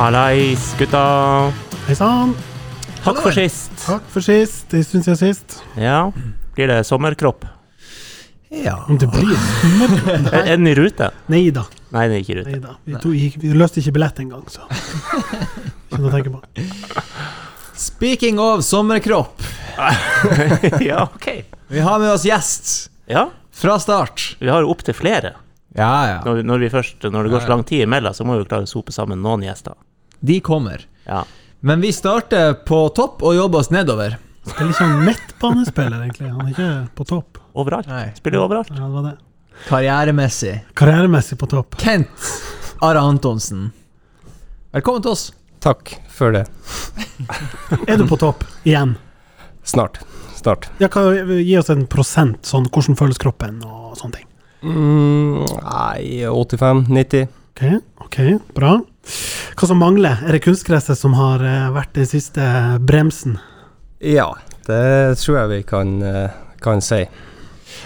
Hallais, gutta. Hei sann. Takk for sist. Takk for sist. Det syns jeg sist. Ja, blir det sommerkropp? Ja. Om det blir sommerkropp? Er er den i rute? Nei da. Nei, den er ikke i rute. Nei da. Vi, to, gikk- vi løste ikke billett engang, så Skjønner å tenke på. Speaking of sommerkropp. ja, ok. Vi har med oss gjest Ja, fra start. vi har jo opptil flere. Ja, ja. Når, når, vi først, når det går så lang tid imellom, så må vi jo klare å sope sammen noen gjester. De kommer. Ja. Men vi starter på topp og jobber oss nedover. Spiller ikke sånn midtbanespiller, egentlig. Han er ikke på topp. Overalt. Nei. Spiller overalt. Ja, det var det. Karrieremessig. Karrieremessig på topp. Kent Are Antonsen. Velkommen til oss. Takk for det. Er du på topp igjen? Snart. Snart. Ja, gi oss en prosent, sånn hvordan føles kroppen og sånne ting. Mm, nei, 85-90. Ok, ok, bra. Hva som mangler? Er det kunstgresset som har eh, vært den siste bremsen? Ja, det tror jeg vi kan, eh, kan si.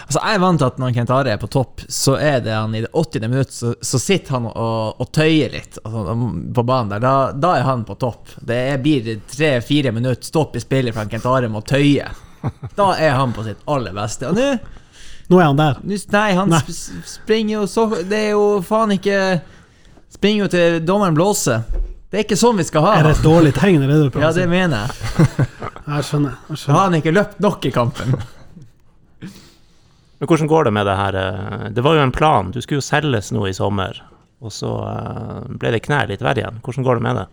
Altså, jeg er vant til at når Kent Are er på topp, så er det han i det 80. minutt, så, så sitter han og, og tøyer litt altså, på banen der. Da, da er han på topp. Det er, blir tre-fire minutter stopp i spillet fra Kent Are med å tøye. Da er han på sitt aller beste. Og nå Nå er han der. Nei, han Nei. springer jo så Det er jo faen ikke Springer jo til dommeren blåser. Det er ikke sånn vi skal ha. Er det et dårlig tegn? Det du prøver Ja, det mener jeg. Jeg skjønner. Jeg Så har han ikke løpt nok i kampen. Men hvordan går det med det her? eh, Det var jo en plan. Du skulle jo selges nå i sommer. Og så eh, ble det knær litt verre igjen. Hvordan går det med det?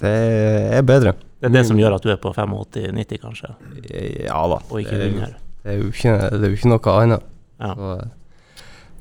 Det er bedre. Det er det som gjør at du er på 85-90, kanskje, Ja da. og ikke det, er, under. det, er jo ikke, det er jo ikke noe annet. Ja. Så, eh,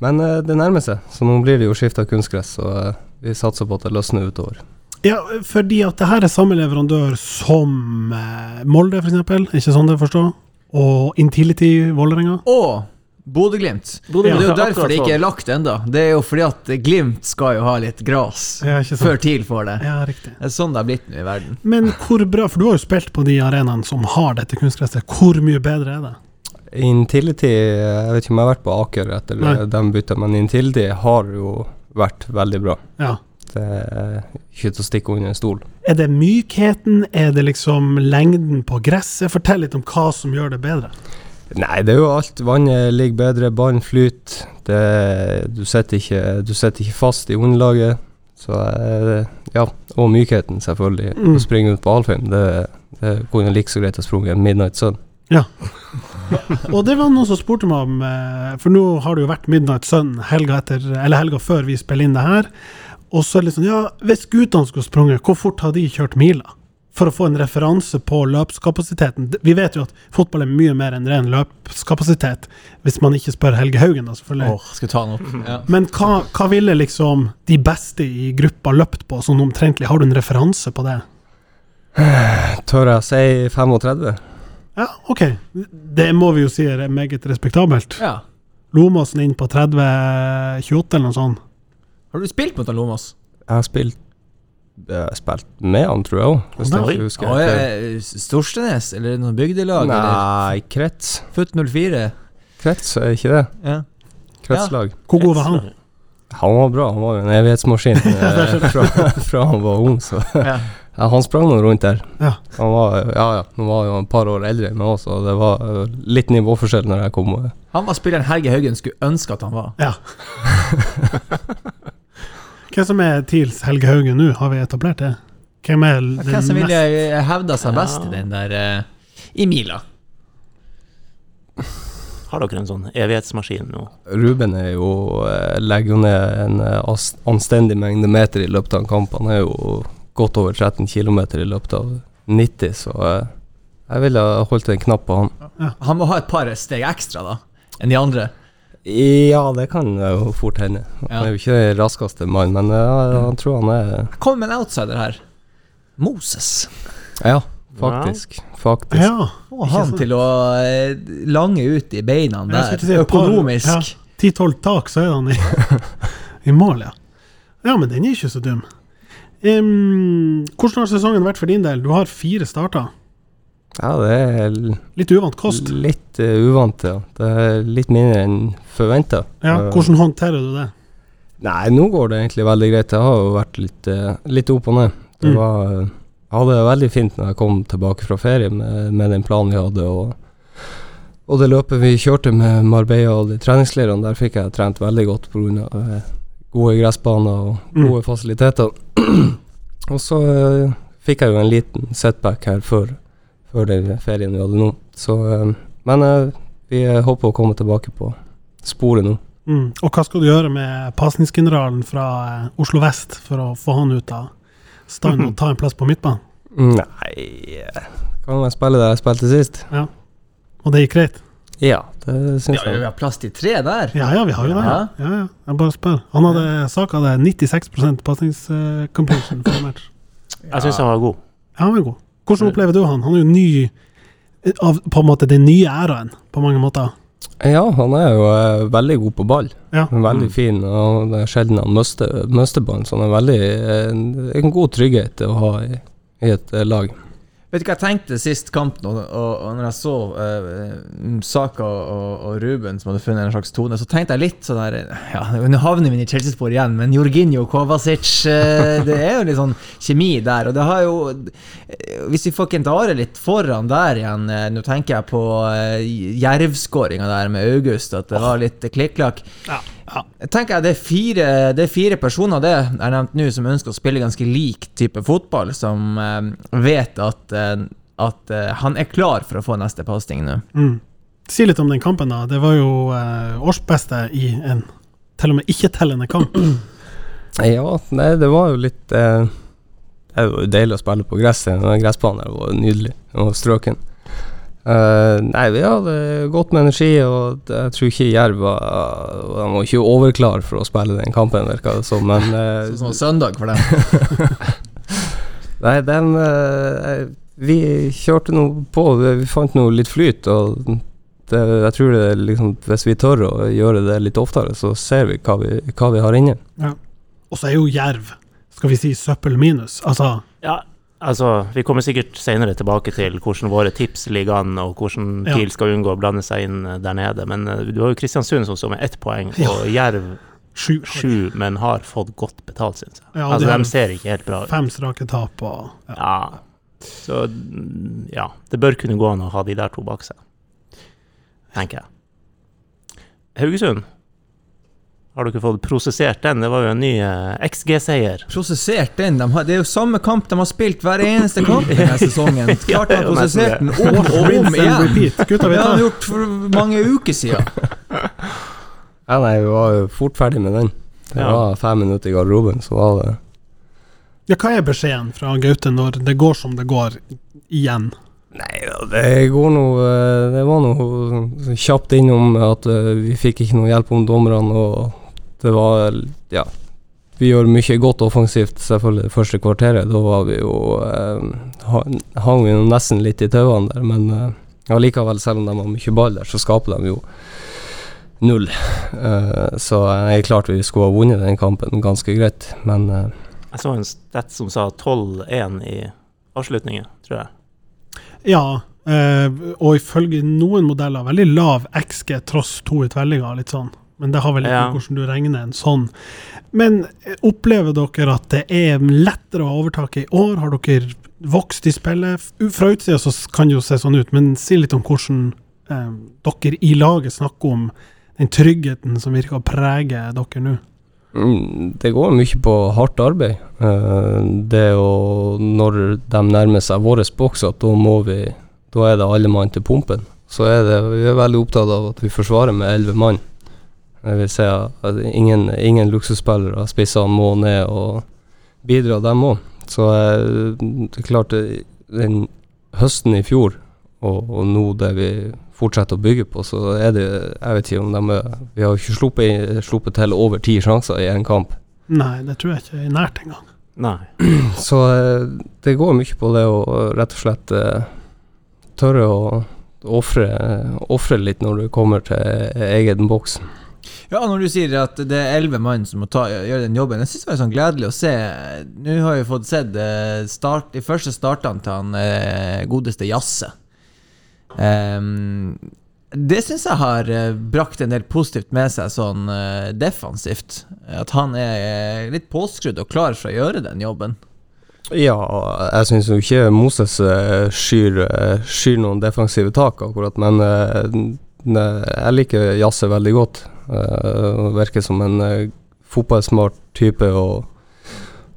men eh, det nærmer seg, så nå blir det jo skifta kunstgress. Så eh, vi satser på at det løsner utover. Ja, fordi at det her er samme leverandør som eh, Molde, for eksempel. Ikke sånn det forstår? Og Intility Vålerenga. Og Bodø-Glimt. Bodø ja, Det er jo derfor det ikke er lagt ennå. Det er jo fordi at Glimt skal jo ha litt gras Ja, før TIL får det. Ja, riktig. Det er sånn det har blitt nå i verden. Men hvor bra, for du har jo spilt på de arenaene som har dette kunstgresset. Hvor mye bedre er det? Intility Jeg vet ikke om jeg har vært på Aker etter Nei. de bytta, men Intility har jo vært veldig bra. Ja. Det er ikke til å stikke under en stol. Er det mykheten? Er det liksom lengden på gresset? Fortell litt om hva som gjør det bedre. Nei, det er jo alt. Vannet ligger bedre, ballen flyter. Du sitter ikke, ikke fast i underlaget. Så eh, ja, og mykheten, selvfølgelig. Mm. Å springe ut på Alfheim, det, det kunne like så greit å sprunget en Midnight Sun. Og det var noen som spurte meg om eh, For nå har det jo vært Midnight Sun helga, etter, eller helga før vi spiller inn det her. Og så er det litt sånn Ja, hvis guttene skulle sprunget, hvor fort har de kjørt miler? For å få en referanse på løpskapasiteten. Vi vet jo at fotball er mye mer enn ren løpskapasitet, hvis man ikke spør Helge Haugen, da, selvfølgelig. Oh, skal ta den opp. Ja. Men hva, hva ville liksom de beste i gruppa løpt på, sånn omtrentlig? Har du en referanse på det? Tør jeg å si 35? Ja, OK. Det må vi jo si er meget respektabelt. ja. Lomåsen inn på 30-28 eller noe sånt. Har du spilt mot han Lomas? Jeg har spilt jeg har spilt med han, tror jeg òg, hvis jeg ikke husker Oh, ja, Storstenes, eller noe bygdelag? Eller? Nei, krets. Futt 04? Krets, er ikke det? Ja. Kretslag. Hvor god var han? Han var bra, han var en evighetsmaskin eh, fra, fra han var ung, så ja. Ja, han sprang nå rundt der. Ja. Han var, ja, ja, han var jo et par år eldre enn meg også, og det var øh, litt nivåforskjell når jeg kom. øh. Han var spilleren Helge Haugen skulle ønske at han var. Ja. Hvem som er TILs Helge Haugen nå, har vi etablert det? Hvem er den Hvem som ville mest hevda seg best Ja. i den der uh, I mila? Har dere en sånn evighetsmaskin nå? Ruben er jo legger jo ned en anstendig mengde meter i løpet av en kamp. Han er jo godt over 13 km i løpet av 90, så øh, jeg ville holdt en knapp på han. Han må ha et par steg ekstra da enn de andre. Ja, det kan jo fort hende. Han Ja. er jo ikke den raskeste mannen, men øh, jeg tror han er Jeg kommer med en outsider her. Moses. Ja, faktisk. Faktisk. Ja. Ikke han til å eh, lange ut i beina der. si Økonomisk. ja. 10-12 tak, så er han i, i mål, ja. Ja, men den er ikke så dum. Em, hvordan har sesongen vært for din del? Du har fire starter. Ja, det er Litt uvant kost. litt uh, uvant, ja. Det er litt mindre enn forventa. Ja, hvordan håndterer du det? Nei, nå går det egentlig veldig greit. Jeg har jo vært litt, uh, litt opp og ned. Det Mm. var Jeg hadde det veldig fint når jeg kom tilbake fra ferie med, med den planen vi hadde. og og det løpet vi kjørte med Marbella og de treningsleirene, der fikk jeg trent veldig godt pga. Gode gressbaner og Mm. gode fasiliteter. og så uh, fikk jeg jo en liten setback her før, før den ferien vi hadde nå. Så, uh, men uh, vi håper å komme tilbake på sporet nå. Mm. Og hva skal du gjøre med pasningsgeneralen fra Oslo vest for å få han ut av stand og ta en plass på midtbanen? Nei Kan jeg spille der jeg spilte sist? Ja. Og det gikk greit? Ja, det syns Ja, vi har plass til tre der. Ja ja, vi har jo det. Ja. Ja, ja. Jeg bare spør. Han hadde Saka hadde 96 pasningscompletion for match. Jeg syns han var god. Ja, han var god. Hvordan opplever du han? Han er jo ny av på en måte den nye æraen, på mange måter. Ja, han er jo eh, veldig god på ball. Ja. Veldig Mm. fin, og det er sjelden han mister mister ballen, så han er veldig eh, en god trygghet å ha i, i et eh, lag. Vet du hva jeg tenkte sist kamp, og, og, og når jeg så uh, Saka og, og Ruben som hadde funnet en slags tone, så tenkte jeg litt sånn der Ja, nå havner vi i Chelsea-spor igjen, men Jorginho Kovacic uh, Det er jo litt sånn kjemi der. Og det har jo Hvis vi får Kentare litt foran der igjen uh, Nå tenker jeg på uh, Jerv-skåringa der med August, at det var litt klikk-klakk. Ja, ja. Jeg tenker jeg det er fire, det er fire personer det jeg nevnt nå som ønsker å spille ganske lik type fotball, som eh, vet at, eh, at eh, han er klar for å få neste pasning nå. Mm. Si litt om den kampen, da. Det var jo eh, årsbeste i en til og med ikke-tellende kamp. Ja, nei, det var jo litt eh, Det er jo deilig å spille på gress. Den gressbanen var nydelig. og var strøken. Eh, nei, vi hadde godt med energi, og jeg tror ikke Jerv var De var ikke overklar for å spille den kampen, virka det som, men uh, Sånn som søndag for dem. Nei, den uh, Vi kjørte nå på. Vi fant nå litt flyt, og det, jeg tror det liksom Hvis vi tør å gjøre det litt oftere, så ser vi hva vi, hva vi har inne. Og så er jo Jerv, skal vi si, søppel minus. Altså, Ja, altså, vi kommer sikkert senere tilbake til hvordan våre tips ligger an, og hvordan Ja. Skal unngå å blande seg inn eh, der nede. Men eh, du har jo Kristiansund som står med ett poeng, og Jerv sju, sju, men har fått godt betalt, syns jeg. Ja, altså, de de ser ikke helt bra ut. Fem strake tap og ja. Ja. Så ja, det bør kunne gå an å ha de der to bak seg, tenker jeg. Haugesund, har du ikke fått prosessert den? Det var jo en ny eh, XG-seier. Prosessert den. De har, det er jo samme kamp de har spilt hver eneste kamp denne sesongen. Klart de har er prosessert den om og om igjen. repeat. Det har de gjort for mange uker siden. Ja, nei, vi var jo fort ferdig med den. Det var fem minutter i garderoben, så var det Ja, hva er beskjeden fra Gaute når det går som det går igjen? Nei da, det går noe eh, Det var noe kjapt innom at eh, vi fikk ikke noe hjelp om dommerne, og det var Ja. Vi gjorde mye godt offensivt, selvfølgelig, det første kvarteret. Da var vi jo eh, Hang vi nesten litt i tauene der, men eh, allikevel, selv om de har mye ball der, så skaper de jo null. Eh, så jeg er klart vi skulle ha vunnet den kampen ganske greit, men eh, Jeg så en stat som sa 12-1 i avslutningen, tror jeg. Ja, eh, og ifølge noen modeller veldig lav XG tross to utvellinger, litt sånn. Men det har vel litt Ja. med hvordan du regner en sånn. Men eh, opplever dere at det er lettere å ha overtaket i år? Har dere vokst i spillet? Fra utsida så kan det jo se sånn ut, men si litt om hvordan eh, dere i laget snakker om den tryggheten som virker å prege dere nå. Mm, Det går mye på hardt arbeid. Eh, det å Når de nærmer seg vår boks, at da må vi Da er det alle mann til pumpen. Så er det Vi er veldig opptatt av at vi forsvarer med elleve mann. Jeg vil si at ingen, ingen luksusspillere, spisser må ned og bidra, dem òg. Så eh, det er klart, den høsten i fjor og, og nå det vi fortsetter å bygge på, så er det Jeg vet ikke om de er Vi har ikke sluppet, sluppet til over ti sjanser i en kamp. Nei, det tror jeg ikke er nært engang. Nei. Så eh, det går mye på det å rett og slett eh, tørre å ofre ofre litt når du kommer til egen boks. Ja, når du sier at det er elleve mann som må ta, gjøre den jobben, jeg synes det var sånn gledelig å se. Nå har vi fått sett eh, start, de første startene til han eh, godeste Jasse. Um, det syns jeg har eh, brakt en del positivt med seg sånn defensivt. At han er litt påskrudd og klar for å gjøre den jobben. Ja, jeg syns jo ikke Moses skyr, skyr noen defensive tak, akkurat, men jeg liker Jasse veldig godt. Uh, virker som en eh, fotballsmart type og,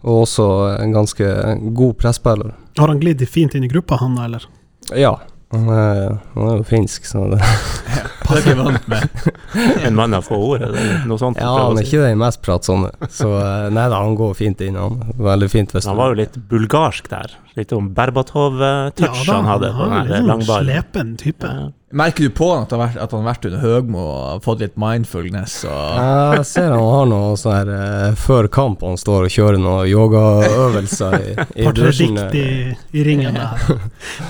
og også en ganske god presspiller. Har han glidd fint inn i gruppa, han da, eller? Ja, han er, han er jo finsk, så det Det er ikke vant med. En mann av få ord, eller noe sånt? Ja, han er ikke den mest pratsomme. Så eh, nei da, han går fint inn. Han Veldig fint hvis Han var jo litt bulgarsk der. Litt om Berbatov-touch ja, han hadde Han er jo en sånn. Slepen type. Ja. Merker du på han at han har vært, at han har vært under Høgmo og fått litt mindfulness Jeg ser han har noe sånn her eh, før kamp han står og kjører noen yogaøvelser i, i dusjen. riktig i ringen der.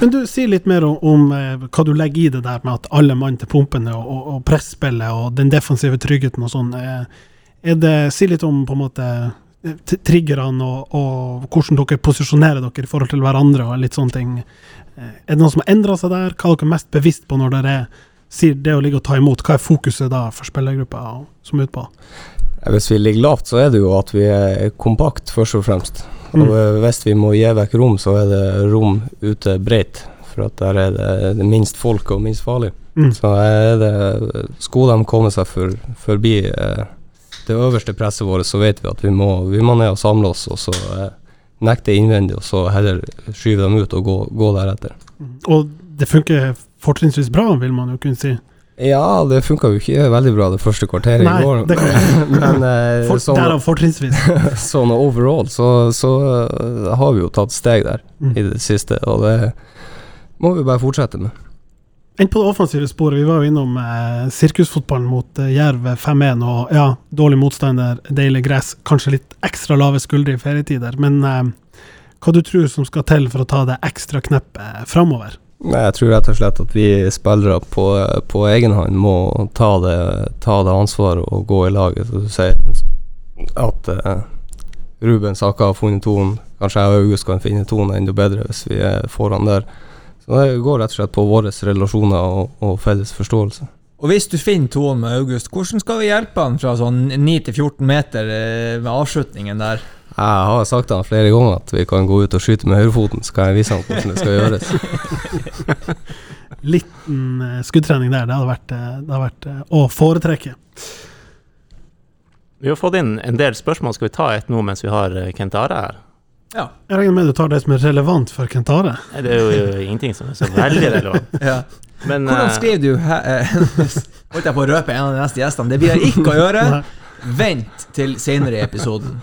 Men du, si litt mer om, om eh, hva du legger i det der med at alle mann til pumpene og, og, og presspillet og den defensive tryggheten og sånn. eh, Er det, si litt om på en måte triggerne og, og hvordan dere posisjonerer dere i forhold til hverandre og litt sånne ting. Eh, Er det noe som har endra seg der? Hva er dere mest bevisst på når dere sier det å ligge og ta imot? Hva er fokuset da for spillergruppa som er ute på? Hvis vi ligger lavt, så er det jo at vi er kompakt, først og fremst. Og Mm. eh, hvis vi må gi vekk rom, så er det rom ute bredt. For at der er det, minst folk og minst farlig. Mm. Så er det Skulle de komme seg for, forbi eh, det øverste presset vårt, så vet vi at vi må, vi må ned og samle oss, og så eh, nekte innvendig, og så heller skyve dem ut og gå, gå deretter. Og det funker fortrinnsvis bra, vil man jo kunne si. Ja, det funka jo ikke veldig bra det første kvarteret Nei, i går, det men eh, For, sånn, Derav fortrinnsvis. sånn overall så, så uh, har vi jo tatt steg der Mm. i det siste, og det må vi bare fortsette med. Enn på det offensive sporet, vi var jo innom eh, sirkusfotballen mot eh, Jerv 5-1, og ja, dårlig motstander, deilig gress, kanskje litt ekstra lave skuldre i ferietider, men eh, hva du tror som skal til for å ta det ekstra kneppet framover? Jeg tror rett og slett at vi spillere på, på egen hånd må ta det, ta det ansvaret og gå i laget. Så du sier at eh, Ruben Saka har funnet tonen, kanskje jeg og August kan finne tonen enda bedre hvis vi er foran der. Så det går rett og slett på våre relasjoner og, og felles forståelse. Og hvis du finner tonen med August, hvordan skal vi hjelpe han fra sånn 9 til 14 meter eh, med avslutningen der? Jeg har sagt til han flere ganger at vi kan gå ut og skyte med høyrefoten, så kan jeg vise han hvordan det skal gjøres. Liten eh, skuddtrening der, det hadde vært, eh, det hadde vært å foretrekke. Vi har fått inn en del spørsmål. Skal vi ta et nå mens vi har Kent Are her? Ja. Jeg regner med du tar det som er relevant for Kent Are. Det er jo ingenting som er så veldig relevant. ja. Men Hvordan eh, skriver du eh, Holdt jeg på å røpe en av de neste gjestene? Det blir jeg ikke å gjøre. Vent til senere i episoden.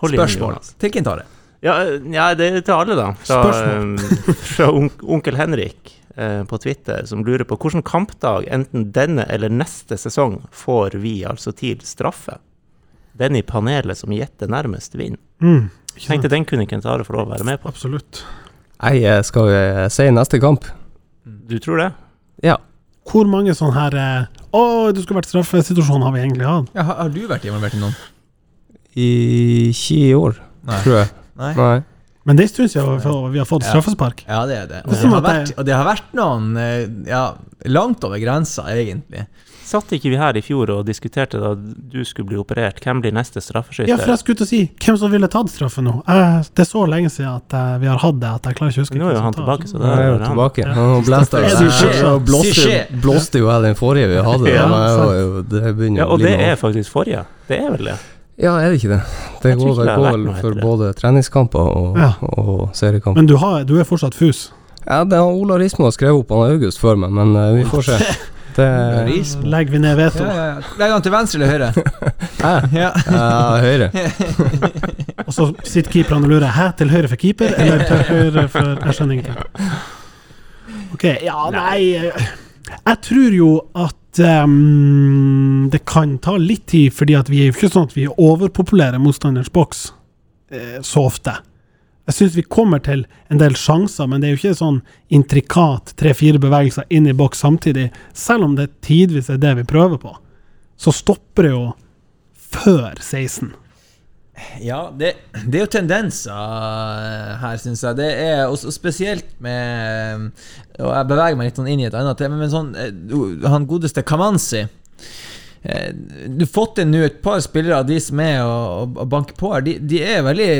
Spørsmål Jonas. til Kentare. Ja, ja, det er til alle, da. Fra, eh, fra onkel Henrik eh, på Twitter, som lurer på hvilken kampdag, enten denne eller neste sesong, får vi altså TIL straffe? Den i panelet som gjetter nærmest, vinner. Mm, ikke sant? Tenkte den kunne Kent Are få lov å være med på. Absolutt. Jeg eh, skal jo si neste kamp. Du tror det? Ja. Hvor mange sånne her eh, Å, du skulle vært straffesituasjon har vi egentlig hatt? Ja, har, har du vært involvert i noen? I ikke i år, Nei. tror jeg. Nei. Nei. Men det er en stund siden vi har fått straffespark. Ja, det er det. Og Det har vært, og det har vært noen eh, Ja, langt over grensa, egentlig. Satt ikke vi her i fjor og diskuterte da du skulle bli operert? Hvem blir neste straffeskytter? Ja, for jeg skulle til å si hvem som ville tatt straffe nå. Eh, det er så lenge siden at eh, vi har hatt det at jeg klarer ikke å huske Nå er jo han tilbake, så det er jo han. tilbake. Ja. Nå blåste jo jeg den forrige vi hadde. Det Ja, og det er faktisk forrige. Det er vel det? Ja, er det ikke det? Det går vel for etter både treningskamper og, Ja. og seriekamper. Men du, har, du er fortsatt fus. Ja, det har Ola Rismo har skrevet opp han August før meg, men uh, vi får se. Det Legger vi ned veto. Ja, ja, ja. Legger han til venstre eller høyre? Ja. Uh, høyre. Og så sitter keeperne og lurer Hæ, til høyre for keeper, eller til høyre for Jeg skjønner ingenting. Ok, ja, nei eh, Jeg tror jo at ehm, det kan ta litt tid, fordi vi er jo ikke sånn at vi overpopulerer motstanderens boks eh, så ofte. Jeg syns vi kommer til en del sjanser, men det er jo ikke sånn intrikat tre-fire bevegelser inn i boks samtidig. Selv om det tidvis er det vi prøver på, så stopper det jo før 16. Ja, det, det er jo tendenser eh, her, syns jeg. Det er også spesielt med Og jeg beveger meg litt sånn inn i et annet tema, men sånn eh, Han godeste Kamanzi eh, Du har fått inn et par spillere av de som er å, og banke på her. De, de er veldig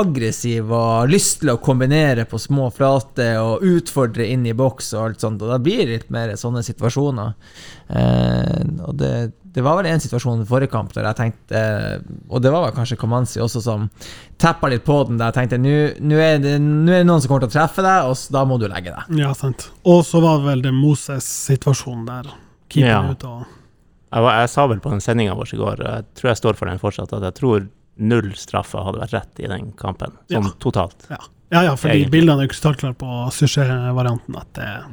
aggressive og har lyst til å kombinere på små flater og utfordre inn i boks og alt sånt. Og da blir det litt mer sånne situasjoner. Eh, og det, det var vel en situasjon i forrige kamp der jeg tenkte Og det var vel kanskje Komanzi også som tappa litt på den, der jeg tenkte nå nå er, det- er det noen som kommer til å treffe deg, og da må du legge deg. Ja, sant. Og så var vel det Moses-situasjonen der. Keeperen Ja. ute og Jeg, var, jeg sa vel på den sendinga vår i går, jeg tror jeg står for den fortsatt, at jeg tror null straffer hadde vært rett i den kampen. Sånn Ja. totalt. Ja, ja, ja fordi Egentlig. bildene er jo krystallklare på Suchet-varianten. At det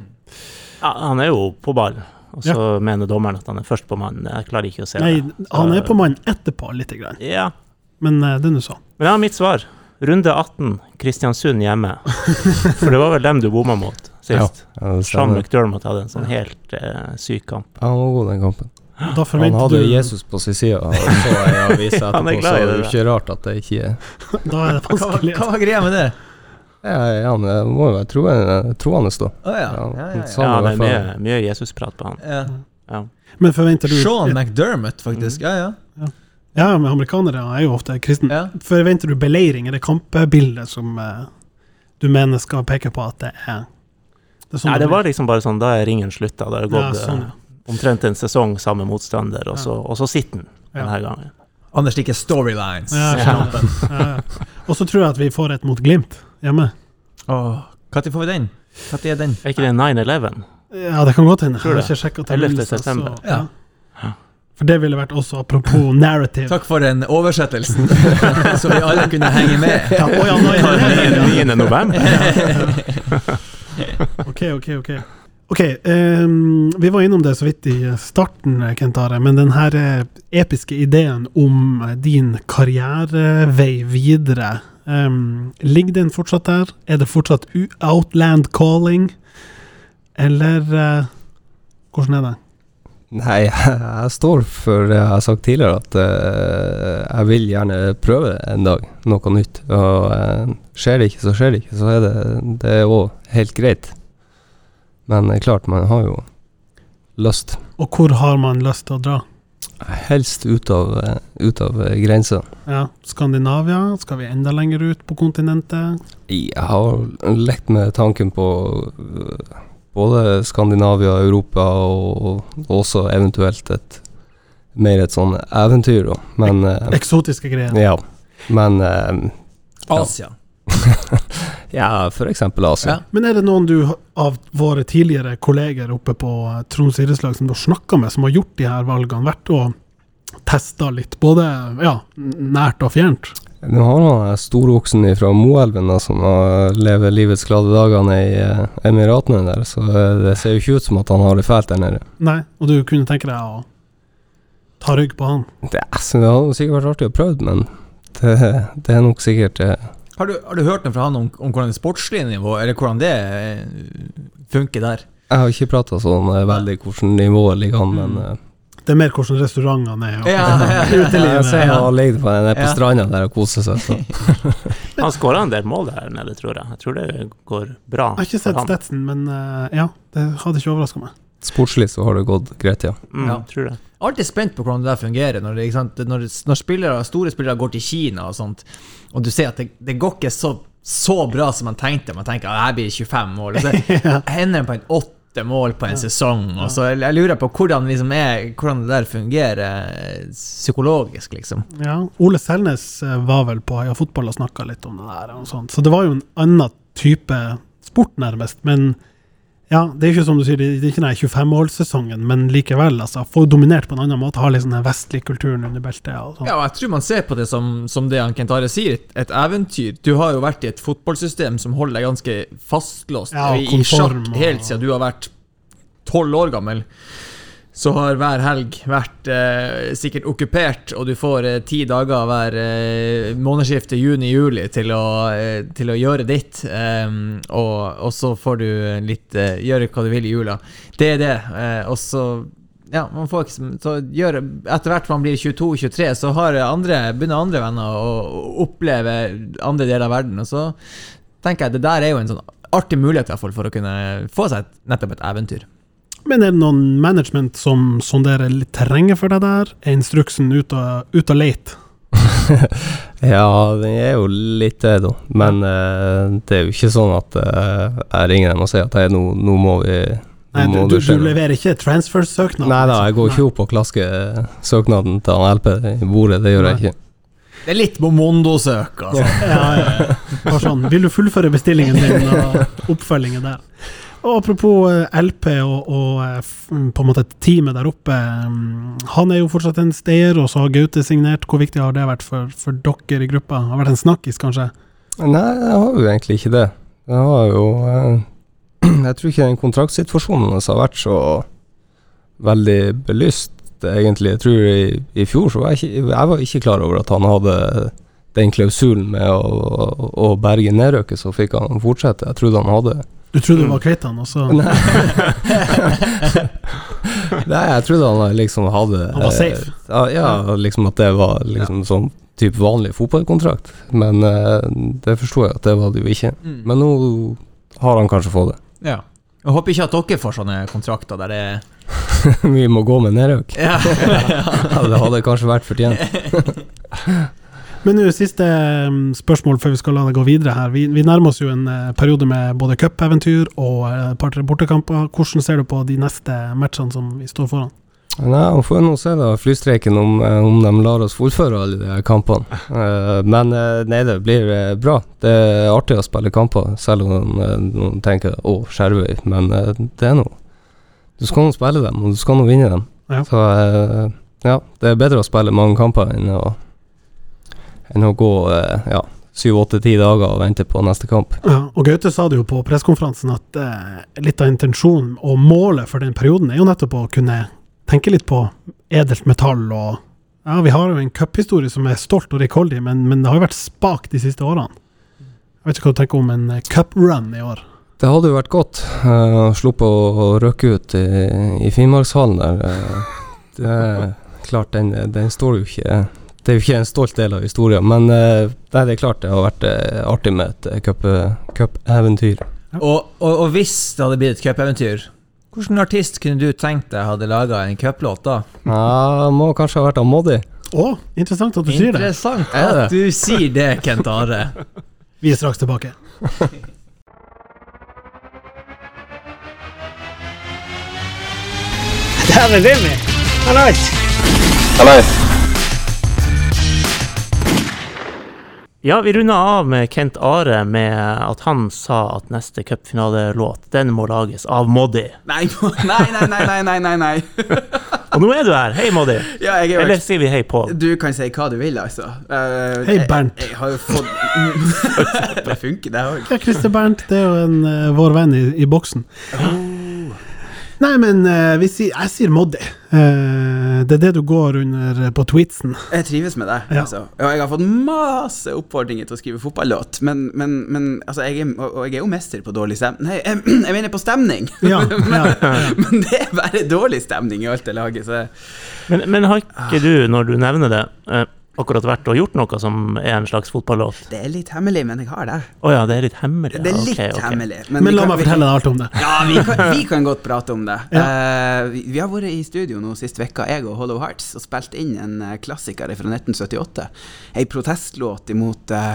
Ja, han er jo på ball, og så mener dommeren at han er først på mann. Jeg klarer ikke å se Nei, det. han er på mann etterpå, lite grann. Ja. Men uh, det er nå sånn. Men jeg har mitt svar. Runde 18, Kristiansund hjemme. For det var vel dem du bomma mot sist. Ja, det Sean stemmer. McDermott hadde en sånn helt uh, syk kamp. Ja, han var god den kampen. Da Han hadde du Jesus på sin side, og så jeg avisa er etterpå, så det er jo ikke rart at det ikke er Da er det vanskelig. hva var greia med det? Ja, ja, han eh, må jo være troende, troende da. Oh, ja. Ja, ja, ja, ja. Ja, det er mye, mye Jesus-prat på han. ja. Ja. Men forventer du Sean McDermott, faktisk. Ja, ja. Ja, men amerikanere er jo ofte kristne. ja. Forventer du beleiring? Er det kampbildet som uh, du mener skal peke på at det er Det er sånn Nei, det var liksom bare sånn, da er ringen slutta. Det har ja, gått sånn, eh, ja. omtrent en sesong samme motstander, og Ja. så, og så sitter den Ja. denne gangen. Anders liker storylines. Ja, Ja. ja, ja. Og så tror jeg at vi får et mot Glimt hjemme. Åh, Når får vi den? Når er den? Er ikke det 9-11? Ja, det kan godt hende. Jeg har ikke sjekka 11. tabellen, så- september. så- Ja. Ja. For det ville vært også apropos narrative. Takk for den oversettelsen, så vi alle kunne henge med. Ja, oh ja, nå er det 9. november? Ok, ok, ok. Ok, um, Vi var innom det så vidt i starten, Kent Are, men den her eh, episke ideen om din karrierevei videre, ehm, ligger den fortsatt der? Er det fortsatt outland calling? Eller uh, hvordan er det? Nei, jeg står for det jeg har sagt tidligere, at uh, jeg vil gjerne prøve en dag noe nytt. Og uh, skjer det ikke, så skjer det ikke. Så er det, det er òg helt greit. Men klart, man har jo lyst. Og hvor har man lyst til å dra? Helst ut av, eh, ut av eh, grensa. Ja, Skandinavia? Skal vi enda lenger ut på kontinentet? Jeg har lekt med tanken på øh, både Skandinavia, Europa og, og også eventuelt et mer et sånn eventyr, da. Men Ek Eksotiske greier. Ja. Men eh, Asia. Ja, eksempel Asia. Ja. Men er det noen du av våre tidligere kolleger oppe på Troms Trond idrettslag som du har snakka med, som har gjort de her valgene? Vært og testa litt, både ja, nært og fjernt? Nå har han storoksen fra Moelven som har lever livets glade dagene i eh, Emiratene der, så eh, det ser jo ikke ut som at han har det fælt der nede. Nei, og du kunne tenke deg å ta rygg på han? Det, altså, det hadde sikkert vært artig å prøve, men det, det er nok sikkert eh, Har du, har du hørt noe fra han om, om hvordan det sportslige nivå, eller hvordan det eh, funker der? Jeg har ikke prata sånn eh, veldig hvordan nivået ligger an, men mm. Det er mer hvordan restaurantene er. og Ja, ja, ja. Jeg har ligget på, nede på Ja. stranda der og koser seg. Så. Han skåra en del mål der nede, tror jeg. Jeg tror det går bra. Jeg har ikke sett Stetson, men eh, ja, det hadde ikke overraska meg. Sportslig så har det gått greit, ja. Mm, Ja. tror det. Alltid spent på hvordan det der fungerer, når, det, når, når spillere, store spillere går til Kina og sånt, og du ser at det, det går ikke så, så bra som man tenkte. Man tenker at her blir 25 mål, og så hender det på en åtte mål på en sesong. Og så jeg, jeg lurer på hvordan, liksom er, hvordan det der fungerer eh, psykologisk, liksom. Ja, Ole Selnes eh, var vel på Heia Fotball og snakka litt om det der, så det var jo en annen type sport, nærmest. Men ja, det er ikke som du sier, det er ikke den 25-målssesongen, men likevel. altså, Få dominert på en annen måte, ha sånn den vestlige kulturen under beltet. og sånt. Ja, og jeg tror man ser på det som, som det han Kent Are sier, et, et eventyr. Du har jo vært i et fotballsystem som holder deg ganske fastlåst Ja, og i, i konform, sjakk helt siden du har vært tolv år gammel. Så har hver helg vært eh, sikkert okkupert, og du får eh, ti dager hver eh, månedsskifte juni-juli til, eh, til å gjøre ditt. ehm, og, og så får du litt eh, gjøre hva du vil i jula. Det er det. eh, og så ja, man får ikke så- gjør, Etter hvert man blir 22-23, så har andre, begynner andre venner å oppleve andre deler av verden. Og så tenker jeg det der er jo en sånn artig mulighet i hvert fall for å kunne få seg et, nettopp et eventyr. Men er det noen management som sonderer litt terrenget for deg der? Er instruksen ut og, ut og lete? Ja, den er jo litt det, da. Men uh, det er jo ikke sånn at uh, jeg ringer dem og sier at hey, nå, nå må vi nå Nei, må du, det du, du leverer ikke transfer-søknad? Nei da, jeg går ikke opp og klasker søknaden til han LP i bordet, det gjør jeg ikke. Det er litt Momondo-søk, altså. Ja, ja, ja. Sånn. Vil du fullføre bestillingen din og oppfølgingen der? Og apropos eh, LP og, og eh, på en måte teamet der oppe. mm, Han er jo fortsatt en stayer, og så har Gaute signert. Hvor viktig har det vært for, for dere i gruppa? Har det vært en snakkis, kanskje? Nei, jeg har jo egentlig ikke det. Jeg har jo eh, Jeg tror ikke den kontraktsituasjonen hans har vært så veldig belyst, egentlig. Jeg tror i, i fjor så var jeg ikke Jeg var ikke klar over at han hadde den klausulen med å, å, å berge nedrøkket, så fikk han fortsette. Jeg trodde han hadde Du trodde du var kvitt han, og så Nei. Nei, jeg trodde han liksom hadde Han var safe. eh, Ja, ja liksom at det var liksom sånn type vanlig fotballkontrakt. Men eh, det forsto jeg at det var det jo ikke. Mm. Men nå har han kanskje fått det. Ja. Jeg håper ikke at dere får sånne kontrakter der det er Vi må gå med nedrøyk. ja. Ja, det hadde kanskje vært fortjent. Men nå siste mm, spørsmål før vi skal la det gå videre her. Vi, vi nærmer oss jo en eh, periode med både cupeventyr og eh, et par-tre bortekamper. Hvordan ser du på de neste matchene som vi står foran? Nei, Vi får nå se da flystreiken om, eh, om de lar oss fullføre alle de kampene. Eh, Men eh, nei, det blir eh, bra. Det er artig å spille kamper, selv om eh, noen tenker 'å, Skjervøy', men eh, det er noe. Du skal nå spille dem, og du skal nå vinne dem. Ja. Så eh, ja, det er bedre å spille mange kamper enn å, enn å gå eh, ja, syv, åtte, ti dager og vente på neste kamp. Ja, og Gaute sa det jo på pressekonferansen at eh, litt av intensjonen og målet for den perioden er jo nettopp å kunne tenke litt på edelt metall og Ja, vi har jo en cuphistorie som er stolt og rikholdig, men, men det har jo vært spak de siste årene. Jeg vet ikke hva du tenker om en eh, cuprun i år. Det hadde jo vært godt Uh, å sluppe å, å røkke ut i, i Finnmarkshallen der. Uh, det er klart, den, den står jo ikke Det er jo ikke en stolt del av historien, men uh, det er klart det har vært uh, artig med et cupeventyr. cup- og, og, og hvis det hadde blitt et cupeventyr, hvilken artist kunne du tenkt deg hadde laga en cuplåt da? ja, må kanskje ha vært av Moddi. Å, interessant at du sier det. Interessant Er at du sier det, Kent Are. Vi er straks tilbake. Dæven Hallais. Hallais! Ja, vi runda av med Kent Are med at han sa at neste cupfinalelåt, den må lages av Moddi. Nei, nei, nei, nei, nei, nei. Og nå er du her! Hei, Moddi! Ja, jeg er Eller sier vi hei, Pål? Du kan si hva du vil, altså. Uh, Hei, Bernt. Jeg, har jo fått Det funker, det òg. Ja, Christer Bernt, det er jo en, eh, vår venn i, i boksen. Nei, men uh, vi sier, jeg sier Moddi. Uh, det er det du går under på tweetsen. Jeg trives med det. Ja. Altså. Og jeg har fått masse oppfordringer til å skrive fotballåt, men, men, men altså, jeg er, og jeg er jo mester på dårlig stemning Nei, jeg, jeg mener på stemning! Ja, ja, men det er bare dårlig stemning i alt det laget, så Men, men har ikke du, når du nevner det, eh, akkurat vært og gjort noe som er en slags fotballåt? det er litt hemmelig, men jeg har det. Å ja, det er litt hemmelig? Det er litt okay, okay. hemmelig. Men men la kan- meg fortelle deg alt om det. Ja, vi kan, vi kan godt prate om det. Eh, vi, vi har vært i studio nå sist uke, jeg og Hollow Hearts, og spilt inn en eh, klassiker fra 1978. Ei protestlåt imot uh,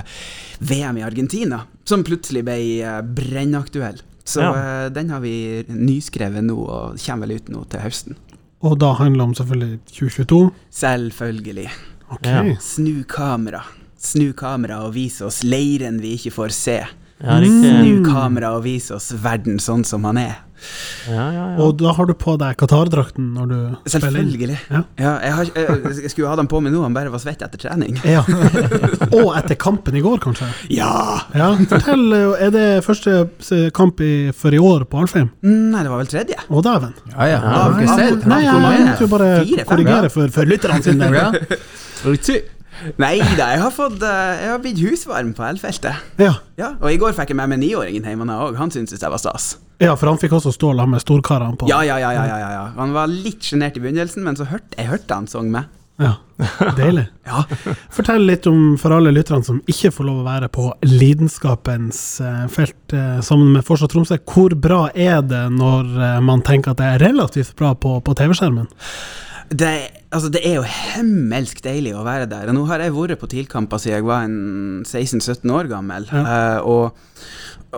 VM i Argentina, som plutselig ble uh, brennaktuell. Så Ja. eh, den har vi nyskrevet nå, og kommer vel ut nå til høsten. Og da handler det om selvfølgelig 2022. Selvfølgelig. Ok. Ja. Snu kamera. Snu kamera og vise oss leiren vi ikke får se. Ja. Snu kamera og vise oss verden sånn som han er. Ja, ja, ja. Og da har du på deg Qatar-drakten når du spiller. Selvfølgelig. Ja. Ja, jeg, jeg, jeg skulle ha den på meg nå, han bare var svett etter trening. Ja. Og etter kampen i går, kanskje. Ja! Ja, Fortell, er det første kamp i, for i år på Alfheim? Nei, det var vel tredje. Å, dæven. Ja, ja. Nei, jeg, jeg måtte jo bare Fire, fem, korrigere for, for lytterne sine. Nei da, jeg har fått eh, Jeg har blitt husvarm på elfeltet. Ja. Ja, og i går fikk jeg med meg niåringen hjem, og. Han syntes det var stas. ja, for han fikk også stå sammen med storkarene på Ja, ja, ja, ja, ja. Han var litt sjenert i begynnelsen, men så hørte jeg hørte han sang med. Ja, Deilig. Ja. Fortell litt om, for alle lytterne som ikke får lov å være på lidenskapens eh, felt eh, sammen med Fortsatt Tromsø, hvor bra er det når man tenker at det er relativt bra på, på TV-skjermen? Det, altså, det er jo hemmelsk deilig å være der. Og nå har jeg vært på TIL-kamper siden jeg var 16-17 år gammel. Og,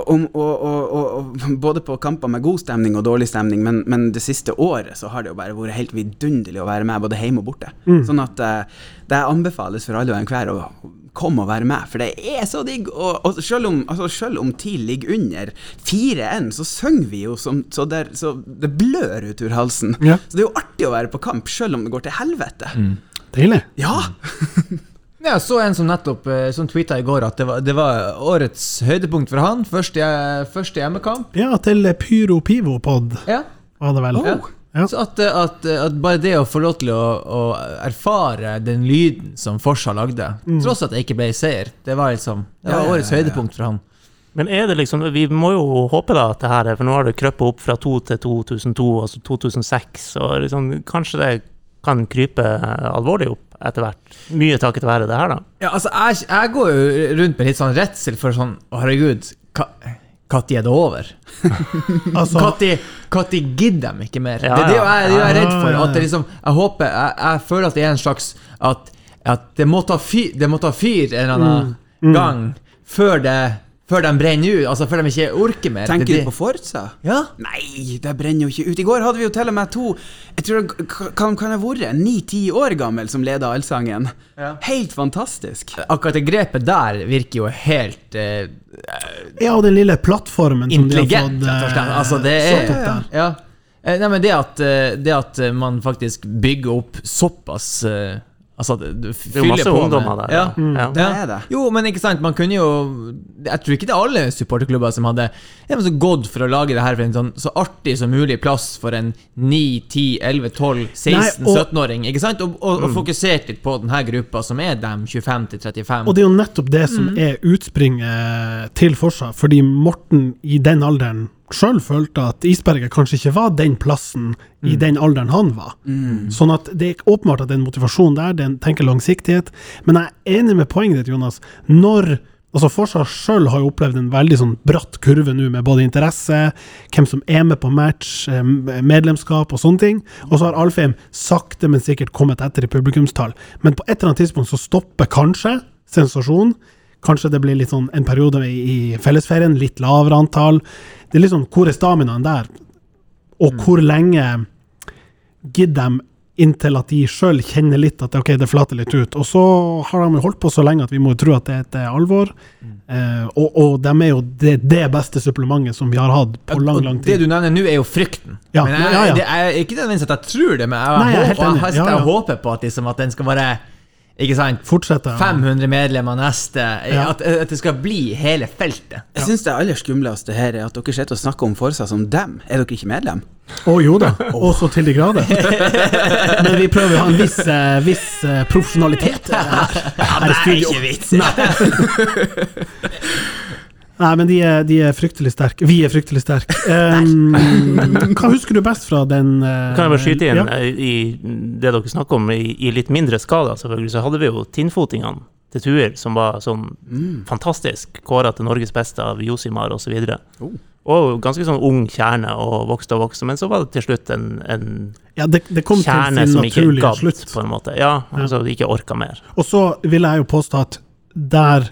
om, og, og, og, og både på kamper med god stemning og dårlig stemning, men, men det siste året så har det jo bare vært helt vidunderlig å være med, både hjemme og borte. Sånn at uh, det anbefales for alle og enhver å komme og vær med, for det er så digg. Og, og selv, om, altså, selv om TIL ligger under 4-1, så synger vi jo som, så, der, så det blør ut ur halsen. Ja. Så det er jo artig å være på kamp, selv om det går til helvete. Deilig. Ja! Jeg så en som nettopp eh, som tweeta i går at det var, det var årets høydepunkt for han. Første, første hjemmekamp. Ja, til Pyro Pivo-pod, Ja. var det vel. Ja. Ja. Så at, at, at bare det å få lov til å, å erfare den lyden som Forsa lagde, tross at det ikke ble seier, det var liksom Det var ja, årets ja, ja. høydepunkt for han. Men er det liksom Vi må jo håpe da at det her er For nå har det krøpet opp fra 2 til 2002, altså 2006, og liksom Kanskje det kan krype alvorlig opp etter hvert. Mye takket være det her, da. Ja, altså, jeg, jeg går jo rundt med litt sånn redsel for sånn Å, herregud, når er det over? Altså, gidder de ikke mer? Ja, det er det jeg, er jeg er redd for. Ja, ja, ja. At det liksom Jeg håper Jeg, jeg føler at det er en slags At, at det, må ta fyr, det må ta fyr en eller annen Mm. gang før det Før de brenner ut. Altså før de ikke orker mer. Tenker Det det... du på Forza? Ja. Nei, det brenner jo ikke ut. I går hadde vi jo til og med to Jeg tror det kan, kan ha vært ni-ti år gammel som leda Allsangen. Ja. Helt fantastisk. Akkurat det grepet der virker jo helt eh, ja, og den lille plattformen som de har fått slett. eh, Altså, det er. Ja. Eh, Nei, men det at, eh, det at eh, man faktisk bygger opp såpass eh, Altså, det- du Det er jo masse ungdommer der. Ja. Mm. Ja. Det er det. Jo, men ikke sant, man kunne jo Jeg tror ikke det er alle supporterklubber som hadde ja, så gått for å lage det her for en sånn så artig som mulig plass for en 9, 10, 11, 12, 16, 17-åring. Ikke sant? Og, og, og fokusert litt på denne gruppa, som er dem 25 til 35. Og det er jo nettopp det som Mm. er utspringet til Forsa, fordi Morten i den alderen sjøl følte at Isberget kanskje ikke var den plassen Mm. i den alderen han var. Sånn at det er åpenbart at det er en motivasjon der, det er en tenker langsiktighet. Men jeg er enig med poenget ditt, Jonas. Når Altså Forsa sjøl har jo opplevd en veldig sånn bratt kurve nå, med både interesse, hvem som er med på match, eh, medlemskap og sånne ting. Og så har Alfheim sakte, men sikkert kommet etter i publikumstall. Men på et eller annet tidspunkt så stopper kanskje sensasjonen. Kanskje det blir litt sånn en periode i, fellesferien, litt lavere antall. Det er litt sånn, hvor er staminaen der? Og hvor lenge gidder dem inntil at de sjøl kjenner litt at ok, det flater litt ut. Og så har de holdt på så lenge at vi må jo tro at det er et Mm. alvor. Eh, og, og de er jo det, det beste supplementet som vi har hatt på lang, lang Og Det du nevner nå, er jo frykten. Ja, men jeg, ja, ja. Det er ikke nødvendigvis at jeg tror det, men jeg, Nei, jeg er håper, jeg, jeg håper på at, liksom, at den skal være Ikke sant? Fortsette. ja. 500 medlemmer neste. Ja. At, at det skal bli hele feltet. Jeg syns det aller skumleste her er at dere sitter og snakker om Forsa som dem. Er dere ikke medlem? Å jo da, også til de grader. Men vi prøver å ha en viss, uh, viss uh, profesjonalitet her, her i studio. vits. Nei, men de er, de er fryktelig sterke. Vi er fryktelig sterke. Um, hva husker du best fra den uh, Kan jeg bare skyte inn ja. eh, i det dere snakker om, i, i litt mindre skala, selvfølgelig, så hadde vi jo tinnfotingene til Tuer, som var sånn fantastisk. Kåra til Norges beste av Josimar osv. Oh. Og ganske sånn ung kjerne, og vokste og vokste. Men så var det til slutt en, en Ja, det, det kom til kjerne sin som ikke gadd, slutt. på en måte. Ja, altså ikke orka mer. Og så vil jeg jo påstå at der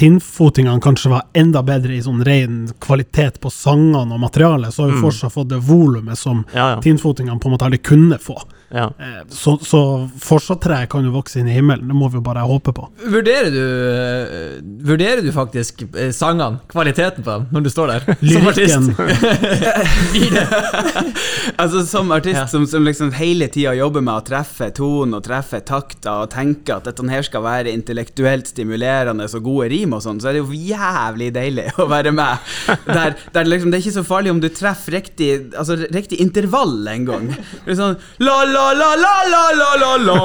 tinnfotingene kanskje var enda bedre i sånn ren kvalitet på sangene og materialet, så har vi Mm. fortsatt fått det volumet som Ja, ja. tinnfotingene på en måte aldri kunne få. Ja. Eh, Så, så fortsatt tre kan jo vokse inn i himmelen, det må vi jo bare håpe på. Vurderer du eh, Vurderer du faktisk eh, sangene, kvaliteten på dem, når du står der? Som artist? Altså Som artist Ja. som, som liksom hele tida jobber med å treffe tonen og treffe takter og tenker at dette her skal være intellektuelt stimulerende og gode rim og sånn, så er det jo jævlig deilig å være med. Der, der liksom, det er ikke så farlig om du treffer riktig, altså, riktig intervall en gang. Det er sånn La, la, La-la-la-la-la-la-la-la.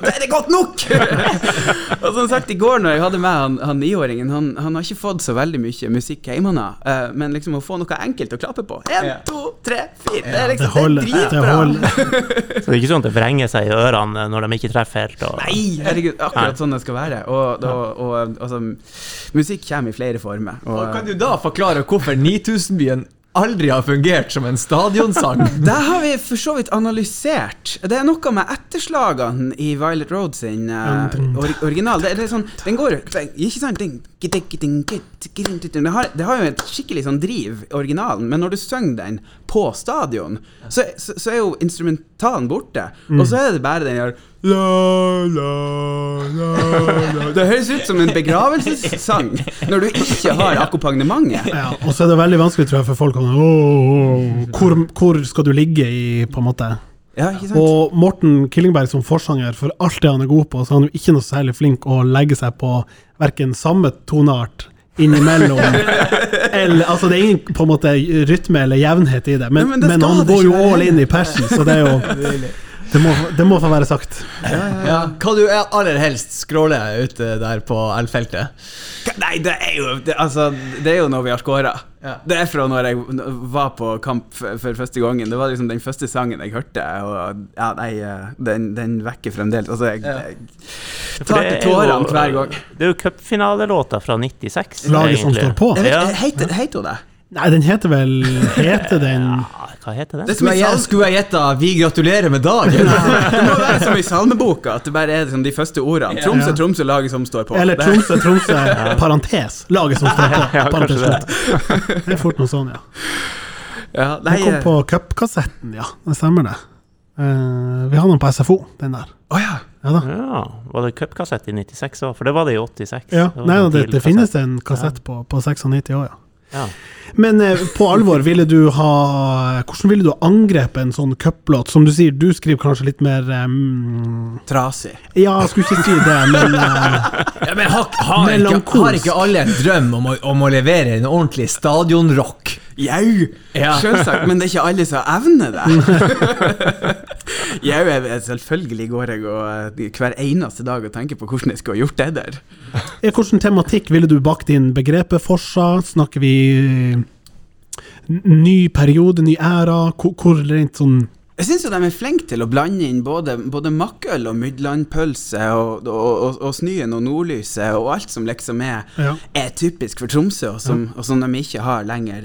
Da er det godt nok! og som sagt, i går når jeg hadde med han, han niåringen, han, han har ikke fått så veldig mye musikk hjemme, uh, men liksom å få noe enkelt å klappe på Én, Ja. to, tre, fire. Det er Det liksom holder. det er dritbra. holder. Så det er ikke sånn at det vrenger seg i ørene når de ikke treffer helt. Og, Nei, herregud, akkurat Nei. sånn det skal være. Og, og, og altså, musikk kommer i flere former. Og, Og kan du da forklare hvorfor 9000-byen aldri har fungert som en stadionsang? Det har vi for så vidt analysert. Det er noe med etterslagene i Violet Road sin uh, or original. Det, det sånn, den går Ikke sant? Det, har, det har jo et skikkelig sånn driv, originalen, men når du synger den på stadion, så, så, så er jo instrumentalen borte. Og så er det bare den her la, la, la, la. Det høres ut som en begravelsessang når du ikke har akkompagnementet. Ja, og så er det veldig vanskelig, tror jeg, for folk å «Åh, åh, hvor, hvor skal du ligge i, på en måte? Ja, ikke sant? Og Morten Killingberg som forsanger, for alt det han er god på, så er han jo ikke noe særlig flink å legge seg på verken samme toneart innimellom eller, Altså, det er ingen på en måte rytme eller jevnhet i det, men, Nei, men det men han det går jo all in i persen, så det er jo Det må, det må få være sagt. Ja, hva du er aller helst scroller ute der på L-feltet? Nei, det er jo det, Altså, det er jo når vi har scora. Ja. Det er fra når jeg var på kamp for, for første gangen. Det var liksom den første sangen jeg hørte, og ja, nei, eh, den, den vekker fremdeles Altså, jeg, jeg tar det til jo- tårene hver gang. Det er jo cupfinalelåta fra 96. Laget som står på. Ja. Heter, heter hun det? Nei, den heter vel Heter den Ja, hva heter Det det? som jeg, skulle jeg gjetta 'Vi gratulerer med dagen'? det må være som i salmeboka, at det bare er liksom de første ordene. Tromsø, Tromsø, laget som står på. Eller Tromsø, Tromsø, parentes. Laget som står på. Parentes det. Det er fort noe sånn, ja. Ja, nei, Den kom eh, på cupkassetten, ja. Det stemmer, det. Uh, vi har den på SFO, den der. Oh, ja. Ja da. Ja, Var det cupkassett i 96 òg? For det var det i 86. Ja. Det Nei, det, det finnes en kassett på, på 96 år, ja. Ja. Men eh, på alvor, ville du ha Hvordan ville du angrepet en sånn cuplåt? Som du sier, du skriver kanskje litt mer um, Trasig. Ja, jeg skulle ikke si det, men uh, Ja, men har, har, ikke, har ikke alle en drøm om å, om å levere en ordentlig stadionrock? Jau! Ja. Selvsagt, men det er ikke alle som evner det. Jau, selvfølgelig går jeg og, eh, hver eneste dag og tenker på hvordan jeg skulle ha gjort det der. ja, Hvilken tematikk ville du bakt inn begrepet forsa? Snakker vi eh, ny periode, ny æra? Hvor, hvor rent sånn Jeg syns jo de er flinke til å blande inn både, både makkøl og Mydlandpølse og, og, og, og Snøen og Nordlyset og alt som liksom er, Ja, er typisk for Tromsø, og som, og som de ikke har lenger,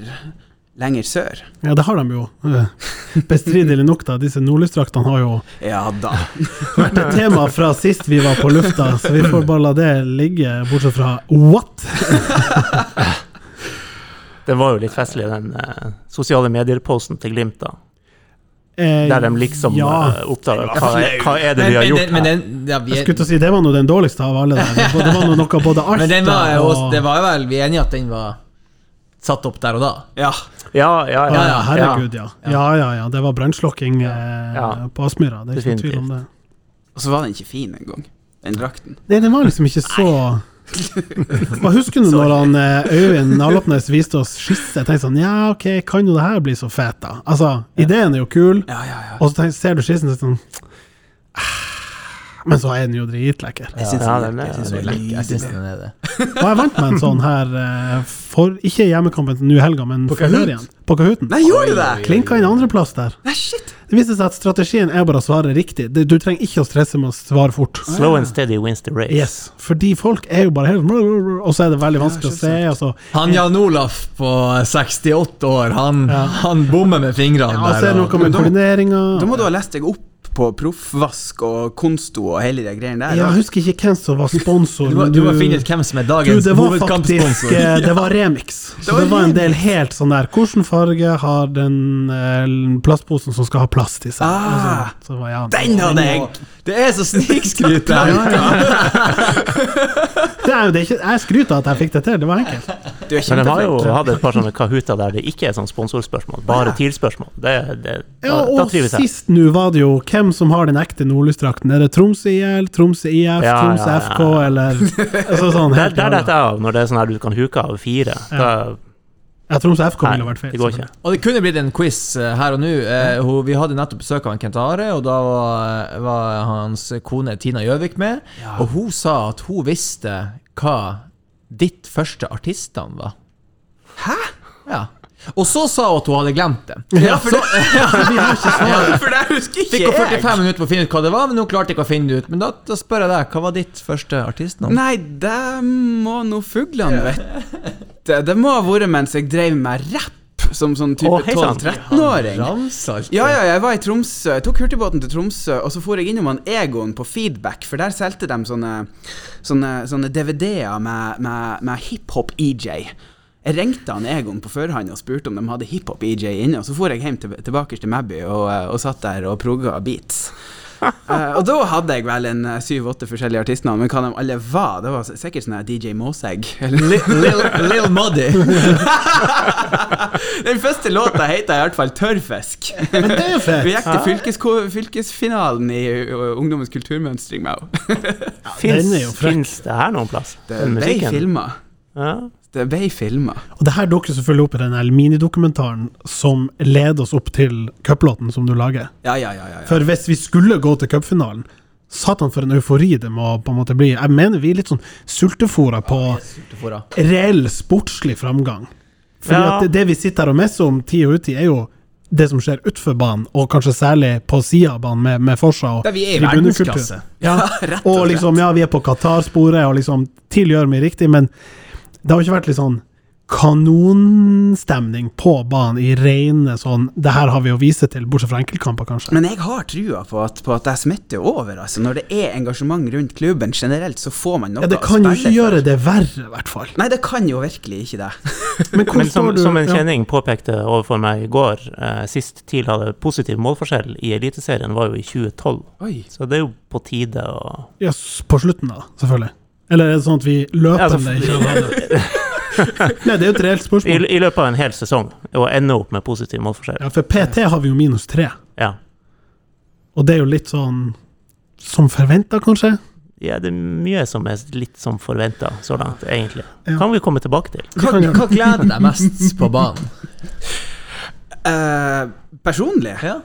lenger sør. ja det har de jo. eh, Bestridelig nok, da. Disse nordlysdraktene har jo Ja da. vært et tema fra sist vi var på lufta, så vi får bare la det ligge, bortsett fra what? Det var jo litt festlig, den eh, sosiale medier-posten til Glimt, da. Eh, Der de liksom ja. eh, oppdager hva, hva er det Men, vi har gjort men, men her. den, ja, vi, Jeg skulle til å si, det var nå den dårligste av alle der. Det var- noe, noe både Alta men den var, og det var vel Vi er enige at den var satt opp der og da? Ja. Ja, ja, Ja, ja. ja, herregud, ja. Ja, ja, ja. Det var brannslokking eh, Ja. på Aspmyra. Det er ikke noen tvil om det. Og så var den ikke fin engang, den drakten. Nei, den var liksom ikke så Hva husker du når han eh, Øyvind Nalopnes viste oss skisse? Jeg tenkte sånn Ja, ok, kan jo det her bli så fet, da? Altså, ideen er jo kul, Ja, ja, ja. og så tenker, ser du skissen og sånn ah, Men så er den jo dritlekker. Jeg syns Ja, den, den den den er det. Og jeg vant med en sånn her eh, for Ikke hjemmekampen nå i helga, men På før igjen. På Kahooten. Nei, gjorde du det? Klinka inn andreplass der. Nei, shit. Det viste seg at strategien er bare å svare riktig. Du, trenger ikke å stresse med å svare fort. Slow and steady wins the race. Yes, fordi folk er jo bare helt Og så er det veldig vanskelig å se. Altså. Han Jan Olaf på 68 år, han, Ja. han bommer med fingrene ja, så er det noe med da- koordineringa. Da må du ha lest deg opp på proffvask og konsto og hele de greiene der. Ja. Jeg husker ikke hvem som var sponsor. Du må, du må finne ut hvem som er dagens det hovedkampsponsor. Det, Det var remix. Så var det var en del helt sånn der Hvilken farge har den eh, plastposen som skal ha plass til seg? Ah, så, så var, ja, Den hadde jeg! Det er så snikskryt ja, der! ja. Det er jo det er ikke, Jeg skryter av at jeg fikk det til, det var enkelt. Du er Men de har jo hatt et par sånne kahuta der det ikke er sånn sponsorspørsmål, bare TIL-spørsmål. Det, det, Ja, da og trives jeg. sist nå var det jo hvem som har den ekte nordlysdrakten. Er det Tromsø IL, Tromsø IF, Ja, Tromsø ja, ja. FK, eller altså, sånn Der, helt der detter jeg av, når det er sånn her du kan huke av fire. Da, Tror Tromsø FK ville vært feil. det går ikke. Og det kunne blitt en quiz eh, her og nå. Eh, vi hadde nettopp besøk av en Kent Are, og da var, var hans kone Tina Gjøvik med. Og hun sa at hun visste hva ditt første artistnavn var. Hæ? Ja. Og så sa hun at hun hadde glemt det. Ja, for det For det husker Fikk ikke jeg. 45 minutter på å finne ut hva det var, men hun klarte ikke å finne det ut. Men da, da spør jeg deg, hva var ditt første artistnavn? Nei, det må nå fuglene vite. Det må ha vært mens jeg drev med rapp som sånn type Å, hei sann. 12-13-åring. Ramsalt. Ja, ja, jeg var i Tromsø. Jeg tok hurtigbåten til Tromsø, og så for jeg innom han Egon på Feedback, for der solgte de sånne, sånne, sånne DVD-er med, med, med hiphop-EJ. Jeg ringte han Egon på forhånd og spurte om de hadde hiphop-EJ inne, og så for jeg hjem til, tilbake til Mabby og, eh, og satt der og progga beats. uh, og da hadde jeg vel en eh, syv-åtte forskjellige artistnavn, men hva de alle var, det var sikkert sånn DJ Måsegg. eller- Lil, Lil Muddy. Den første låta heter i hvert fall Tørrfisk. Men det er jo fett. Vi gikk til fylkes fylkesfinalen i uh, Ungdommens kulturmønstring med henne. Fins, det her noen plass? Det ble filma. Ja. Det ble filma. Og det her dukker selvfølgelig opp i den minidokumentaren som leder oss opp til cuplåten som du lager. Ja, ja, ja. ja, ja. For hvis vi skulle gå til cupfinalen Satan, for en eufori det må på en måte bli. Jeg mener vi er litt sånn sultefòra på reell sportslig framgang. Fordi Ja. at det, det vi sitter her og messer om tid og utid, er jo det som skjer utfor banen, og kanskje særlig på sida av banen, med, med Forsa og Der vi er i tribunekultur. verdensklasse. Ja, Rett og og liksom, ja, vi er på Qatar-sporet, og liksom til gjør vi riktig, men det har jo ikke vært litt sånn kanonstemning på banen i rene sånn Det her har vi å vise til, bortsett fra enkeltkamper, kanskje. Men jeg har trua på at, på at det smitter over. Altså. Når det er engasjement rundt klubben generelt, så får man noe Ja, det kan jo ikke gjøre det verre, i hvert fall. Nei, det kan jo virkelig ikke det. Men Men som, du som en kjenning påpekte overfor meg i går, eh, sist TIL hadde positiv målforskjell i Eliteserien, var jo i 2012. Oi. Så det er jo på tide å Ja, på slutten, da, selvfølgelig. Eller er det sånn at vi løpende ikke har det? Nei, det er jo et reelt spørsmål. I løpet av en hel sesong og ende opp med positiv målforskjell. Ja, for PT har vi jo minus tre, Ja. og det er jo litt sånn som forventa, kanskje? ja, det er mye som er litt som forventa så langt, egentlig. Ja. Kan vi komme tilbake til. Hva, hva gleder deg mest på banen? Uh, personlig Ja.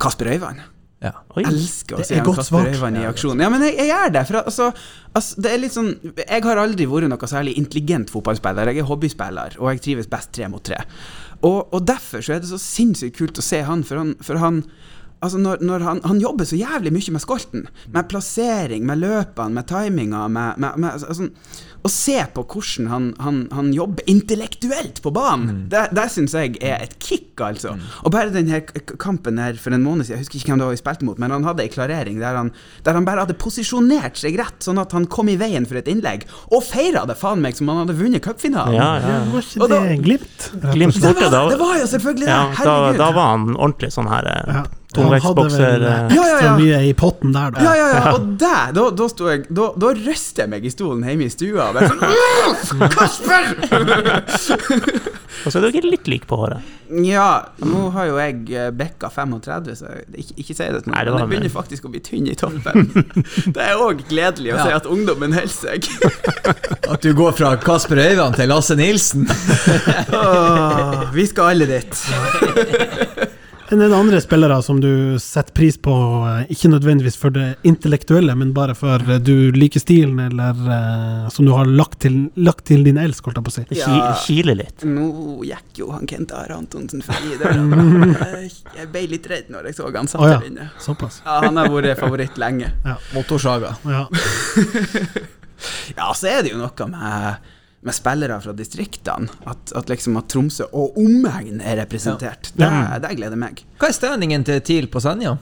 Kasper Øyvand. Ja. Oi. elsker å Det se er Kasper. Øyvand i aksjon. Ja, men jeg, jeg gjør det. For altså, altså, det er litt sånn Jeg har aldri vært noe særlig intelligent fotballspiller. Jeg er hobbyspiller, og jeg trives best tre mot tre. Og, og derfor så er det så sinnssykt kult å se han, for han, for han Altså når, når han, han jobber så jævlig mye med skolten. Med plassering, med løpene, med timinga, med, med, med altså, Å se på hvordan han, han, han jobber intellektuelt på banen, det, det syns jeg er et kick, altså. Og bare den her kampen her for en måned siden, jeg husker ikke hvem det var vi spilte mot, men han hadde ei klarering der han, der han bare hadde posisjonert seg rett, sånn at han kom i veien for et innlegg, og feira det faen meg som han hadde vunnet cupfinalen. Ja, ja. Var ikke da- det Glimt? Glimt? Det, borte, da. det var jo selvfølgelig ja, det! da, Herregud. da var han ordentlig sånn her eh, Ja. Hadde vel eh, eh, Ja, ja, ekstra ja. mye i potten der, da. Ja, ja, ja, og der, da, da, sto jeg, da, da røste jeg meg i stolen hjemme i stua. Og bare sånn Kasper! Og så er dere litt like på håret. ja, nå har jo jeg bikka bekka 35, så ikke, ikke si det til Men jeg begynner faktisk å bli tynn i toppen. Det er òg gledelig å Ja. se at ungdommen holder seg. At du går fra Kasper Øyvand til Lasse Nilsen? Åh, vi skal alle dit. Men er det andre spillere som du setter pris på, eh, ikke nødvendigvis for det intellektuelle, men bare for eh, du liker stilen, eller eh, som du har lagt til, lagt til din elsk, holdt jeg på å si? Ja. Kile litt. Nå gikk jo han Kent Are Antonsen forbi der. Jeg- ble litt redd når jeg så han satt oh, ja. der inne. Såpass. Ja, han har vært favoritt lenge. Motorsaga. Ja. Ja, så er det jo noe med, med spillere fra distriktene. At, at liksom at Tromsø og omegn er representert. Det, det gleder meg. Hva er standingen til TIL på Senja?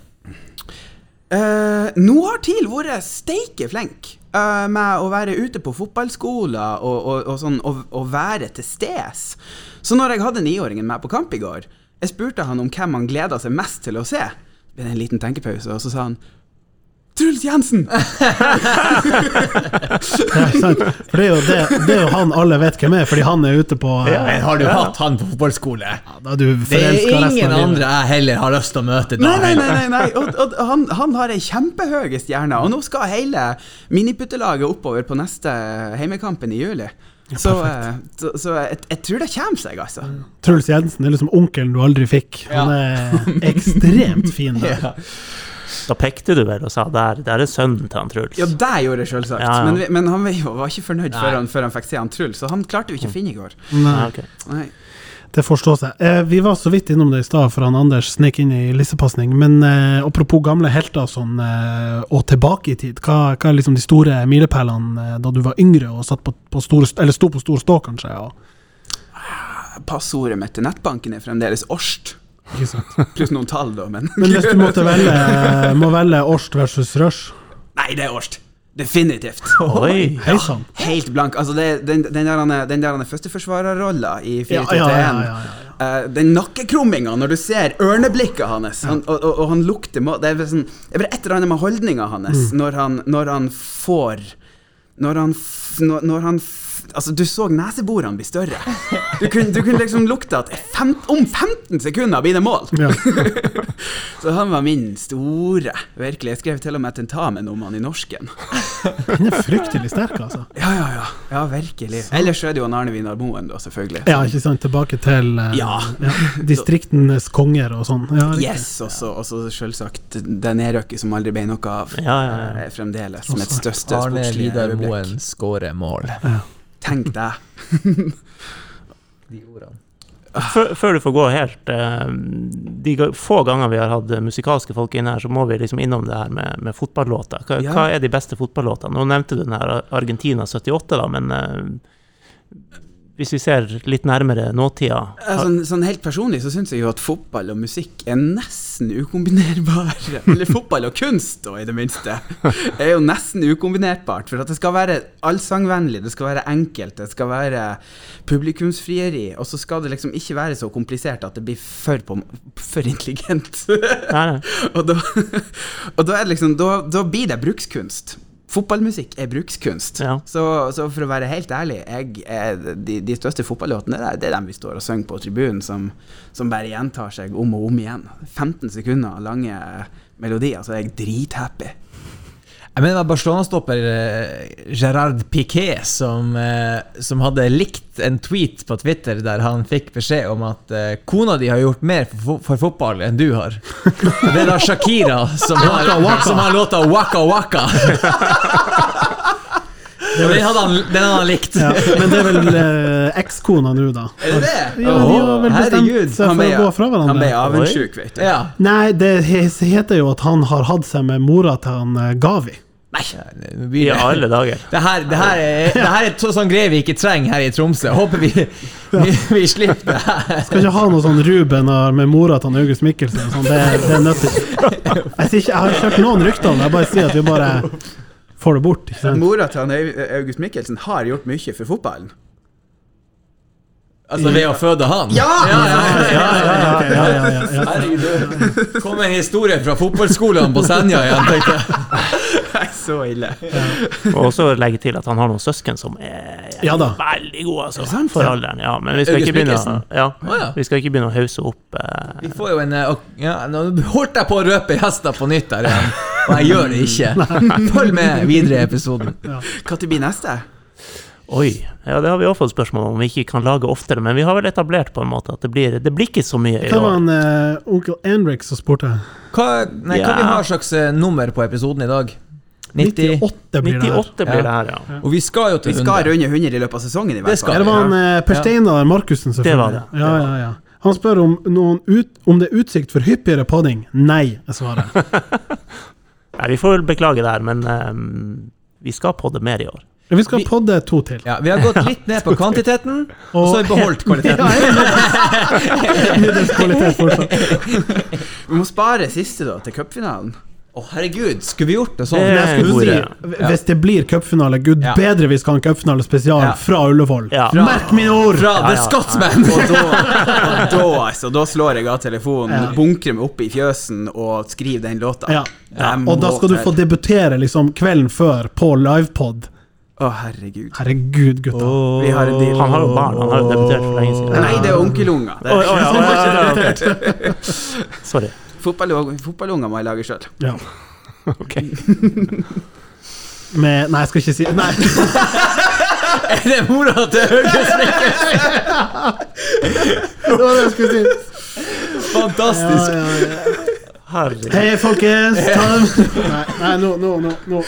Eh, nå har TIL vært steike flink eh, med å være ute på fotballskoler og, og, og, sånn, og, og være til stes. Så når jeg hadde niåringen med på kamp i går, jeg spurte han om hvem han gleda seg mest til å se. Det ble en liten tenkepause, og så sa han Truls Jensen! det er sant? For det er, jo det, det er jo han alle vet hvem er, fordi han er ute på Ja. Men har du hatt han på fotballskole? Ja, Da er du Det er forelska resten ingen av livet. andre jeg heller har lyst til å møte da. Nei, nei, nei, nei, nei. Og, og han, han har ei kjempehøy stjerne, og nå skal hele miniputtelaget oppover på neste heimekampen i juli. Så, eh, så, så jeg, jeg tror det kommer seg, altså. Truls Jensen er liksom onkelen du aldri fikk. Han er ekstremt fin. Der. Da pekte du vel og sa der, der er sønnen til han Truls. Ja, det gjorde jeg selvsagt, Ja, ja. Men, men han var ikke fornøyd før han, før han fikk se han Truls, så han klarte jo ikke å finne i går. Nei, Ja, ok. Nei. det forstår seg. Eh, vi var så vidt innom det i stad, for han Anders snek inn i lissepasning. Men eh, apropos gamle helter sånn, eh, og tilbake i tid, hva, hva er liksom de store milepælene eh, da du var yngre og satt på, på store, eller sto på stor stå, kanskje? Ja. Passordet mitt til nettbanken er fremdeles Årst. Ikke sant? Pluss noen tall, da, men Men hvis du måtte velge, må velge Årst versus Rush Nei, det er Årst. Definitivt. Oi! Hei sann. Helt blank. Altså, det, den, den der, den der førsteforsvarerrolla i 4-2-3-1 Ja, ja, ja, ja, ja, ja. Eh, Den nakkekrumminga når du ser ørneblikket hans, han, og, og, og han lukter må- Det er sånn, det er bare et eller annet med holdninga hans Mm. når, han, når han får Når han f, når, når han f, Altså, du så neseborene bli større. Du kunne, du kunne liksom lukte at fem, om 15 sekunder blir det mål! Ja. Så han var min store. Virkelig. Jeg skrev til og med tentamen om han i norsken. Han er fryktelig sterk, altså. Ja, ja, ja. Ja, virkelig. Ellers så er det jo han Arne Vinar Moen, da, selvfølgelig. Ja, ikke sant? Tilbake til uh, Ja. distriktenes konger og sånn. Ja. Yes, og så selvsagt det nedrykket som aldri ble noe av. Ja, ja, ja. eh, Fremdeles mitt største Arne sportslige Vidar. Moen skårer mål. Tenk deg. De ordene. Før, før du får gå helt eh, De få ganger vi har hatt eh, musikalske folk inne her, så må vi liksom innom det her med, med fotballåter. Hva, Ja. hva er de beste fotballåtene? Nå nevnte du den her Argentina 78, da, men eh, hvis vi ser litt nærmere nåtida Sånn, sånn helt personlig så syns jeg jo at fotball og musikk er nesten ukombinerbare. Eller fotball og kunst, da, i det minste. er jo nesten ukombinerbart. For at det skal være allsangvennlig, det skal være enkelt, det skal være publikumsfrieri. Og så skal det liksom ikke være så komplisert at det blir for, på, for intelligent. Og da, og da liksom Da, da blir det brukskunst. Fotballmusikk er brukskunst. Ja. Så, så for å være helt ærlig, jeg, de, de største fotballåtene det er, det er dem vi står og synger på tribunen, som, som bare gjentar seg om og om igjen. 15 sekunder lange melodier, så er jeg drithappy. Jeg mener Barcelona-stopper eh, Gerard Piquet som, eh, som hadde likt en tweet på Twitter der han fikk beskjed om at eh, kona di har gjort mer for, for fotball enn du har. Det er da Shakira som har, som har låta Waka Waka. Den hadde han, den hadde han likt. Ja, men det er vel eh, ekskona nå, da. Er det det? Ja, de har vel bestemt herregud. seg for å gå fra han ble hverandre. avundsjuk, vet du. Ja. Nei, det heter jo at han har hatt seg med mora til han eh, Gavi. Nei, I blir alle dager. Det her, det her er, det her er to- sånn greier vi ikke trenger her i Tromsø. Håper vi, vi, vi slipper det her. Skal ikke ha noe sånn Ruben med mora til August Mikkelsen. Sånn. Det, det nødt til Jeg, ikke. jeg har ikke hørt noen rykter om det. Jeg bare sier at vi bare får det bort. Ikke sant? Mora til han August Mikkelsen har gjort mye for fotballen. Altså ved å føde han? Ja! ja, ja, ja, ja, ja. Ja, ja, ja, ja. Herregud, kom en historie fra fotballskolene på Senja igjen, tenkte jeg. Nei, så ille. Og også legge til at han har noen søsken som er Ja veldig gode, altså. sant? For alderen. Ja, men vi skal August ikke begynne, ja, ja. vi skal ikke begynne å hause opp eh, Vi får jo en eh, ja, Nå holdt jeg på å røpe gjester på nytt her igjen, og jeg gjør det ikke. Følg med videre i episoden. Når blir neste? Oi. Ja, det har vi også fått spørsmål om vi ikke kan lage oftere, men vi har vel etablert på en måte at det blir, det blir ikke så mye i år. Det var en han eh, onkel Henrik som spurte. Hva, nei, hva vi har slags eh, nummer på episoden i dag? 90? 98 blir det her. 98 blir det her, ja. Og vi skal jo til 100. Vi skal 100. runde 100 i løpet av sesongen, i Det hvert fall. det var en, uh, Per Steinar Markussen, selvfølgelig. Det var det. Ja, ja, ja. Han spør om, noen ut, om det er utsikt for hyppigere padding. Nei, er svaret. Nei, vi får vel beklage der, men um, vi skal podde mer i år. Vi skal Vi- podde to til. Ja, vi har gått litt ned på kvantiteten, og så har vi beholdt kvaliteten. Middels kvalitet fortsatt. Vi må spare siste da, til cupfinalen. Å, herregud, skulle vi gjort det sånn? Det- skulle si, hvis det blir cupfinale, gud Ja. bedre vi skal ha en cupfinale spesial Ja. fra Ullevål. Ja. Merk mine ord! Fra The ja. Scotsman! Og da, og da, altså, da slår jeg av telefonen, Ja. bunkrer meg opp i fjøsen og skriver den låta. Og da skal du få debutere liksom kvelden før på livepod. Å, herregud. Herregud, gutta. Vi har en deal. Han har jo barn, han har jo debutert for lenge siden. Nei, det er onkelunger. Oh. Sorry. Fotball- Fotballunger må jeg lage sjøl. Ja. Ok. Med Nei, jeg skal ikke si Nei. Er det mora til Høgesnekker? Det var det jeg skulle si. Fantastisk. Ja, ja, ja. Herregud. Hei, folkens! Ta Nei, nei, nå, nå, nå,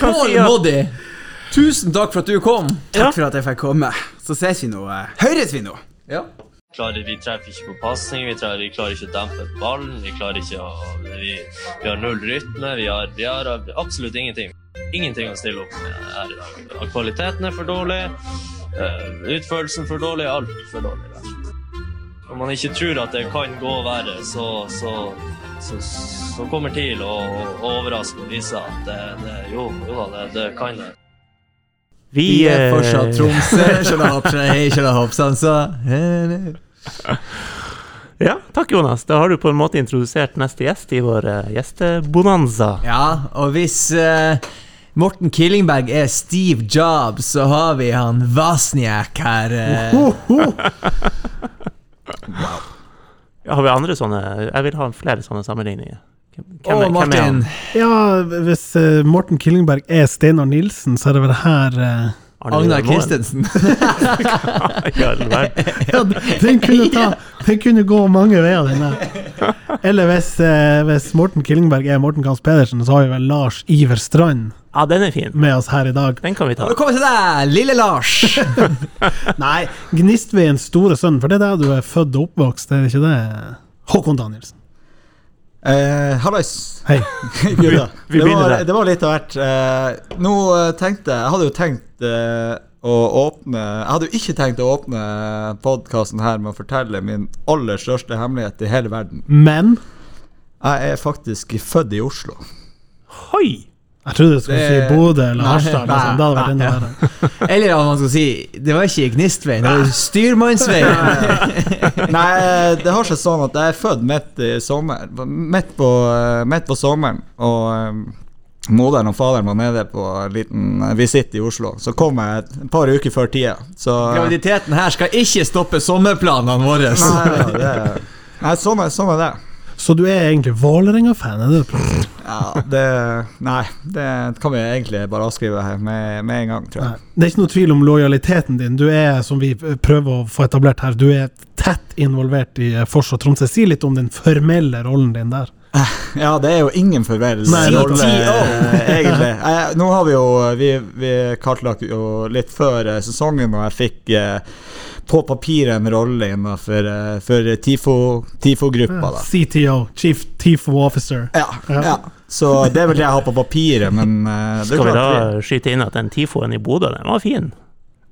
Paul Moddi, tusen takk for at du kom. Takk Ja. for at jeg fikk komme. Så ses vi nå. Høres vi nå! Ja. Klarer, vi treffer ikke på pasning, vi, vi klarer ikke å dempe ballen. Vi klarer ikke å Vi, vi har null rytme. Vi har, vi har absolutt ingenting. Ingenting å stille opp med her i dag. Kvaliteten er for dårlig. eh, Utførelsen for dårlig. Alt for dårlig. Der. Om. Man ikke tror at det kan gå verre, så, så, så, så kommer TIL å, å overraske og vise at det, det, jo, jo da, det, det kan det. Vi Vi er eh, fortsatt Tromsø. Kjølahopp, hei, kjølahopp, sansa. Ja, takk, Jonas. Da har du på en måte introdusert neste gjest i vår eh, gjestebonanza. Ja, og hvis uh, Morten Killingberg er Steve Jobs, så har vi han Vasniak her. Uh. Ho. Ja, har vi andre sånne Jeg vil ha flere sånne sammenligninger. Hvem, Å, hvem, er- hvem er han? Ja, hvis uh, Morten Killingberg er Steinar Nilsen, så er det vel her uh, Agnar Christensen. Ja, den kunne, ta, den kunne gå mange veier, den der. Eller hvis, eh, hvis Morten Killingberg er Morten Gans Pedersen, så har vi vel Lars Iver Strand Ja, den er fin. med oss her i dag. Den kan vi ta. Velkommen til deg, lille Lars. Nei, Gnistveiens store sønn, for det er der du er født og oppvokst, er det ikke det? Håkon Danielsen. Eh, Hallais. Hei. Gutta. vi det, var, det var litt av hvert. Eh, nå eh, tenkte jeg Jeg hadde jo tenkt eh, å åpne Jeg hadde jo ikke tenkt å åpne podkasten her med å fortelle min aller største hemmelighet i hele verden. Men Jeg er faktisk født i Oslo. Hoi! Jeg trodde du skulle Det- si Bodø eller Harstad. Liksom. Det hadde vært enda verre. Eller om man skal si Det var ikke Gnistveien, det var Styrmannsveien. Nei, det har seg sånn at jeg er født midt i sommer. Midt på, midt på sommeren. Og eh, moderen og faderen var nede på en liten visitt i Oslo. Så kom jeg et par uker før tida. Så Graviditeten her skal ikke stoppe sommerplanene våre. Nei, ja, det, nei sånn, er, sånn er det. Så du er egentlig Vålerenga-fan, er det du? Ja, det Nei, det kan vi egentlig bare avskrive her med, med en gang, tror Nei. jeg. Det er ikke noe tvil om lojaliteten din. Du er, som vi prøver å få etablert her, du er tett involvert i Fors og Tromsø. Si litt om den formelle rollen din der. Ja, det er jo ingen rolle, eh, egentlig. Eh, nå har vi jo Vi, vi kartlagt jo litt før eh, sesongen, og jeg fikk eh, på papiret en rolle innenfor eh, for TIFO- TIFO-gruppa, da. CTO, Chief Tifo Officer. Ja, Ja. ja. Så det er vel det jeg har på papiret, men eh, det Skal vi da da skyte inn at den tifoen i Bodø, den var fin?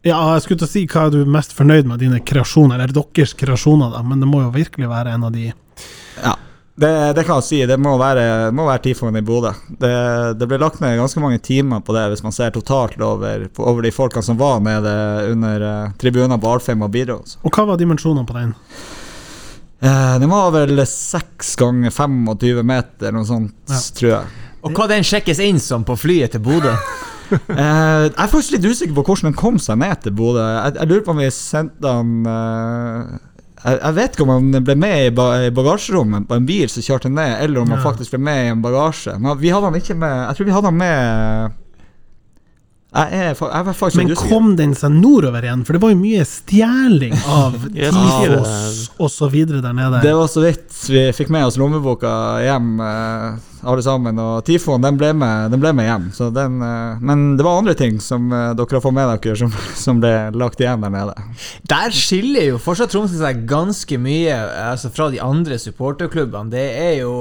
Ja, jeg skulle til å si hva er du mest fornøyd med dine kreasjoner, eller deres kreasjoner, da, men det må jo virkelig være en av de det, det kan jeg si. Det må være, det må være Tifoen i Bodø. Det, det ble lagt ned ganske mange timer på det, hvis man ser totalt over, over de folkene som var nede under uh, tribunen på Alfheim og bidro. altså. Og hva var dimensjonene på den? Uh, den var vel 6 ganger 25 meter, noe sånt, Ja. tror jeg. Og hva den sjekkes inn som på flyet til Bodø? uh, jeg er faktisk litt usikker på hvordan den kom seg ned til Bodø. Jeg, jeg lurer på om vi sendte den eh, jeg, vet ikke om han ble med i bagasjerommet på en bil som kjørte ned, eller om han faktisk ble med i en bagasje. Men vi hadde han ikke med Jeg tror vi hadde han med Jeg er, jeg er faktisk Men kom den seg nordover igjen? For det var jo mye stjeling av tifos og så videre der nede. Det var så vidt vi fikk med oss lommeboka hjem, eh, alle sammen. Og Tifoen den ble med, den ble med hjem. Så den, eh, men det var andre ting som eh, dere har fått med dere, som, som ble lagt igjen der nede. Der skiller jo fortsatt Tromsø seg ganske mye altså fra de andre supporterklubbene. Det er jo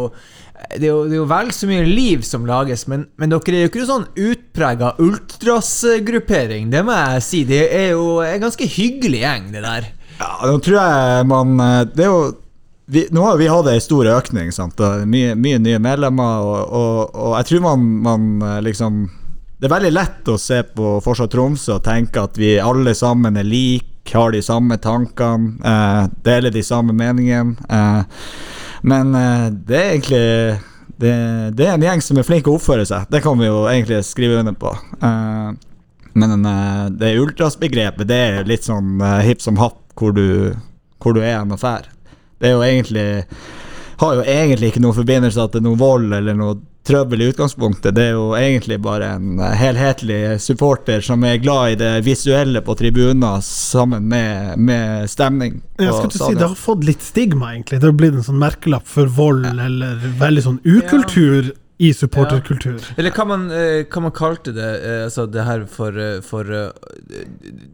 det er, jo, det er jo vel så mye liv som lages, men, men dere er jo ikke noen sånn utprega ultrasgruppering. Det må jeg si. Det er jo en ganske hyggelig gjeng, det der. Ja, nå tror jeg man eh, Det er jo vi, nå har vi hatt ei stor økning. Mye, mye nye medlemmer. Og, og, og jeg tror man, man eh, liksom Det er veldig lett å se på Fortsatt Tromsø og tenke at vi alle sammen er like, har de samme tankene, eh, deler de samme meningene. Eh, men eh, det er egentlig det, det er en gjeng som er flink til å oppføre seg. Det kan vi jo egentlig skrive under på. Uh, men uh, det ultrasbegrepet, det er litt sånn uh, hipp som happ hvor du, hvor du er og drar. Det er jo egentlig Har jo egentlig ikke noen forbindelse til noe vold eller noe trøbbel i utgangspunktet. Det er jo egentlig bare en eh, helhetlig supporter som er glad i det visuelle på tribuner sammen med, med stemning. Jeg skulle til si. Det har fått litt stigma, egentlig. Det har blitt en sånn merkelapp for vold, eller veldig sånn ukultur i supporterkultur. Eller hva man, eh, hva man kalte det, eh, altså det her for, for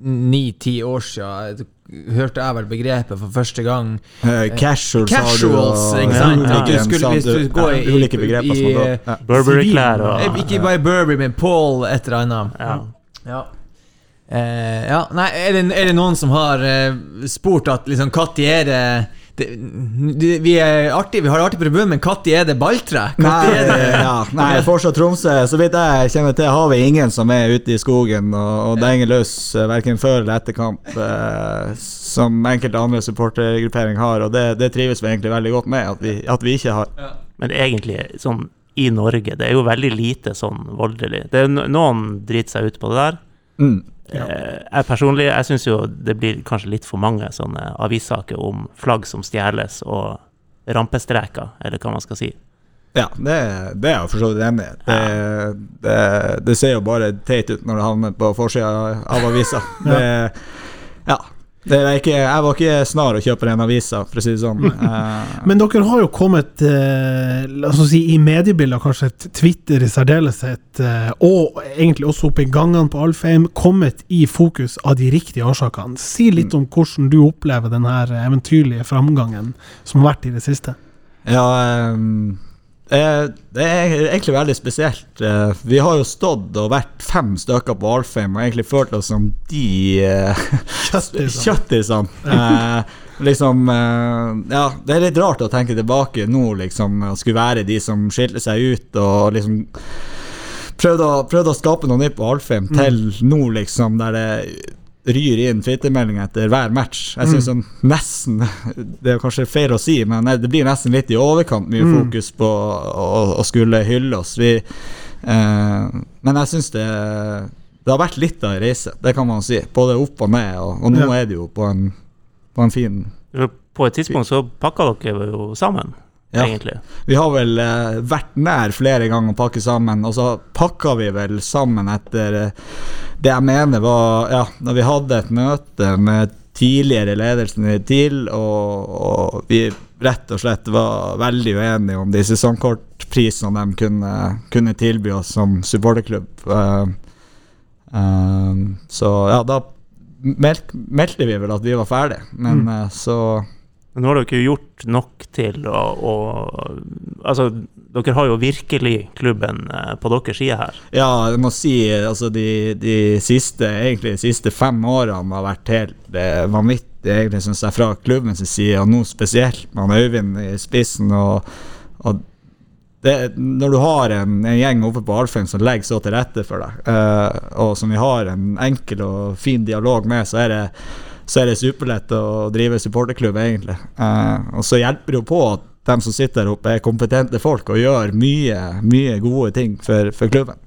ni-ti år siden, hørte jeg vel begrepet for første gang. Uh, casuals, Casuals, du, ikke sant? Ja, ja. du skulle- hvis du går ja, i- ulike begreper i- som. Ja. Burberry-klær Eh, og Ikke bare Burberry, men Paul et eller annet. ja. Ja. Eh, ja, nei, er det, er det noen som har uh, spurt at liksom Når er det, det, det Vi er artig, vi har det artig på tribunen, men når er det balltre? Nei, er det ja, nei, fortsatt Tromsø Så vidt jeg kjenner til, har vi ingen som er ute i skogen og, og denger løs, eh, verken før eller etter kamp, eh, som enkelte andre supportergrupperinger har. Og det, det trives vi egentlig veldig godt med, at vi, at vi ikke har. Men egentlig, sånn i Norge, det er jo veldig lite sånn voldelig. Det er no- Noen driter seg ut på det der. Mm. Eh, Jeg personlig, jeg syns jo det blir kanskje litt for mange sånne avissaker om flagg som stjeles, og rampestreker, eller hva man skal si. Ja, det, det er jeg for så vidt enig i. Det, det, det ser jo bare teit ut når det havner på forsida av avisa. Det, ja. Det ikke, jeg var ikke snar å kjøpe den avisa, for å si det sånn. Eh, Men dere har jo kommet eh, la oss si, i mediebilder, kanskje et Twitter i særdeleshet, eh, og egentlig også oppe i gangene på Alfheim, kommet i fokus av de riktige årsakene. Si litt om hvordan du opplever den eventyrlige framgangen som har vært i det siste. Ja, ehm, eh, det er egentlig veldig spesielt. Eh, vi har jo stått og vært fem stykker på Alfheim og egentlig følt oss som de eh, Kjøttisene. liksom Ja, det er litt rart å tenke tilbake nå, liksom, og skulle være de som skilte seg ut og liksom prøvde å, prøvde å skape noe nytt på Alfheim, til nå, liksom, der det ryr inn Twitter-meldinger etter hver match. Jeg synes sånn nesten Det er kanskje feil å si, men det blir nesten litt i overkant mye fokus på å, å skulle hylle oss. Vi, eh, men jeg syns det Det har vært litt av en reise, det kan man si. Både opp og ned, og, og nå Ja. er det jo på en, på en fin På et tidspunkt så pakka dere jo sammen, Ja. egentlig. Vi har vel eh, vært nær flere ganger å pakke sammen, og så pakka vi vel sammen etter eh, det jeg mener var Ja, når vi hadde et møte med tidligere ledelsen i TIL, og, og vi rett og slett var veldig uenige om de sesongkortprisene de kunne, kunne tilby oss som supporterklubb. Uh, uh, så ja, da meldte vi vel at vi var ferdige, men eh, så Men nå har dere jo gjort nok til å, å Altså, dere har jo virkelig klubben eh, på deres side her. Ja, jeg må si altså de, de siste egentlig de siste fem årene har vært helt eh, vanvittig, egentlig, syns jeg, fra klubbens side, og nå spesielt med Øyvind i spissen. og, og det, når du har en, en gjeng oppe på Alfheim som legger så til rette for deg, uh, og som vi har en enkel og fin dialog med, så er det, så er det superlett å drive supporterklubb, egentlig. Eh, og så hjelper det jo på at de som sitter der oppe, er kompetente folk og gjør mye, mye gode ting for, for klubben.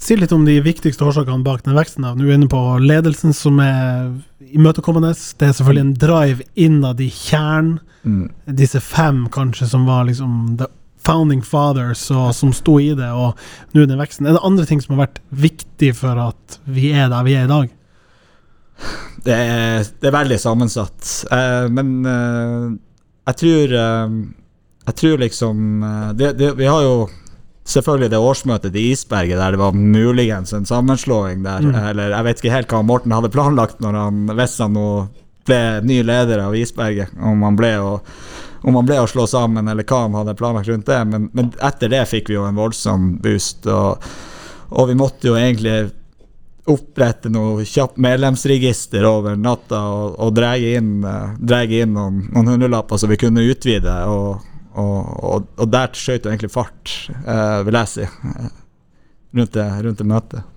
Si litt om de viktigste årsakene bak den veksten. Nå er vi inne på ledelsen, som er imøtekommende. Det er selvfølgelig en drive innad i kjernen. Mm. Disse fem, kanskje, som var liksom the founding fathers, og som sto i det. Og nå er den veksten. Er det andre ting som har vært viktig for at vi er der vi er i dag? Det er, det er veldig sammensatt. Eh, men eh, jeg tror eh, Jeg tror liksom eh, det, det, Vi har jo selvfølgelig det årsmøtet i Isberget der det var muligens en sammenslåing der. Mm. Eller jeg vet ikke helt hva Morten hadde planlagt når han hvis han nå ble ny leder av Isberget. Om han ble å om han ble å slå sammen, eller hva han hadde planlagt rundt det. Men, men etter det fikk vi jo en voldsom boost. Og, og vi måtte jo egentlig opprette noe kjapt medlemsregister over natta og, og dra inn, eh, inn noen, noen hundrelapper så vi kunne utvide. Og, og, og, og der skjøt jo egentlig fart, eh, vil jeg si, eh, rundt det, rundt det møtet.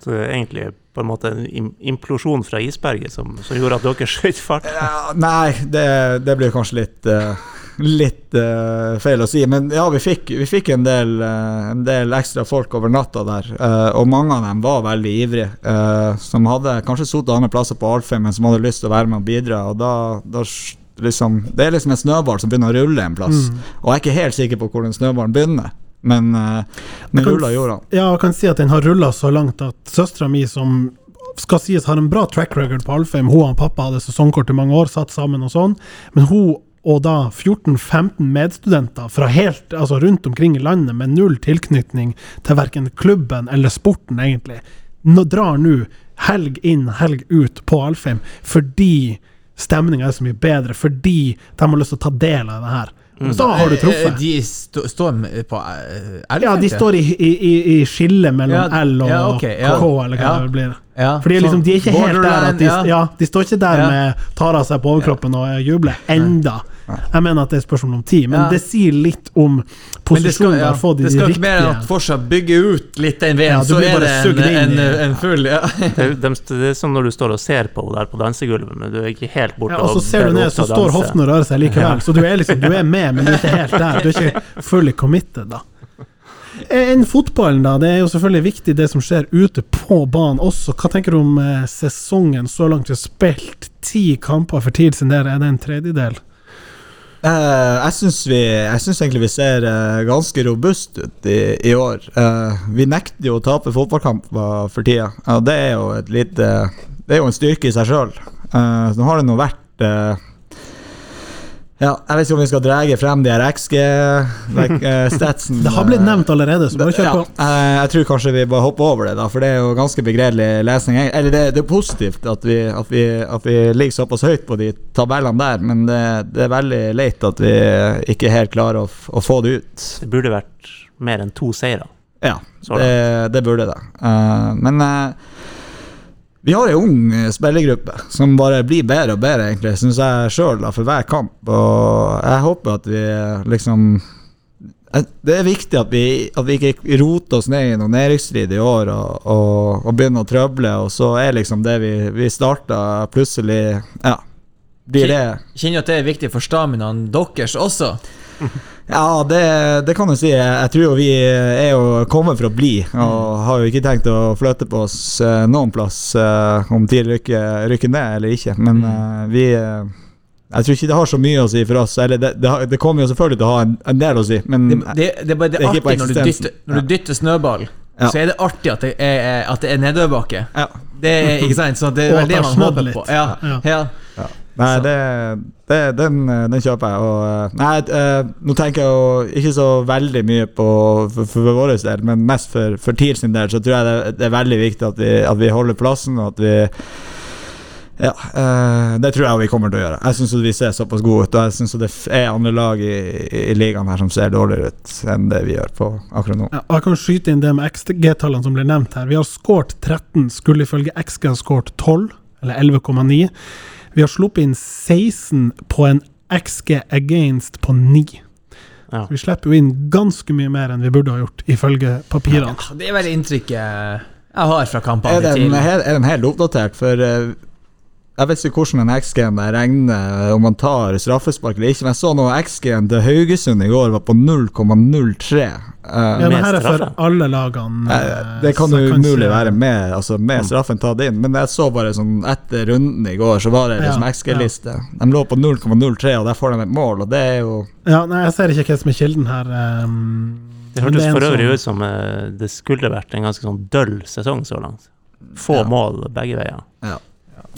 Så det er egentlig på en måte en implosjon fra isberget som, som gjorde at dere skjøt fart. Ja, nei, det, det blir kanskje litt eh, Litt uh, feil å si, men ja, vi fikk, vi fikk en, del, uh, en del ekstra folk over natta der. Uh, og mange av dem var veldig ivrige. som hadde kanskje sittet andre plasser på Alfheim, men som hadde lyst til å være med og bidra. Og da, da liksom, Det er liksom en snøball som begynner å rulle en plass. Mm. Og jeg er ikke helt sikker på hvor den snøballen begynner, men den kan- rulla gjorde han. Ja, jeg kan si at den har rulla så langt at søstera mi, som skal sies har en bra track record på Alfheim, hun og pappa hadde sesongkort i mange år, satt sammen og sånn, men hun og da 14-15 medstudenter fra helt, altså rundt omkring i landet med null tilknytning til verken klubben eller sporten, egentlig, nå drar nå helg inn, helg ut på Alfheim fordi stemninga er så mye bedre, fordi de har lyst til å ta del av det her. Da har du Eh, truffet. De stå, står på eh, er Ja, de står i, i, i, skillet mellom Ja, L og ja, okay, ja. K, eller hva det blir. Ja. Fordi de er, liksom, de er ikke helt der at de, ja. de står ikke der Ja. med tar av seg på overkroppen og jubler enda. Jeg mener at det er spørsmål om tid, men Ja. det sier litt om posisjonen. det skal, de det skal ikke riktige mer enn at fortsatt bygge ut litt den veien, Ja, så er det en, en, en full ja. Det, er- er som når du står og ser på henne der på dansegulvet, men du er ikke helt borte ja, Og så ser du ned, så står hoften og rører seg likevel. Så du er liksom, du er med, men du er ikke helt der. Du er ikke fully committed, da. Enn fotballen, da. Det er jo selvfølgelig viktig det som skjer ute på banen også. Hva tenker du om eh, sesongen så langt? Vi har spilt ti kamper for tid sin der, Er det en tredjedel? Uh, jeg syns egentlig vi ser uh, ganske robust ut i, i år. Uh, vi nekter jo å tape fotballkamper for tida, og det er jo et lite Det er jo en styrke i seg sjøl. nå har det nå vært eh, ja, jeg vet ikke om vi skal dra frem de her XG-statsen. Det har blitt nevnt allerede, så bare kjør ja, på. eh, jeg tror kanskje vi bare hopper over det, da for det er jo ganske begredelig lesning. Eller det, det er positivt at vi, at, vi, at vi ligger såpass høyt på de tabellene der, men det, det er veldig leit at vi ikke helt klarer å, å få det ut. Det burde vært mer enn to seire. Ja, det, det burde det. Eh, men eh, vi har ei ung eh, spillergruppe som bare blir bedre og bedre, egentlig, syns jeg sjøl, for hver kamp. Og jeg håper at vi eh, liksom eh, Det er viktig at vi, at vi ikke roter oss ned i noen nedrykksstrid i år og, og, og begynner å trøble, og så er liksom det vi, vi starta, plutselig Ja, blir det Kjenner du at det er viktig for staminaen deres også? Ja, det, det kan du si. Jeg tror jo vi er jo kommet for å bli, og har jo ikke tenkt å flytte på oss eh, noen plass eh, om TIL rykker, rykker ned eller ikke. Men eh, vi Jeg tror ikke det har så mye å si for oss. Eller det, det, det kommer jo selvfølgelig til å ha en, en del å si, men Det, det, det, er bare- det Det er artig når du dytter, når du dytter snøball. Ja. Så er det artig at det er, at det er nedoverbakke. ja. Det er, ikke sant? Så det er vel det man håper på. Ja, Ja. Nei, det, det, den, den kjøper jeg. Og, eh, nei, eh, nå tenker jeg jo ikke så veldig mye på for, for vår del, men mest for, for TIL sin del, så tror jeg det, det er veldig viktig at vi, at vi holder plassen, og at vi ja, eh, det tror jeg vi kommer til å gjøre. Jeg syns vi ser såpass gode ut, og jeg syns det er andre lag i, i ligaen her som ser dårligere ut enn det vi gjør på akkurat nå. Ja, og jeg kan skyte inn det med XG-tallene som ble nevnt her. Vi har skåret 13, skulle ifølge XG ha skåret 12, eller 11,9. Vi har sluppet inn 16 på en XG against på 9. Ja. Så vi slipper jo inn ganske mye mer enn vi burde ha gjort, ifølge papirene. Det er vel inntrykket jeg har fra Er kampene den, er den helt oppdatert? For eh, jeg vet ikke hvordan den XG-en der regner om man tar straffespark eller ikke, men jeg så nå XG-en til Haugesund i går var på 0,03. Uh, Ja, men her er for alle lagene. Uh, det kan jo umulig kanskje... være med, altså med straffen tatt inn, men jeg så bare sånn etter runden i går, så var det liksom Ja, XG-liste. De lå på 0,03, og der får de et mål, og det er jo Ja, nei, jeg ser ikke hvem som er kilden her. Um, Det hørtes for øvrig sånn- ut som uh, det skulle vært en ganske sånn døll sesong så langt. Få Ja. mål begge veier.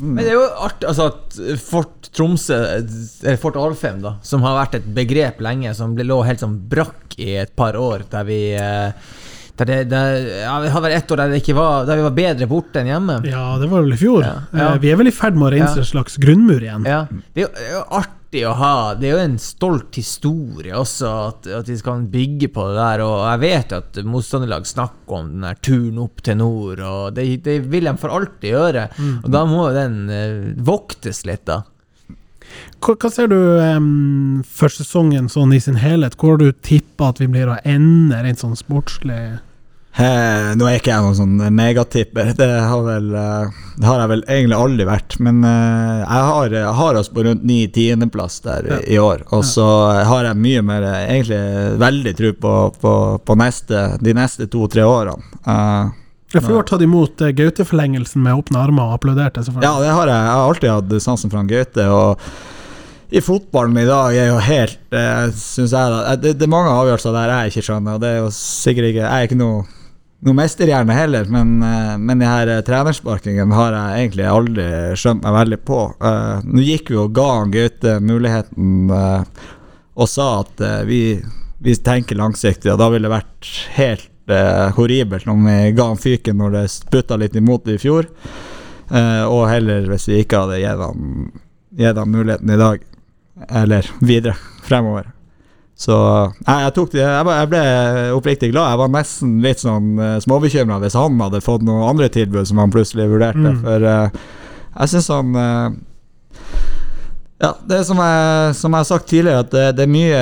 Mm. Men det er jo artig altså at Fort Tromsø, eller Fort Alfheim, da, som har vært et begrep lenge, som lå helt sånn brakk i et par år, der vi eh, der det, der, ja, Vi har vel ett år der, det ikke var, der vi var bedre borte enn hjemme. Ja, det var vel i fjor. Ja, ja. Eh, Vi er vel i ferd med å reise en slags grunnmur igjen. Ja. Det er jo- det jo art, artig å ha Det er jo en stolt historie også, at, at vi skal bygge på det der. Og jeg vet at motstanderlag snakker om den der turen opp til nord, og det, det vil de for alltid gjøre. Og da må den eh, voktes litt, da. Hva, hva ser du um, for sesongen sånn i sin helhet? Hvor har du tippa at vi blir å ende rent sånn sportslig? He, nå er ikke jeg noen sånn megatipper, det har, vel, eh, det har jeg vel egentlig aldri vært. Men eh, jeg, har, har oss på rundt 9-10.-plass der i, i år. Og så har jeg mye mer, eh, egentlig veldig tro på, på, på neste, de neste to-tre årene. Eh, Ja, for du har tatt imot eh, Gaute-forlengelsen med åpne armer og applauderte, ja, selvfølgelig. det har jeg. Jeg har alltid hatt sansen for han Gaute. Og i fotballen i dag er jo helt eh, Synes jeg da eh, det, det er mange avgjørelser der jeg ikke skjønner. Og det er jo sikkert ikke Jeg er ikke noe noe mesterhjerne heller, men, eh, men de her trenersparkingene trenersparkingen har jeg egentlig aldri skjønt meg veldig på. Eh, nå gikk vi og ga han Gaute muligheten eh, og sa at eh, vi, vi tenker langsiktig, og da ville det vært helt eh, horribelt når vi ga han fyken når det sputta litt imot i fjor. Eh, og heller hvis vi ikke hadde gitt han, gitt han muligheten i dag, eller videre fremover. Så jeg, jeg, tok det, jeg, jeg ble oppriktig glad. Jeg var nesten litt sånn uh, småbekymra hvis han hadde fått noen andre tilbud som han plutselig vurderte. Mm. For eh, jeg syns han eh, Ja, det er som jeg, som jeg har sagt tidligere, at det, det er mye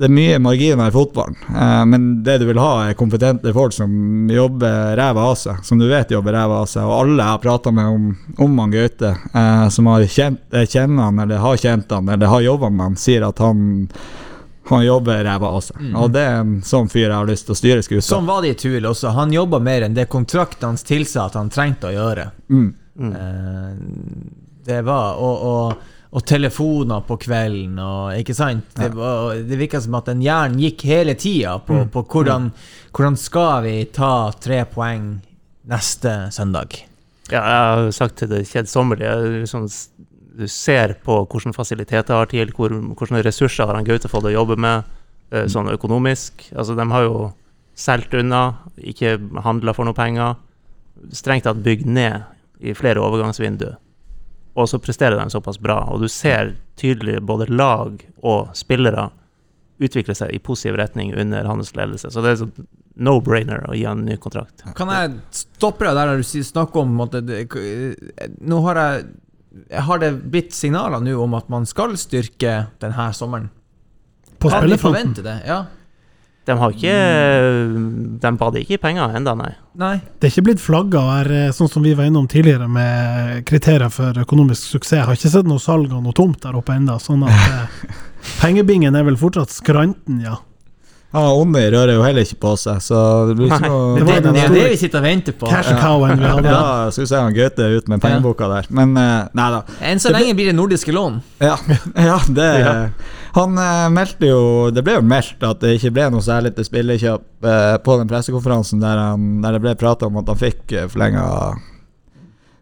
det er mye marginer i fotballen, eh, men det du vil ha, er kompetente folk som jobber ræva av seg. Som du vet jobber ræva av seg. Og alle jeg har prata med om, om han Gaute, eh, som har kjent, eh, kjenner han, eller har kjent han, eller har jobba med han, sier at han, han jobber ræva av seg. Og det er en sånn fyr jeg har lyst til å styre skuta. Sånn var det i Tuel også. Han jobba mer enn det kontrakten hans tilsa at han trengte å gjøre. Mm. Eh, det var Og, og, og telefoner på kvelden og Ikke sant? Det, var, det virka som at den hjernen gikk hele tida på, på hvordan, hvordan skal vi ta tre poeng neste søndag. Ja, jeg har sagt til det kjedsommelige liksom, Du ser på hvilke fasiliteter har til, hvor, hvilke ressurser har han Gaute fått å jobbe med, eh, sånn økonomisk. Altså, de har jo solgt unna, ikke handla for noe penger. Strengt tatt bygd ned i flere overgangsvinduer. Og så presterer de såpass bra. Og du ser tydelig både lag og spillere utvikle seg i positiv retning under hans ledelse. Så det er sånn no-brainer å gi han en ny kontrakt. Kan jeg stoppe deg der når du snakker om at det, Nå har jeg Har det blitt signaler nå om at man skal styrke denne sommeren? På Kan vi forvente det? Ja? De har ikke De bader ikke i penger ennå, nei. Nei? Det er ikke blitt flagga og er eh, sånn som vi var innom tidligere, med kriterier for økonomisk suksess. Jeg har ikke sett noe salg av noe tomt der oppe ennå, sånn at eh, pengebingen er vel fortsatt skranten, ja. Ja, Onni rører jo heller ikke på seg, så det blir ikke noe det Det, det, er det vi sitter og venter på. Cash cowen vi hadde. Ja, skal vi se han Gaute ut med pengeboka der, men eh, nei da. Enn så lenge blir det nordiske lån. Ja, ja det Ja. Han eh, meldte jo Det ble jo meldt at det ikke ble noe særlig til spillekjøp eh, på den pressekonferansen der, han, der det ble prata om at han fikk uh, forlenga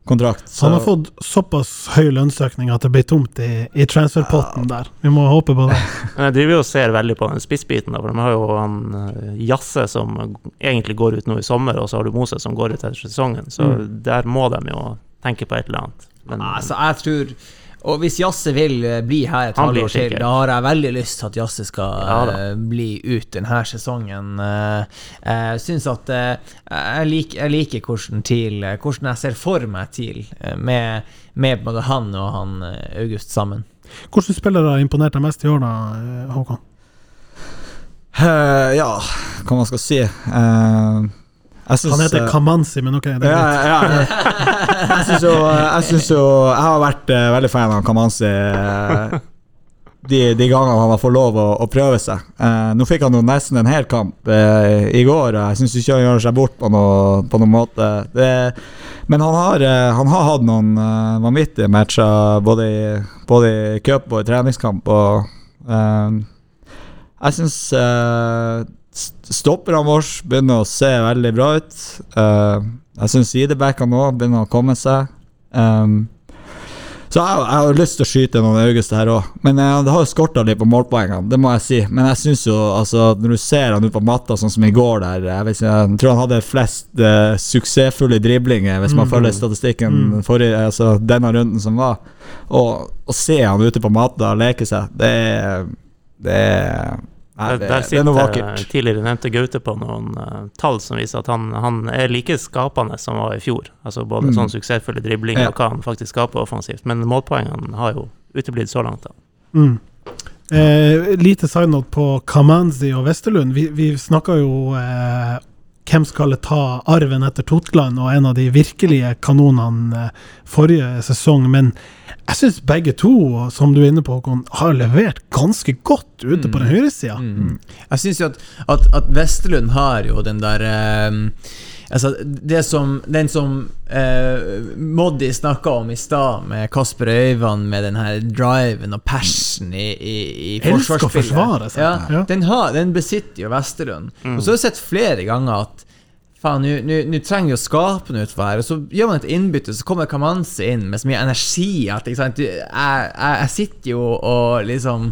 kontrakt. Så, Han har fått såpass høy lønnsøkning at det blir tomt i, i transferpotten der. Vi må håpe på det. Men jeg driver jo og ser veldig på den spissbiten, da, for de har jo han eh, Jasse som egentlig går ut nå i sommer, og så har du Moses som går ut etter sesongen, så der må de jo tenke på et eller annet. Men Altså, jeg tror Og hvis Jasse vil eh, bli her et halvår til, da har jeg veldig lyst til at Jasse skal Ja eh, bli ut denne sesongen. Eh, Jeg syns at jeg, liker, jeg liker hvordan, TIL, hvordan jeg ser for meg TIL, med, med både han og han August sammen. Hvilke spillere imponerte imponert deg mest i år, da, eh, Håkon? Uh, ja, hva man skal si Eh, jeg synes, Han heter eh, Kamanzi, men ok, det er ja, greit. ja, ja. Jeg syns jo, jeg synes jo Jeg har vært eh, veldig fan av Kamanzi eh, de, de gangene han har fått lov å, å prøve seg. Nå fikk han jo nesten en hel kamp i går, og jeg syns ikke han gjør seg bort på, noe, på noen måte. Det, men han har, han har hatt noen vanvittige matcher, både i, både i cup og i treningskamp. Og, jeg syns stopperne våre begynner å se veldig bra ut. Eh, jeg syns sidebackene òg begynner å komme seg. Um, så Så jeg, jeg har lyst til å skyte noen august her òg. Men eh, det har jo skorta litt på målpoengene, det må jeg si. Men jeg syns jo, altså, når du ser han ute på matta, sånn som i går der Jeg, vet ikke, jeg tror han hadde flest uh, suksessfulle driblinger, hvis man Mm. følger statistikken Mm. forrige, altså denne runden som var. Og å se han ute på matta og leke seg, det Det er Nei, Der, det, der det er sitter tidligere nevnte Gaute på noen uh, tall som viser at han, han er like skapende som var i fjor. Altså både Mm. sånn suksessfulle driblinger Ja. og hva han faktisk skaper offensivt. Men målpoengene har jo uteblitt så langt. da. Mm. Eh, lite side note på Kamanzi og Vesterlund. Vi, vi snakka jo eh, hvem skal ta arven etter Totland, og en av de virkelige kanonene eh, forrige sesong. Men jeg syns begge to, som du er inne på, Håkon, har levert ganske godt ute på den høyresida. Mm. Jeg syns jo at, at, at Vesterlund har jo den der eh, Altså, det som Den som eh, Moddi snakka om i stad, med Kasper Øyvand, med den her driven og passion i, i, i Elsker å forsvarsspillet. forsvare seg. Ja, Ja. Den, har, den besitter jo Vesterlund. Mm. Og så har jeg sett flere ganger at Faen, nå- trenger vi å skape noe utfor her. Og så gjør man et innbytte, så kommer Kamanzi inn med så mye energi at ikke sant? Jeg, jeg, jeg sitter jo og liksom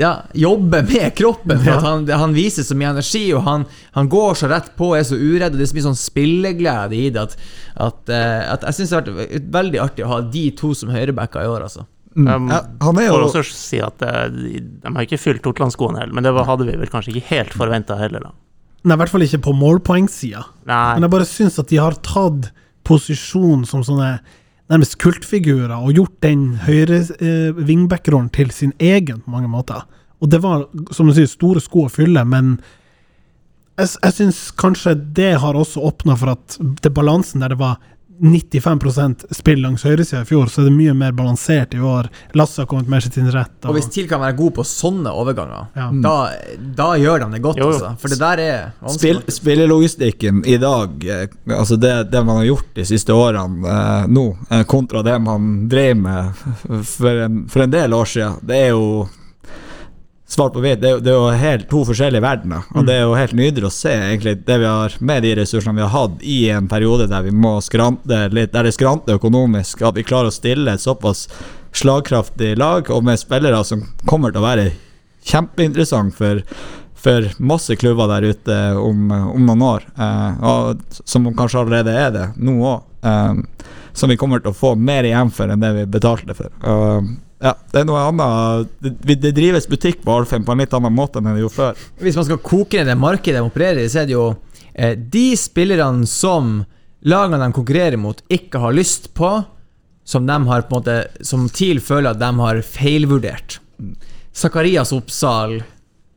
ja, jobber med kroppen. For at han, han viser så mye energi, og han, han går så rett på, er så uredd, og det er så mye sånn spilleglede i det at, at, eh, at jeg syns det har vært veldig artig å ha de to som høyrebacker i år, altså. Mm. Um, Ja, han er jo også si at eh, de, de har ikke fylt Totlandskoene heller, men det var, hadde vi vel kanskje ikke helt forventa heller, da. Nei, i hvert fall ikke på målpoengsida. Men jeg bare syns at de har tatt posisjon som sånne nærmest kultfigurer og gjort den høyre eh, wingback-rollen til sin egen på mange måter. Og det var, som du sier, store sko å fylle, men jeg, jeg syns kanskje det har også åpna for at det balansen der det var 95% spill langs høyresida i fjor, så er det mye mer balansert i år. Lasse har kommet mer til sin rett. Og hvis TIL kan være god på sånne overganger, Ja. da, da gjør de det godt, Jo, jo. altså. For det der er Spill, spillelogistikken i dag, eh, altså det, det man har gjort de siste årene eh, nå, eh, kontra det man drev med for en, for en del år siden, det er jo Svart på hvitt, det, det er jo helt to forskjellige verdener. Og det er jo helt nydelig å se egentlig det vi har med de ressursene vi har hatt i en periode der vi må skrante litt, der det skranter økonomisk, at vi klarer å stille et såpass slagkraftig lag, og med spillere som kommer til å være kjempeinteressant for for masse klubber der ute om, om noen år, eh, og som kanskje allerede er det nå òg. Eh, som vi kommer til å få mer igjen for enn det vi betalte for. Og, ja, det er noe annet Det, det drives butikk på Alfheim på en litt annen måte enn det gjorde før. Hvis man skal koke ned det markedet de opererer i, så er det jo eh, de spillerne som lagene de konkurrerer mot, ikke har lyst på, som de har på en måte Som TIL føler at de har feilvurdert. Zakarias Oppsal,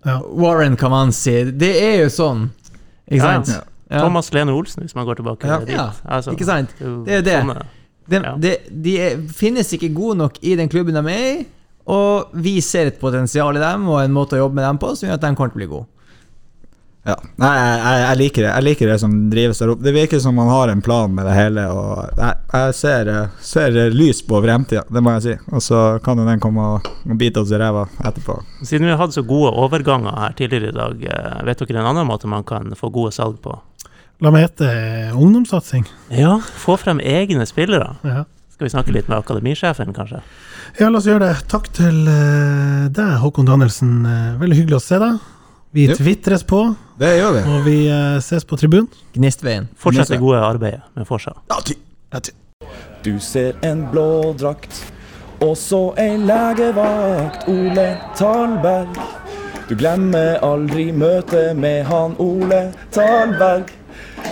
Ja. Warren Kamanzi Det er jo sånn, ikke sant? ja. Ja. Thomas Lene Olsen, hvis man går tilbake Ja. dit. Ja, Altså, ikke sant? Det er det. sånne- De, Ja. de, de er, finnes ikke gode nok i den klubben de er i, og vi ser et potensial i dem og en måte å jobbe med dem på som gjør at de kommer til å bli gode. Ja. Nei, jeg, jeg, liker det Jeg liker det som drives der oppe. Det virker som man har en plan med det hele. Og jeg, jeg ser, ser lys på fremtida, det må jeg si. Og så kan jo den komme og, og bite oss i ræva etterpå. Siden vi har hatt så gode overganger her tidligere i dag, eh, vet dere en annen måte man kan få gode salg på? La meg hete eh, ungdomssatsing. Ja, få frem egne spillere. Ja. Skal vi snakke litt med akademisjefen, kanskje? Ja, la oss gjøre det. Takk til eh, deg, Håkon Danielsen. Eh, veldig hyggelig å se deg. Vi tvitres på, Det gjør vi. og vi ses på tribunen. Gnistveien. Fortsett det gode arbeidet med Forsa. Ja, ty. Ja, ty. Du ser en blå drakt, og så ei legevakt, Ole Talberg. Du glemmer aldri møtet med han Ole Talberg.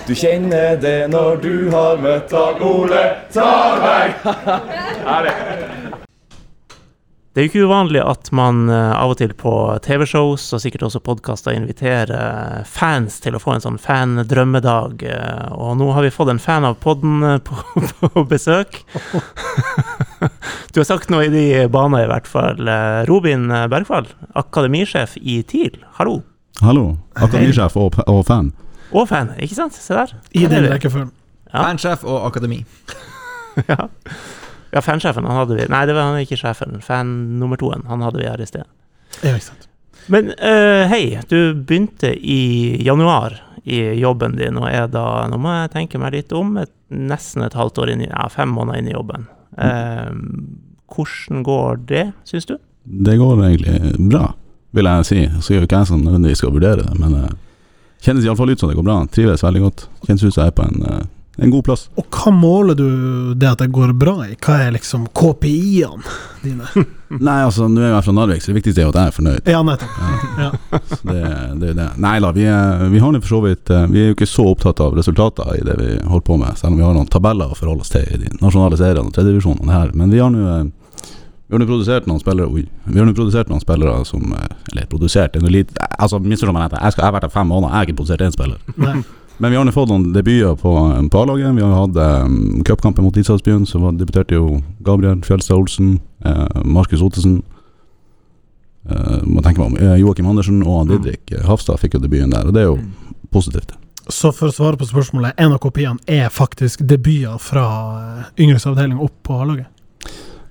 Du kjenner det når du har møtt Dag Ole Talberg. Det er jo ikke uvanlig at man eh, av og til på TV-shows og sikkert også podkaster inviterer eh, fans til å få en sånn fan-drømmedag. eh, Og nå har vi fått en fan av podden på, på besøk. Du har sagt noe i de baner, i hvert fall. Robin Bergfall, akademisjef i TIL. Hallo. Hallo. Akademisjef og, og fan. Og fan, ikke sant? Se der. I den rekkefølgen. Ja. Fansjef og akademi. Ja. ja, fansjefen, han hadde vi Nei, det var han ikke sjefen. Fan nummer toen, han hadde vi her i sted. Ja, ikke sant. Men uh, hei, du begynte i januar i jobben din, og er da, nå må jeg tenke meg litt om, et, nesten et halvt år inn i, ja, fem måneder inn i jobben. Uh, Hvordan går det, syns du? Det går egentlig bra, vil jeg si. Så gjør ikke jeg som nødvendigvis skal vurdere det, men det kjennes iallfall ut som det går bra. Trives veldig godt. Kjennes ut som jeg er på en, eh, en god plass. Og hva måler du det at det går bra i? Hva er liksom KPI-ene dine? Nei, altså, nå er jeg fra Narvik, så det viktigste er jo at jeg er fornøyd. Ja, nettopp. Ja. Det, det det. Nei da, vi, er, vi har for så vidt eh, Vi er jo ikke så opptatt av resultater i det vi holder på med, selv om vi har noen tabeller å forholde oss til i de nasjonale seriene og tredjedivisjonene her. Men vi har nå eh, vi har nå produsert noen spillere Oi. Vi har nå produsert noen spillere som eh, Eller produsert det er noe lite Altså, misforstå meg rett, jeg, skal- jeg har vært her fem måneder, jeg har ikke produsert én spiller. Nei. Men vi har nå fått noen debuter på, på A-laget. Vi har hatt um, cupkampen mot Idrettsbyen, så debuterte jo Gabriel Fjølstad Olsen, eh, Markus Ottesen eh, må tenke meg om, eh, Joakim Andersen og Didrik mm. Hafstad fikk jo debuten der, og det er jo positivt. Så for å svare på spørsmålet, en av kopiene er faktisk debuter fra eh, yngres avdeling opp på A-laget?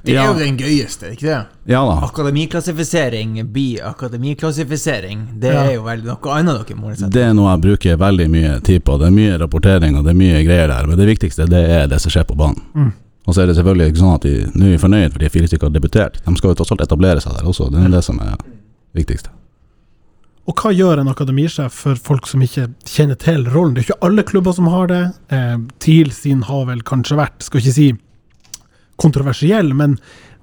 Det er Ja. jo den gøyeste, ikke det? Ja da. Akademiklassifisering blir akademiklassifisering. Det Ja. er jo vel noe annet dere må sette. Det er noe jeg bruker veldig mye tid på. Det er mye rapportering og det er mye greier der, men det viktigste det er det som skjer på banen. Mm. Og så er det selvfølgelig ikke sånn at de nå er fornøyd fordi fire stykker har debutert. De skal jo tross alt etablere seg der også, det er det som er viktigste. Og hva gjør en akademisjef for folk som ikke kjenner til rollen? Det er ikke alle klubber som har det. Eh, TIL sin har vel kanskje vært, skal ikke si kontroversiell, men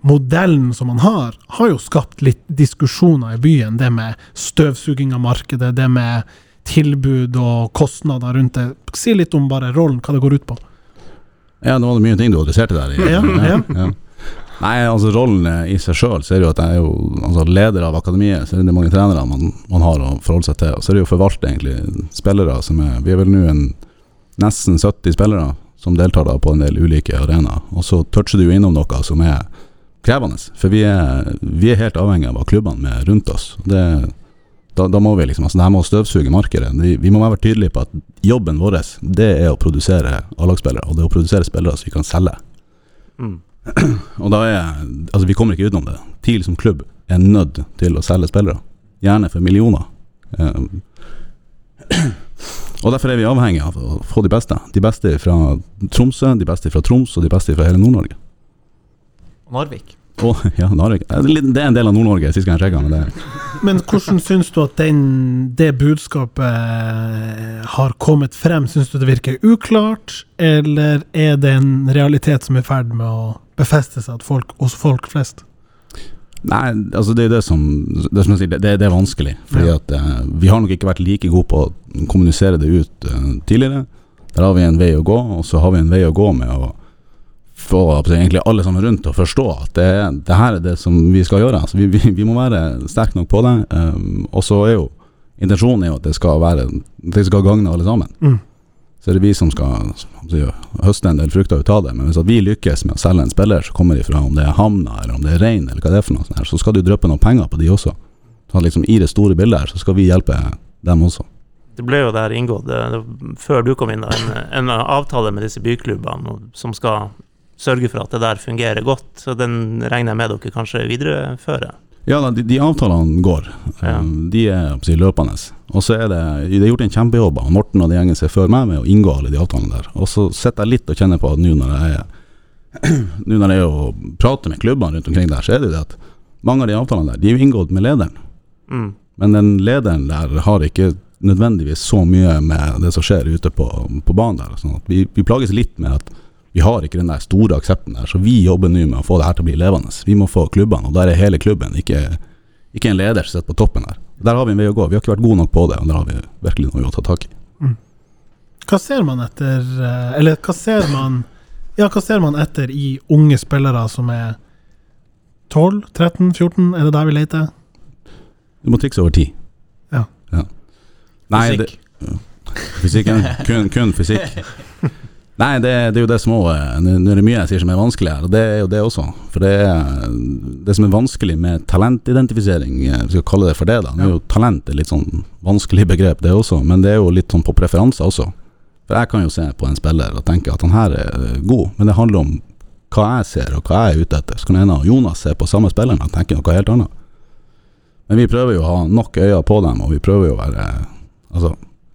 modellen som man har, har jo skapt litt diskusjoner i byen. Det med støvsuging av markedet, det med tilbud og kostnader rundt det. Si litt om bare rollen, hva det går ut på. Ja, nå var det mye ting du adresserte der. Ja, Ja, ja. Nei, altså rollen i seg sjøl, så er det jo at jeg er jo altså, leder av akademiet, så er det mange trenere man, man har å forholde seg til. Og så er det jo forvalte egentlig spillere som er Vi er vel nå en nesten 70 spillere som deltar da på en del ulike arenaer. Og så toucher du innom noe som er krevende, for vi er, vi er helt avhengig av klubbene med rundt oss. Det, da, da må vi liksom Altså, det her med å støvsuge markedet. Vi, vi må være tydelige på at jobben vår, det er å produsere A-lagsspillere, og det er å produsere spillere som vi kan selge. Mm. Og da er Altså, vi kommer ikke utenom det. TIL som klubb er nødt til å selge spillere. Gjerne for millioner. Um, og derfor er vi avhengig av å få de beste. De beste fra Tromsø, de beste fra Troms og de beste fra hele Nord-Norge. Narvik. Oh, ja, Narvik. Det er en del av Nord-Norge, sist gang jeg sjekka. Men det, Men hvordan syns du at den, det budskapet har kommet frem? Syns du det virker uklart, eller er det en realitet som er i ferd med å befeste seg at folk, hos folk flest? Nei, altså det er det som Det, som jeg sier, det, det er vanskelig. Fordi Ja. at uh, Vi har nok ikke vært like gode på å kommunisere det ut uh, tidligere. Der har vi en vei å gå, og så har vi en vei å gå med å få altså, egentlig alle sammen rundt til å forstå at det, det her er det som vi skal gjøre. Altså, vi, vi, vi må være sterke nok på det. Um, og så er jo intensjonen er jo at det skal være Det skal gagne alle sammen. Mm. Så er det vi som skal høste en del frukter ut av det. Men hvis vi lykkes med å selge en spiller som kommer ifra om det er Hamna eller om det er Rein, eller hva det er for noe sånt her, så skal du dryppe noen penger på de også. Så liksom I det store bildet her så skal vi hjelpe dem også. Det ble jo der inngått, før du kom inn, en, en avtale med disse byklubbene som skal sørge for at det der fungerer godt. Så den regner jeg med dere kanskje viderefører. Ja, de, de avtalene går. Ja. Um, de er si, løpende. Og så er det Det er gjort en kjempejobb av Morten og de gjengen som er før meg med å inngå alle de avtalene der. Og så sitter jeg litt og kjenner på at nå når jeg er Nå når jeg er og prater med klubbene rundt omkring der, så er det jo det at mange av de avtalene der, de er jo inngått med lederen. Mm. Men den lederen der har ikke nødvendigvis så mye med det som skjer ute på, på banen der. Sånn vi, vi plages litt med at vi har ikke den der store aksepten der, så vi jobber nå med å få det her til å bli levende. Vi må få klubbene, og der er hele klubben, ikke, ikke en leder som sitter på toppen der. Der har vi en vei å gå. Vi har ikke vært gode nok på det, og der har vi virkelig noe å ta tak i. Hva ser man etter eh, Eller hva ser man Ja, hva ser man etter i unge spillere som er 12, 13, 14? Er det der vi leter? Du må trikse over tid. Ja. Nei, Fysikk. Det, fysikken. Kun, kun fysikk. Nei, det, det er jo det små eh, Nå er det mye jeg sier som er vanskelig her, og det er jo det også. For det, er, det som er vanskelig med talentidentifisering, eh, vi skal kalle det for det, da. Nå er jo talent et litt sånn vanskelig begrep, det også, men det er jo litt sånn på preferanser også. For jeg kan jo se på en spiller og tenke at han her er eh, god, men det handler om hva jeg ser og hva jeg er ute etter. Så kan hende Jonas se på samme spilleren og tenke noe helt annet. Men vi prøver jo å ha nok øyne på dem, og vi prøver jo å være Altså,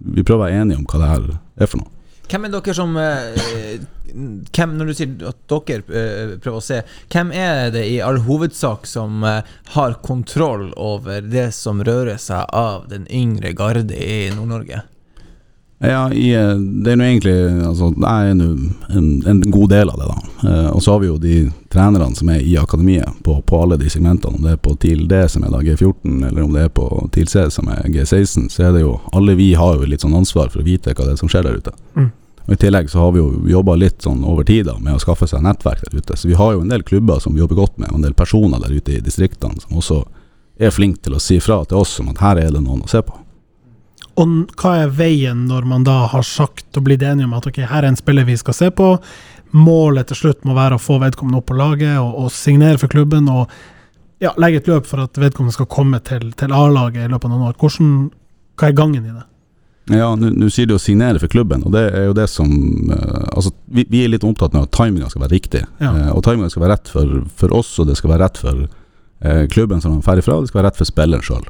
vi prøver å være enige om hva det her er for noe. Hvem er dere som eh, hvem, Når du sier at dere eh, prøver å se, hvem er det i all hovedsak som eh, har kontroll over det som rører seg av den yngre garde i Nord-Norge? Ja, i, eh, det er nå egentlig altså, Jeg er nå en, en god del av det, da. Eh, og så har vi jo de trenerne som er i akademiet på, på alle de segmentene. Om det er på TIL D som er da G14, eller om det er på TIL C som er G16, så er det jo Alle vi har jo litt sånn ansvar for å vite hva det er som skjer der ute. Mm. Og I tillegg så har vi jo jobba litt sånn over tid da med å skaffe seg nettverk der ute. Så vi har jo en del klubber som vi jobber godt med, og en del personer der ute i distriktene som også er flinke til å si fra til oss om at her er det noen å se på. Og hva er veien når man da har sagt og blitt enige om at ok, her er en spiller vi skal se på, målet til slutt må være å få vedkommende opp på laget og, og signere for klubben og ja, legge et løp for at vedkommende skal komme til, til A-laget i løpet av noen år. Hvordan, hva er gangen i det? Ja, nå sier du å signere for klubben, og det er jo det som uh, Altså, vi, vi er litt opptatt av at timinga skal være riktig. Ja. Uh, og timinga skal være rett for, for oss, og det skal være rett for uh, klubben som er ferdig fra, og det skal være rett for spilleren sjøl.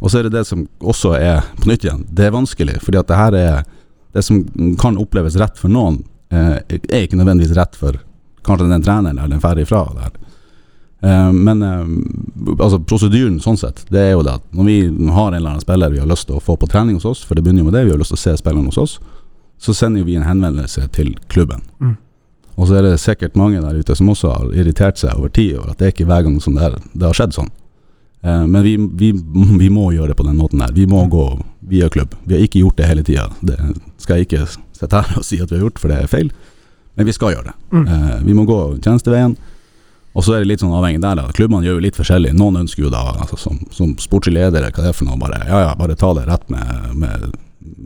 Og så er det det som også er på nytt igjen, det er vanskelig, fordi at det her er Det som kan oppleves rett for noen, er ikke nødvendigvis rett for kanskje den treneren eller den ferdig fra. Eh, men eh, altså prosedyren sånn sett, det er jo det at når vi har en eller annen spiller vi har lyst til å få på trening hos oss, for det begynner jo med det, vi har lyst til å se spilleren hos oss, så sender vi en henvendelse til klubben. Mm. Og så er det sikkert mange der ute som også har irritert seg over tid over at det er ikke hver gang som det, er, det har skjedd sånn. Eh, men vi, vi, vi må gjøre det på den måten der. Vi må gå via klubb. Vi har ikke gjort det hele tida. Det skal jeg ikke sitte her og si at vi har gjort, for det er feil. Men vi skal gjøre det. Mm. Eh, vi må gå tjenesteveien. Og så er det litt sånn avhengig der. da Klubbene gjør jo litt forskjellig. Noen ønsker jo da, altså, som, som sportslig leder, hva det er for noe, bare ja ja, bare ta det rett med, med,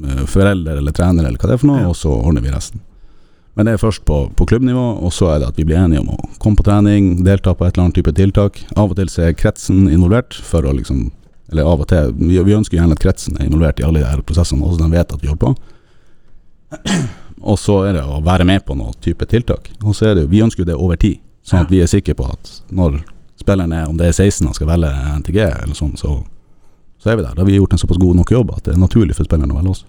med foreldre eller trener, eller hva det er for noe, Ja. og så ordner vi resten. Men det er først på, på klubbnivå, og så er det at vi blir enige om å komme på trening, delta på et eller annet type tiltak. Av og til så er kretsen involvert, for å liksom Eller av og til. Vi, vi ønsker gjerne at kretsen er involvert i alle de her prosessene, også så de vet at vi holder på. Og så er det å være med på noe type tiltak. Og så er det jo Vi ønsker jo det over tid, sånn at vi er sikre på at når spilleren er, om det er 16 han skal velge NTG eller sånn, så, så er vi der. Da har vi gjort en såpass god nok jobb at det er naturlig for spilleren å velge oss.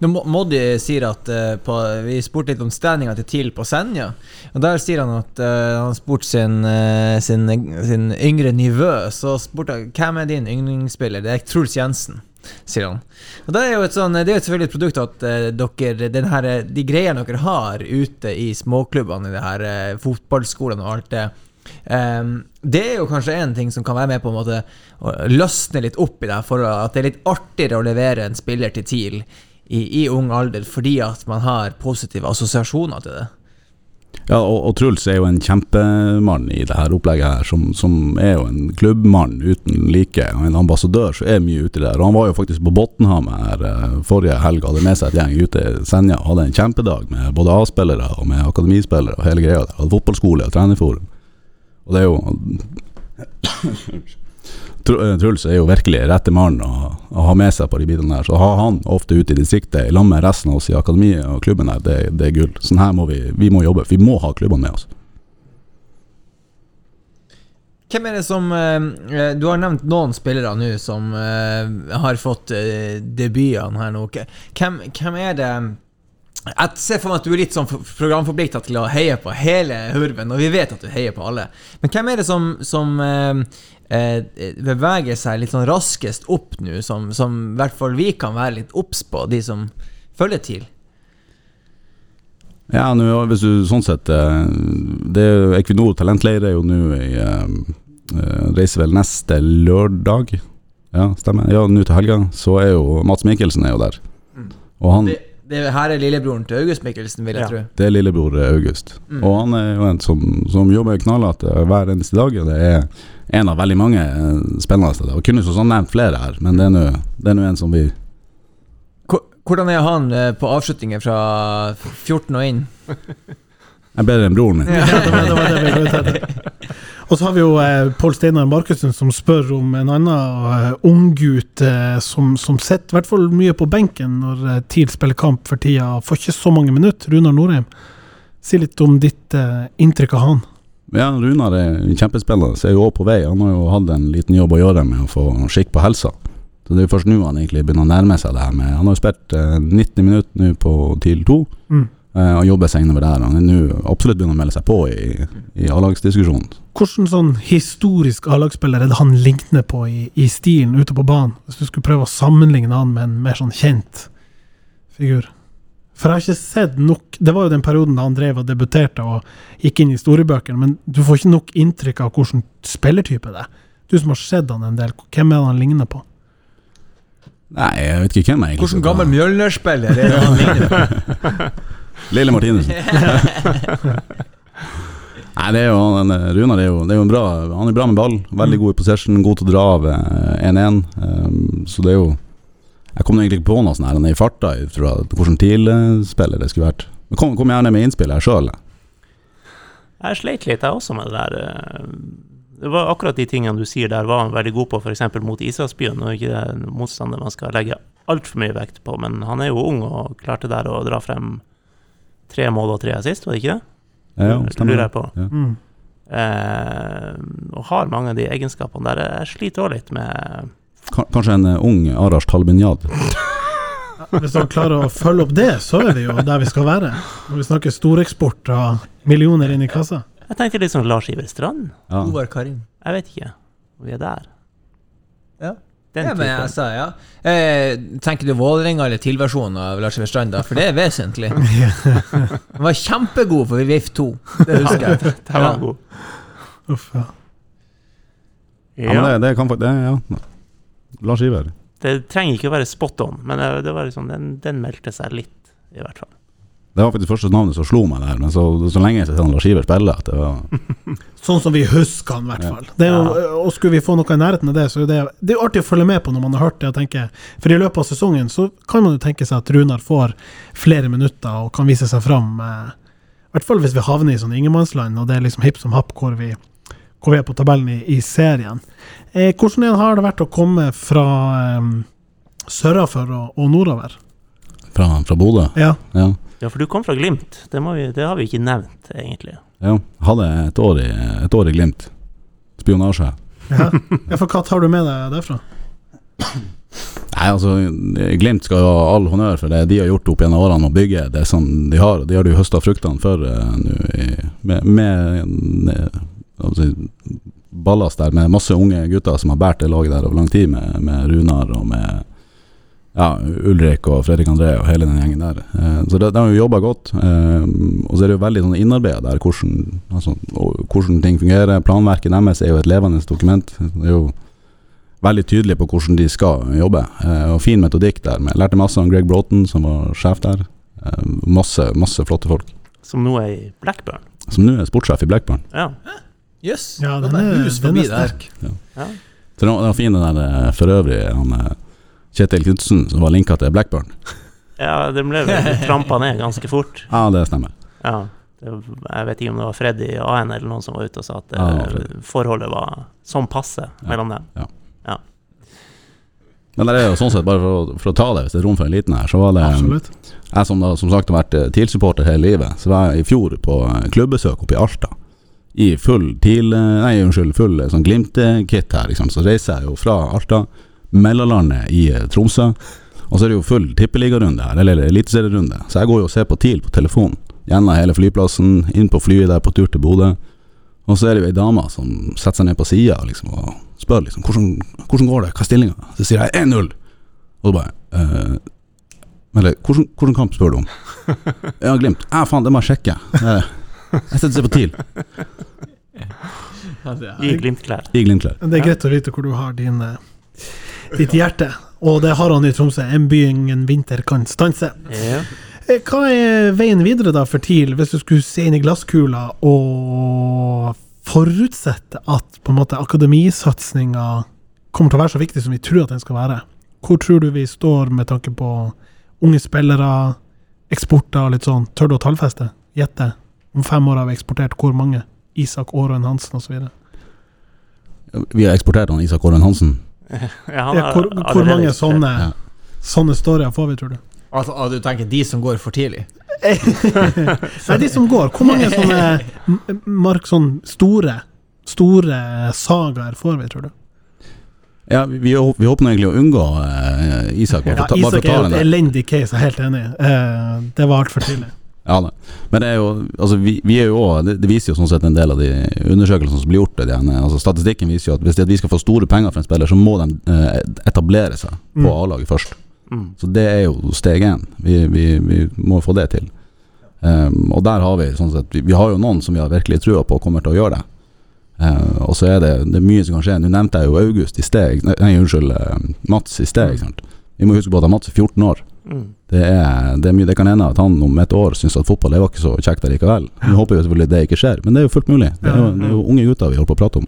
Nå, Mo- Moddi sier at uh, på, Vi spurte litt om standinga til TIL på Senja. Og Der sier han at uh, han spurte sin, uh, sin, sin yngre nivå. Så spurte han hvem er din yndlingsspiller. Det er Truls Jensen, sier han. Og Det er jo et sånn, det er jo selvfølgelig et produkt at uh, dere her, eh, de greiene dere har ute i småklubbene, i det her uh, fotballskolene og alt det. um, det er jo kanskje en ting som kan være med på en måte å løsne litt opp i det, for at det er litt artigere å levere en spiller til TIL i, i ung alder, fordi at man har positive assosiasjoner til det. Ja, og, og Truls er jo en kjempemann i det her opplegget her, som, som er jo en klubbmann uten like, og en ambassadør som er mye ute der. Og han var jo faktisk på Botnhammer her eh, forrige helg, hadde med seg et gjeng ute i Senja, hadde en kjempedag med både A-spillere og med akademispillere og hele greia der. Hadde fotballskole og trenerforum. Og det er jo Truls er jo virkelig rette mannen å, å ha med seg på de bitene der. Så å ha han ofte ute i distriktet sammen med resten av oss i akademiet og klubben her, det, det er gull. Sånn her må vi, vi må jobbe. Vi må ha klubbene med oss. Hvem er det som eh, Du har nevnt noen spillere nå som eh, har fått debutene her nå. Hvem, hvem er det Jeg ser for meg at du er litt sånn programforplikta til å heie på hele hurven, og vi vet at du heier på alle. Men hvem er det som, som eh, beveger seg litt sånn raskest opp nå, som, som i hvert fall vi kan være litt obs på, de som følger til? Ja, nå, hvis du sånn sett eh, det er jo Equinor talentleir er jo nå i eh, eh, Reiser vel neste lørdag. Ja, stemmer. Ja, nå til helga. Så er jo Mats Mikkelsen er jo der. Og han Det, det her er lillebroren til August Mikkelsen, vil jeg Ja. tro. Det er lillebror August. Mm. Og han er jo en som, som jobber knallhardt hver eneste dag. Og det er en av veldig mange eh, spennende steder. Og kunne så sånn nevnt flere her, men det er nå en som vi Hvordan er han eh, på avslutninger fra 14 og inn? er bedre enn broren min. Ja, det var det, vi. Og så har vi jo eh, Pål Steinar Markussen som spør om en annen eh, unggutt eh, som, som sitter i hvert fall mye på benken når eh, TIL spiller kamp for tida. Får ikke så mange minutter. Runar Norheim, si litt om ditt eh, inntrykk av han. Ja, Runar er en kjempespiller, så er jo også på vei. Han har jo hatt en liten jobb å gjøre med å få skikk på helsa. Så det er jo først nå han egentlig begynner å nærme seg det her med Han har jo spilt eh, 90 minutter nå på TIL 2, Mm. eh, og jobber seg innover der. Han er nå absolutt begynner å melde seg på i, i A-lagsdiskusjonen. Hvordan sånn historisk A-lagsspiller er det han ligner på i, i stilen ute på banen? Hvis du skulle prøve å sammenligne han med en mer sånn kjent figur. For jeg har ikke sett nok Det var jo den perioden da han drev og debuterte og gikk inn i historiebøkene, men du får ikke nok inntrykk av hvordan spillertype det er. Du som har sett han en del, hvem er det han ligner på? Nei, jeg vet ikke hvem jeg egentlig Hvordan gammel Mjølner-spiller er det han ligner på? Lille Martinussen. Nei, det er jo han, eh, Runar er jo, det er jo en bra Han er bra med ball, veldig god i possession, god til å dra av eh, 1-1. Um, så det er jo Jeg kom egentlig ikke på noe sånn her, han er i farta, hvordan TIL-spiller det skulle vært. Men kom, kom gjerne med innspill her sjøl. Jeg sleit litt, jeg også, med det der. eh, Det var akkurat de tingene du sier der, var han veldig god på, f.eks. mot Israelsbyen. Nå er ikke det en motstander man skal legge altfor mye vekt på, men han er jo ung og klarte der å dra frem tre mål og tre assist, var det ikke det? Ja, stemmer. Lurer jeg på. Ja. Mm. Eh, og har mange av de egenskapene der. Jeg sliter òg litt med Kanskje en eh, ung Arash Talbinyad. Hvis han klarer å følge opp det, så er vi jo der vi skal være. Når vi snakker storeksport og millioner inn i kassa. Jeg tenkte litt sånn Lars Iver Strand. Ja. Ovar Karim. Jeg vet ikke vi er der. Ja. Den ja, men jeg sa ja. Eh, tenker du Vålerenga eller TIL-versjonen av Lars Iver Strand, da? For det er vesentlig. Han var kjempegod for VIF 2, det husker jeg. Det var Ja. god. Uff, ja. Ja, men det, det kan faktisk det, Ja. Lars Iver. Det trenger ikke å være spot on, men det, det var liksom, den, den meldte seg litt, i hvert fall. Det var faktisk første navnet som slo meg der, men så, så lenge jeg ser Lars Iver spille, at det var Sånn som vi husker han, i hvert fall. Det er jo, og skulle vi få noe i nærheten av det, så er det, det er artig å følge med på når man har hørt det. og tenke, For i løpet av sesongen så kan man jo tenke seg at Runar får flere minutter og kan vise seg fram. Eh, I hvert fall hvis vi havner i sånn ingenmannsland, og det er liksom hipp som happ hvor vi, hvor vi er på tabellen i, i serien. Eh, hvordan har det vært å komme fra eh, sørafor og, og nordover? fra, fra Bodø. Ja. Ja. Ja, for du kom fra Glimt. Det, må vi, det har vi ikke nevnt, egentlig. ja. Hadde et år i, et år i Glimt. Spionasje. ja. ja for hva tar du med deg derfra? Nei, altså, Glimt skal ha all honnør for det de har gjort opp gjennom årene å bygge det som de har. De har du høsta fruktene for uh, nå med, med ne- altså, ballast der med masse unge gutter som har båret det laget der over lang tid, med, med Runar og med ja, Ulrik og Fredrik André og hele den gjengen der. Eh, så de har jo jobba godt. Eh, og så er det jo veldig sånn innarbeida der hvordan, altså, hvordan ting fungerer. Planverket deres er jo et levende dokument. Det er jo veldig tydelig på hvordan de skal jobbe. Eh, og fin metodikk der. Jeg lærte masse om Greg Broughton, som var sjef der. Eh, masse, masse flotte folk. Som nå er i Blackburn. Som nå er sportssjef i Blackburn. Ja. Jøss. Ja, det den er- hus den forbi er der. sterk. ja. Så det var, fin den der eh, for øvrig, han eh, Kjetil Knutsen som var linka til Blackburn. Ja, den ble vel trampa ned ganske fort. Ja, det stemmer. Ja. Jeg vet ikke om det var Freddy AN eller noen som var ute og sa at Ja, eh, forholdet var sånn passe mellom dem. Men det er jo sånn sett, bare for å, for å ta det, hvis det er rom for en liten her, så var det Absolutt. Jeg som da som sagt har vært TIL-supporter hele livet, så var jeg i fjor på klubbesøk oppe i Alta. I full TIL eh, Nei, unnskyld, full eh, sånn Glimt-kit her, liksom. Så reiser jeg jo fra Alta, mellomlandet i eh, Tromsø. Og så er det jo full tippeligarunde her, eller eliteserierunde. Så jeg går jo og ser på TIL på telefonen. Gjennom hele flyplassen, inn på flyet der på tur til Bodø. Og så er det jo ei dame som setter seg ned på sida liksom, og spør liksom hvordan, hvordan går det, hva er stillinga? Så sier jeg 1-0. Og så bare eh, Eller hvordan, hvordan kamp spør du om? Ja, Glimt. Ja, faen, det må jeg sjekke. Eh, Jeg setter seg på TIL. I Glimt-klær. I Glimt-klær. Det er greit å vite hvor du har din, eh, ditt hjerte. Og det har han i Tromsø. En by ingen vinter kan stanse. Ja. Eh, Hva er veien videre da for TIL, hvis du skulle se inn i glasskula og forutsette at på en måte akademisatsinga kommer til å være så viktig som vi tror at den skal være? Hvor tror du vi står med tanke på unge spillere, eksporter og litt sånn? Tør du å tallfeste? Gjette? Om fem år har vi eksportert hvor mange? Isak Aarøen Hansen osv. Vi har eksportert han Isak Åren Hansen. Ja, han Ja, hvor, hvor mange sånne, Ja. sånne storyer får vi, tror du? Altså, ah, du tenker de som går for tidlig? Nei, de som går. Hvor mange sånne mark, sånn store, store sagaer får vi, tror du? Ja, vi, vi, vi håper egentlig å unngå uh, Isak. Bare Ja, ta- bare Isak er jo et elendig case, jeg er helt enig. Uh, det var altfor tidlig. Ja. Men det er jo Altså, vi, vi er jo også, det, viser jo sånn sett en del av de undersøkelsene som blir gjort. Det, altså, statistikken viser jo at hvis det, at vi skal få store penger for en spiller, så må de eh, etablere seg på Mm. A-laget først. Mm. Så det er jo steg én. Vi, vi, vi må få det til. Um, og der har vi sånn sett vi, har jo noen som vi har virkelig trua på kommer til å gjøre det. Uh, og så er det, det er mye som kan skje. Nå nevnte jeg jo August i sted, Nei, unnskyld, eh, Mats i steg. Vi må huske på at Mats er 14 år. Mm. Det, er, det, er mye, det kan hende at han om et år syns at fotball det var ikke så kjekt likevel. Vi håper jo selvfølgelig det ikke skjer, men det er jo fullt mulig. Det er jo, det er jo unge gutter vi holder på å prate om.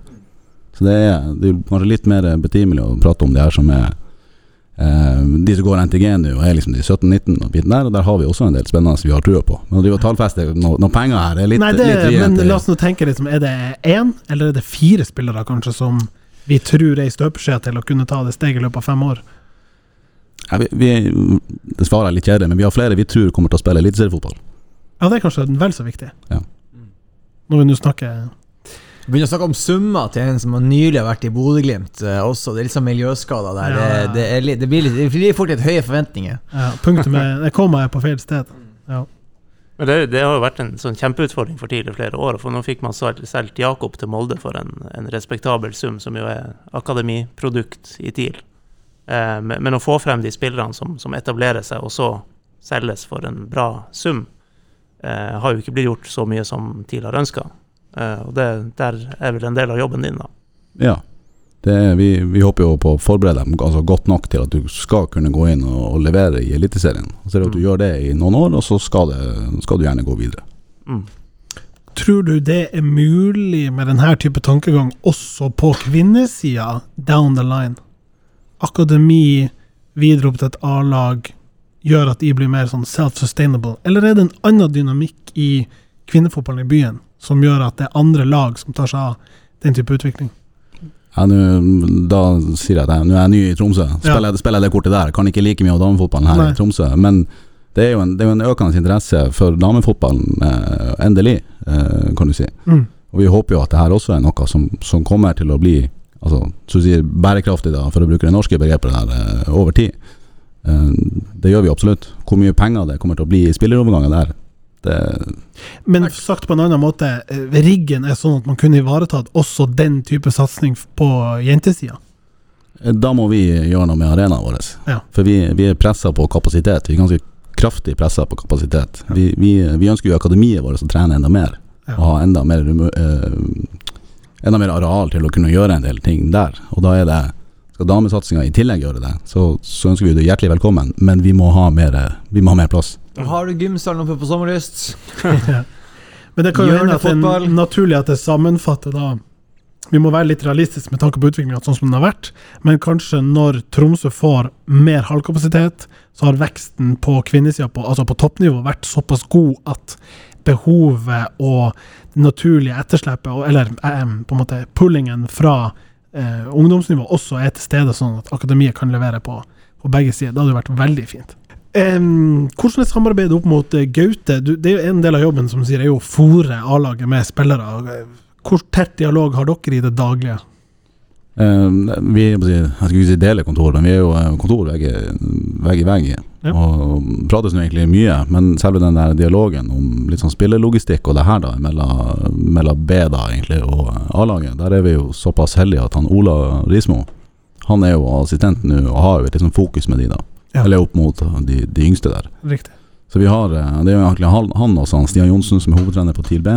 Så det er, det er kanskje litt mer betimelig å prate om det her som er eh, de som går NTG nå, og er liksom de 17-19 og biten der, og der har vi også en del spennende som vi har trua på. Men å drive og tallfeste noen no penger her er litt, Nei, det, litt men la oss nå tenke liksom, er det én, eller er det fire spillere kanskje som vi tror er i støpeskjea til å kunne ta det steget i løpet av fem år? Ja, vi, vi, det svarer jeg litt kjedelig, men vi har flere vi tror kommer til å spille eliteseriefotball. Ja, det er kanskje vel så viktig. Ja. Når vi nå snakker Begynner å snakke om summer til en som har nylig har vært i Bodø-Glimt eh, også. Det er litt sånn miljøskader der. Ja. Det, det, er litt, det, blir litt, det blir fort litt høye forventninger. ja, Punktumet Det kommer jeg på feil sted. Ja. Men det, det har jo vært en sånn kjempeutfordring for tidligere flere år. For nå fikk man solgt Jakob til Molde for en, en respektabel sum, som jo er akademiprodukt i TIL. Eh, men, å få frem de spillerne som, som etablerer seg, og så selges for en bra sum, eh, har jo ikke blitt gjort så mye som TIL har ønska. Eh, og det, der er vel en del av jobben din, da. Ja. Det er, vi, vi håper jo på å forberede dem altså godt nok til at du skal kunne gå inn og, og levere i Eliteserien. Så er det at du Mm. gjør det i noen år, og så skal, det, skal du gjerne gå videre. Mm. Tror du det er mulig med denne type tankegang også på kvinnesida down the line? Akademi videre opp til et A-lag gjør at de blir mer sånn self-sustainable? Eller er det en annen dynamikk i kvinnefotballen i byen som gjør at det er andre lag som tar seg av den type utvikling? Ja, nå, da sier jeg jeg, nå er jeg ny i Tromsø. Spiller, jeg- spiller jeg det kortet der. Kan ikke like mye av damefotballen her Nei. i Tromsø. Men det er en, det er jo en økende interesse for damefotballen, eh, endelig, eh, kan du si. Mm. Og vi håper jo at det her også er noe som, som kommer til å bli altså, så å si bærekraftig, da, for å bruke det norske begrepet der, eh, over tid. Eh, det gjør vi absolutt. Hvor mye penger det kommer til å bli i spillerovergangen der, det Men sagt på en annen måte, eh, riggen er sånn at man kunne ivaretatt også den type satsing på jentesida. Da må vi gjøre noe med arenaen vår. Ja. For vi, vi er pressa på kapasitet. Vi er ganske kraftig pressa på kapasitet. Vi, vi, vi ønsker jo akademiet vårt å trene enda mer. Ja. Og ha enda mer, eh, enda mer areal til å kunne gjøre en del ting der. Og da er det Skal damesatsinga i tillegg gjøre det, så, så ønsker vi det hjertelig velkommen, men vi må ha mer, vi må ha mer plass. Har du gymsalen oppe på Sommerlyst? Men det kan jo hende at det er naturlig at det sammenfatter da Vi må være litt realistiske med tanke på utviklinga sånn som den har vært, men kanskje når Tromsø får mer halvkapasitet, så har veksten på kvinnesida, altså på toppnivå, vært såpass god at behovet og det naturlige etterslepet, eller eh, på en måte pullingen fra eh, ungdomsnivå også er til stede, sånn at akademiet kan levere på, på begge sider. Det hadde jo vært veldig fint. Um, hvordan er samarbeidet opp mot eh, Gaute? Du, det er jo en del av jobben som sier er jo å fòre A-laget med spillere. Hvor tett dialog har dere i det daglige? Um, vi jeg skulle ikke si dele kontor, men vi er jo eh, kontor vegg i vegg. Ja. Og prates nå egentlig mye, men selve den der dialogen om litt sånn spillelogistikk og det her da, mellom, mellom B da egentlig og A-laget, der er vi jo såpass heldige at han Ola Rismo, han er jo assistent nå og har jo et sånn fokus med de da. Ja. Eller opp mot de, de yngste der. Riktig. Så vi har, eh, det er jo egentlig han, og han Stian Johnsen som er hovedtrener på TIL B.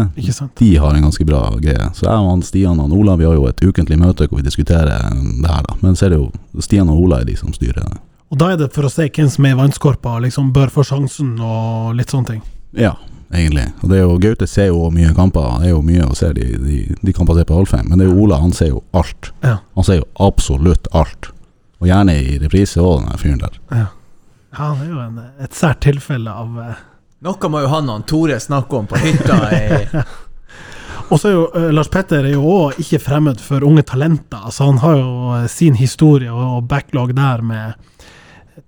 De har en ganske bra greie. Så jeg og han Stian og Ola Vi har jo et ukentlig møte hvor vi diskuterer det her. da Men så er det jo Stian og Ola er de som styrer det. Og da er det for å se hvem som er i vannskorpa og liksom bør få sjansen og litt sånne ting. Ja, egentlig. Og det er jo Gaute ser jo mye kamper. Det er jo mye å se de, de, de kampene ser på Alfheim. Men det er jo Ola, han ser jo alt. Ja. Han ser jo absolutt alt. Og gjerne i reprise òg, den fyren der. Ja, han er jo en, et sært tilfelle av eh, Noe må jo han og Tore snakke om på hytta. I, Og så er jo eh, Lars Petter er jo òg ikke fremmed for unge talenter. Altså Han har jo eh, sin historie og, og backlog der med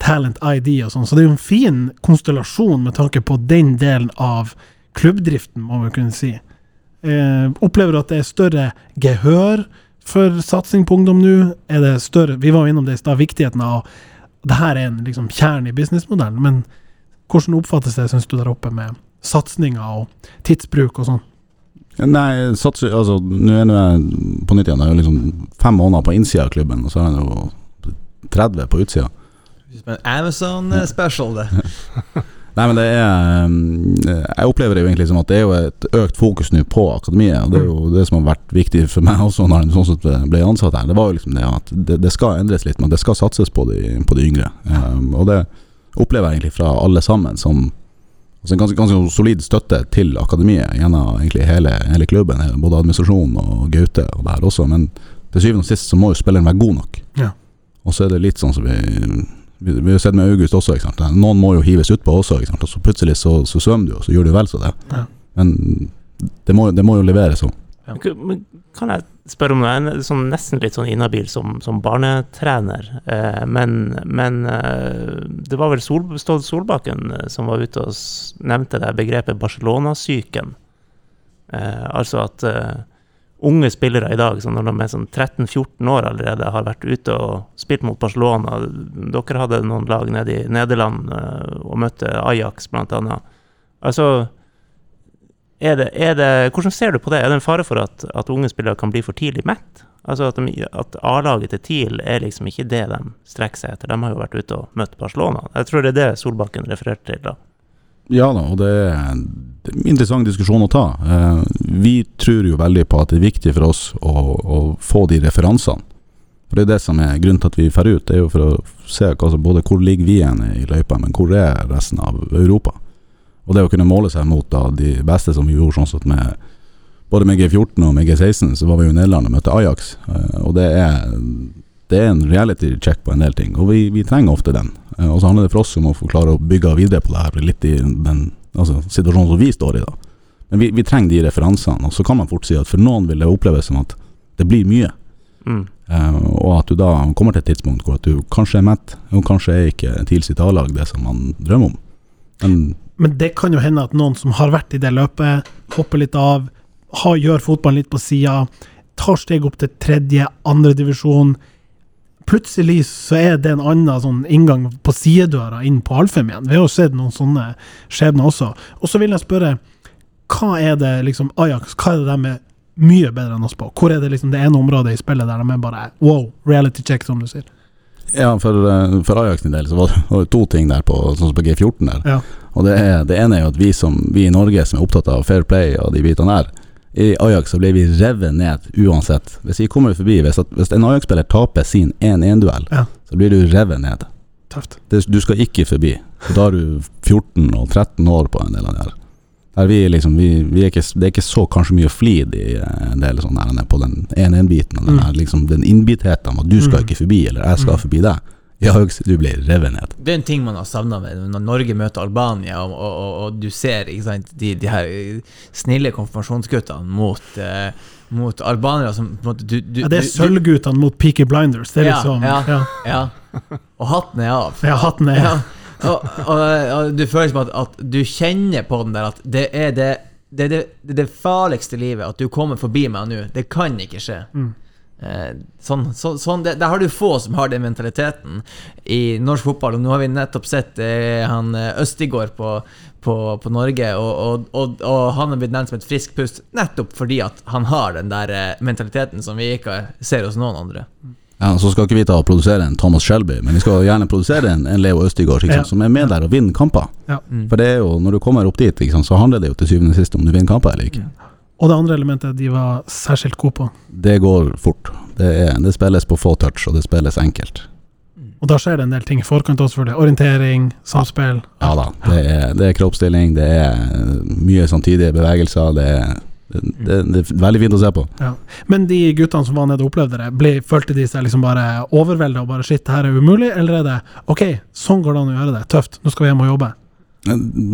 Talent ID og sånn, så det er jo en fin konstellasjon med tanke på den delen av klubbdriften, må vi kunne si. Eh, opplever du at det er større gehør for satsing på ungdom nå? Er det større Vi var jo innom det i stad, viktigheten av Det her er en liksom kjerne i businessmodellen, men hvordan oppfattes det, syns du, der oppe med satsinga og tidsbruk og sånn? Nei, satser, altså, nå er jeg på nytt igjen. Jeg er liksom fem måneder på innsida av klubben, og så er jeg jo 30 på utsida. Amazon eh, special, det. Nei, men det er um, Jeg opplever det jo egentlig som at det er jo et økt fokus nå på akademiet. Og det er jo det som har vært viktig for meg også når jeg sånn ble ansatt her. Det var jo liksom det at det, det skal endres litt, men det skal satses på de, på de yngre. Um, og det opplever jeg egentlig fra alle sammen som altså en ganske, ganske solid støtte til akademiet gjennom egentlig hele, hele klubben. Både administrasjonen og Gaute og det her også. Men til syvende og sist så må jo spilleren være god nok. Ja. Og så er det litt sånn som vi vi, vi har jo sett med August også. Ikke sant? Noen må jo hives utpå også, ikke sant? og så plutselig så, så svømmer du, og så gjør du vel så det. Ja. Men det må, det må jo leveres òg. Ja. Men kan jeg spørre om noe? Jeg er sånn, nesten litt sånn inhabil som, som barnetrener. Eh, men men eh, det var vel Sol, Stål Solbakken eh, som var ute og nevnte det begrepet Barcelona-syken. Eh, altså at eh, unge spillere i dag, så når de er sånn 13-14 år allerede, har vært ute og spilt mot Barcelona Dere hadde noen lag nede i Nederland eh, og møtte Ajax, blant annet. Altså er det, er det, hvordan ser du på det? Er det en fare for at, at unge spillere kan bli for tidlig mett? Altså at, at A-laget til TIL er liksom ikke det de strekker seg etter. De har jo vært ute og møtt Barcelona. Jeg tror det er det Solbakken refererte til da. Ja da, og det er, en interessant diskusjon å ta. Eh, vi tror jo veldig på at det er viktig for oss å, å få de referansene. For Det er det som er grunnen til at vi drar ut. Det er jo for å se som- både hvor ligger vi igjen i løypa, men hvor er resten av Europa. Og det å kunne måle seg mot da, de beste som vi gjorde sånn sett med både med G14 og med G16, så var vi jo i Nederland og møtte Ajax. Eh, og det er, det er en reality check på en del ting, og vi, vi trenger ofte den. Eh, og så handler det for oss om å få klare å bygge videre på det her, litt i den altså, situasjonen som vi står i. da. Men vi, vi trenger de referansene, og så kan man fort si at for noen vil det oppleves som at det blir mye. Mm. Uh, og at du da kommer til et tidspunkt hvor at du kanskje er mett, og kanskje er ikke TIL sitt A-lag det som man drømmer om. Men Men det kan jo hende at noen som har vært i det løpet, hopper litt av, har, gjør fotballen litt på sida, tar steg opp til tredje, andre divisjon. Plutselig så er det en annen sånn inngang på sidedøra inn på Alfheim igjen. Vi har jo sett noen sånne skjebner også. Og så vil jeg spørre, hva er det liksom Ajax, hva er det de er mye bedre enn oss på? Hvor er det liksom det ene området i spillet der de er bare wow, reality check, som du sier? Ja, for, eh, for Ajax sin del så var det, var det to ting der på, sånn som på G14 der. Ja. Og det, er, det ene er jo at vi, som, vi i Norge som er opptatt av fair play og de bitene der, i Ajax så ble vi revet ned uansett. Hvis vi kommer forbi, hvis, at, hvis en Ajax-spiller taper sin 1-1-duell, Ja. så blir du revet ned. Tøft. Det, du skal ikke forbi. Så Da er du 14 og 13 år på en del av det her. Der vi liksom, vi, vi er ikke, det er ikke så kanskje mye flid i eh, en del sånn på den 1-1-biten. Den, Mm. liksom, den innbitheten om at du skal Mm. ikke forbi, eller jeg skal Mm. forbi deg. Ajax du blir revet ned. Det er en ting man har savna når Norge møter Albania, og, og, og, og du ser ikke sant, de, de her snille konfirmasjonsguttene mot, eh, mot albanere som på en måte du, du, Ja, det er sølvguttene mot Peaky Blinders. Det er Ja, liksom ja. ja. Ja. Og hatten er av. Ja, hatten er Ja. Og, og, og du føler som at, at du kjenner på den der at det er det, det, det, det, det farligste livet. At du kommer forbi meg nå. Det kan ikke skje. Mm. Eh, sånn, så, sånn det, Der har du få som har den mentaliteten i norsk fotball. Og nå har vi nettopp sett eh, han eh, Østigård på, på, på Norge, og, og, og, og han har blitt nevnt som et friskt pust nettopp fordi at han har den der eh, mentaliteten som vi ikke ser hos noen andre. Ja, Så skal ikke vi ta og produsere en Thomas Shelby, men vi skal gjerne produsere en, en Leo Østigård Ja. som er med der og vinner kamper. Ja. Mm. For det er jo, når du kommer opp dit, ikke sant, så handler det jo til syvende og sist om du vinner kamper eller ikke. Og det andre elementet de var særskilt gode på. Det går fort. Det, er, det spilles på få touch, og det spilles enkelt. Og da skjer det en del ting i forkant også, selvfølgelig. Orientering, samspill. Ja da. Det er, det er kroppsstilling, det er mye samtidige bevegelser. Det er, det, det, det er veldig fint å se på. Ja. Men de guttene som var nede og opplevde det, ble, følte de seg liksom bare overvelda og bare shit, det her er umulig? Eller er det ok, sånn går det an å gjøre det, tøft, nå skal vi hjem og jobbe?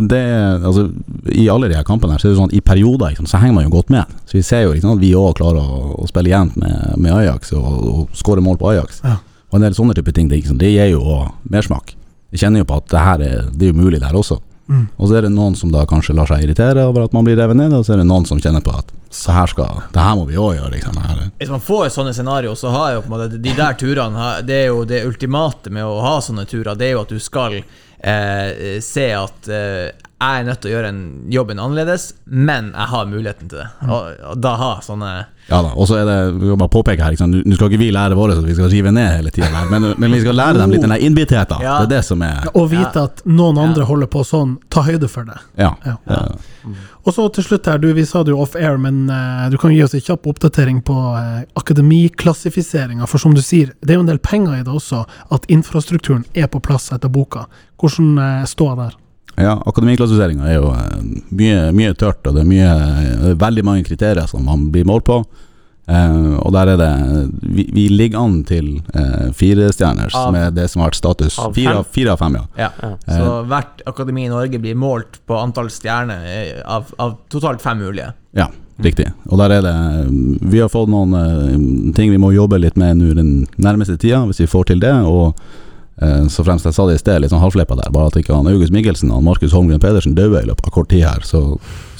Det altså, I alle de her kampene her, så er det sånn at i perioder sant, så henger man jo godt med. Så vi ser jo sant, at vi òg klarer å, å spille jevnt med, med Ajax og, og skåre mål på Ajax. Ja. Og en del sånne type ting, det, sant, det gir jo mersmak. Jeg kjenner jo på at det her er, det er mulig der også. Mm. Og så er det noen som da kanskje lar seg irritere over at man blir revet ned, og så er det noen som kjenner på at så her, skal, det her må vi òg gjøre. Liksom. Her. Hvis man får sånne scenario, så har jo på en måte de der turene Det er jo det ultimate med å ha sånne turer. Det er jo at du skal eh, se at eh, jeg er nødt til å gjøre en jobben annerledes, men jeg har muligheten til det. Og, og da ha sånne Ja da, og så er det Vi må bare påpeke her? Nå skal ikke vi lære våre at vi skal rive ned hele tida, men, men vi skal lære dem litt den der innbittheten. Ja. Det er det som er Og vite at noen andre holder på sånn, ta høyde for det. Ja. Ja. ja. Og så til slutt her, du, vi sa det jo off-air, men uh, du kan gi oss en kjapp oppdatering på uh, akademiklassifiseringa. For som du sier, det er jo en del penger i det også, at infrastrukturen er på plass etter boka. Hvordan uh, står det der? Ja, Akademiklassifiseringa er jo eh, mye, mye tørt, og det er mye, det er veldig mange kriterier som man blir målt på. Eh, og der er det Vi, vi ligger an til eh, firestjerners, som er det som har vært status. Av Fire av, fire av fem, ja. Ja. Ja. Så hvert akademi i Norge blir målt på antall stjerner eh, av, av totalt fem mulige. Ja, riktig. Og der er det Vi har fått noen eh, ting vi må jobbe litt med nå den nærmeste tida, hvis vi får til det. Og eh, så fremst jeg sa det i sted, litt sånn halvfleipa der, bare at ikke han August Mikkelsen og Markus Holmgren Pedersen døde i løpet av kort tid her, så,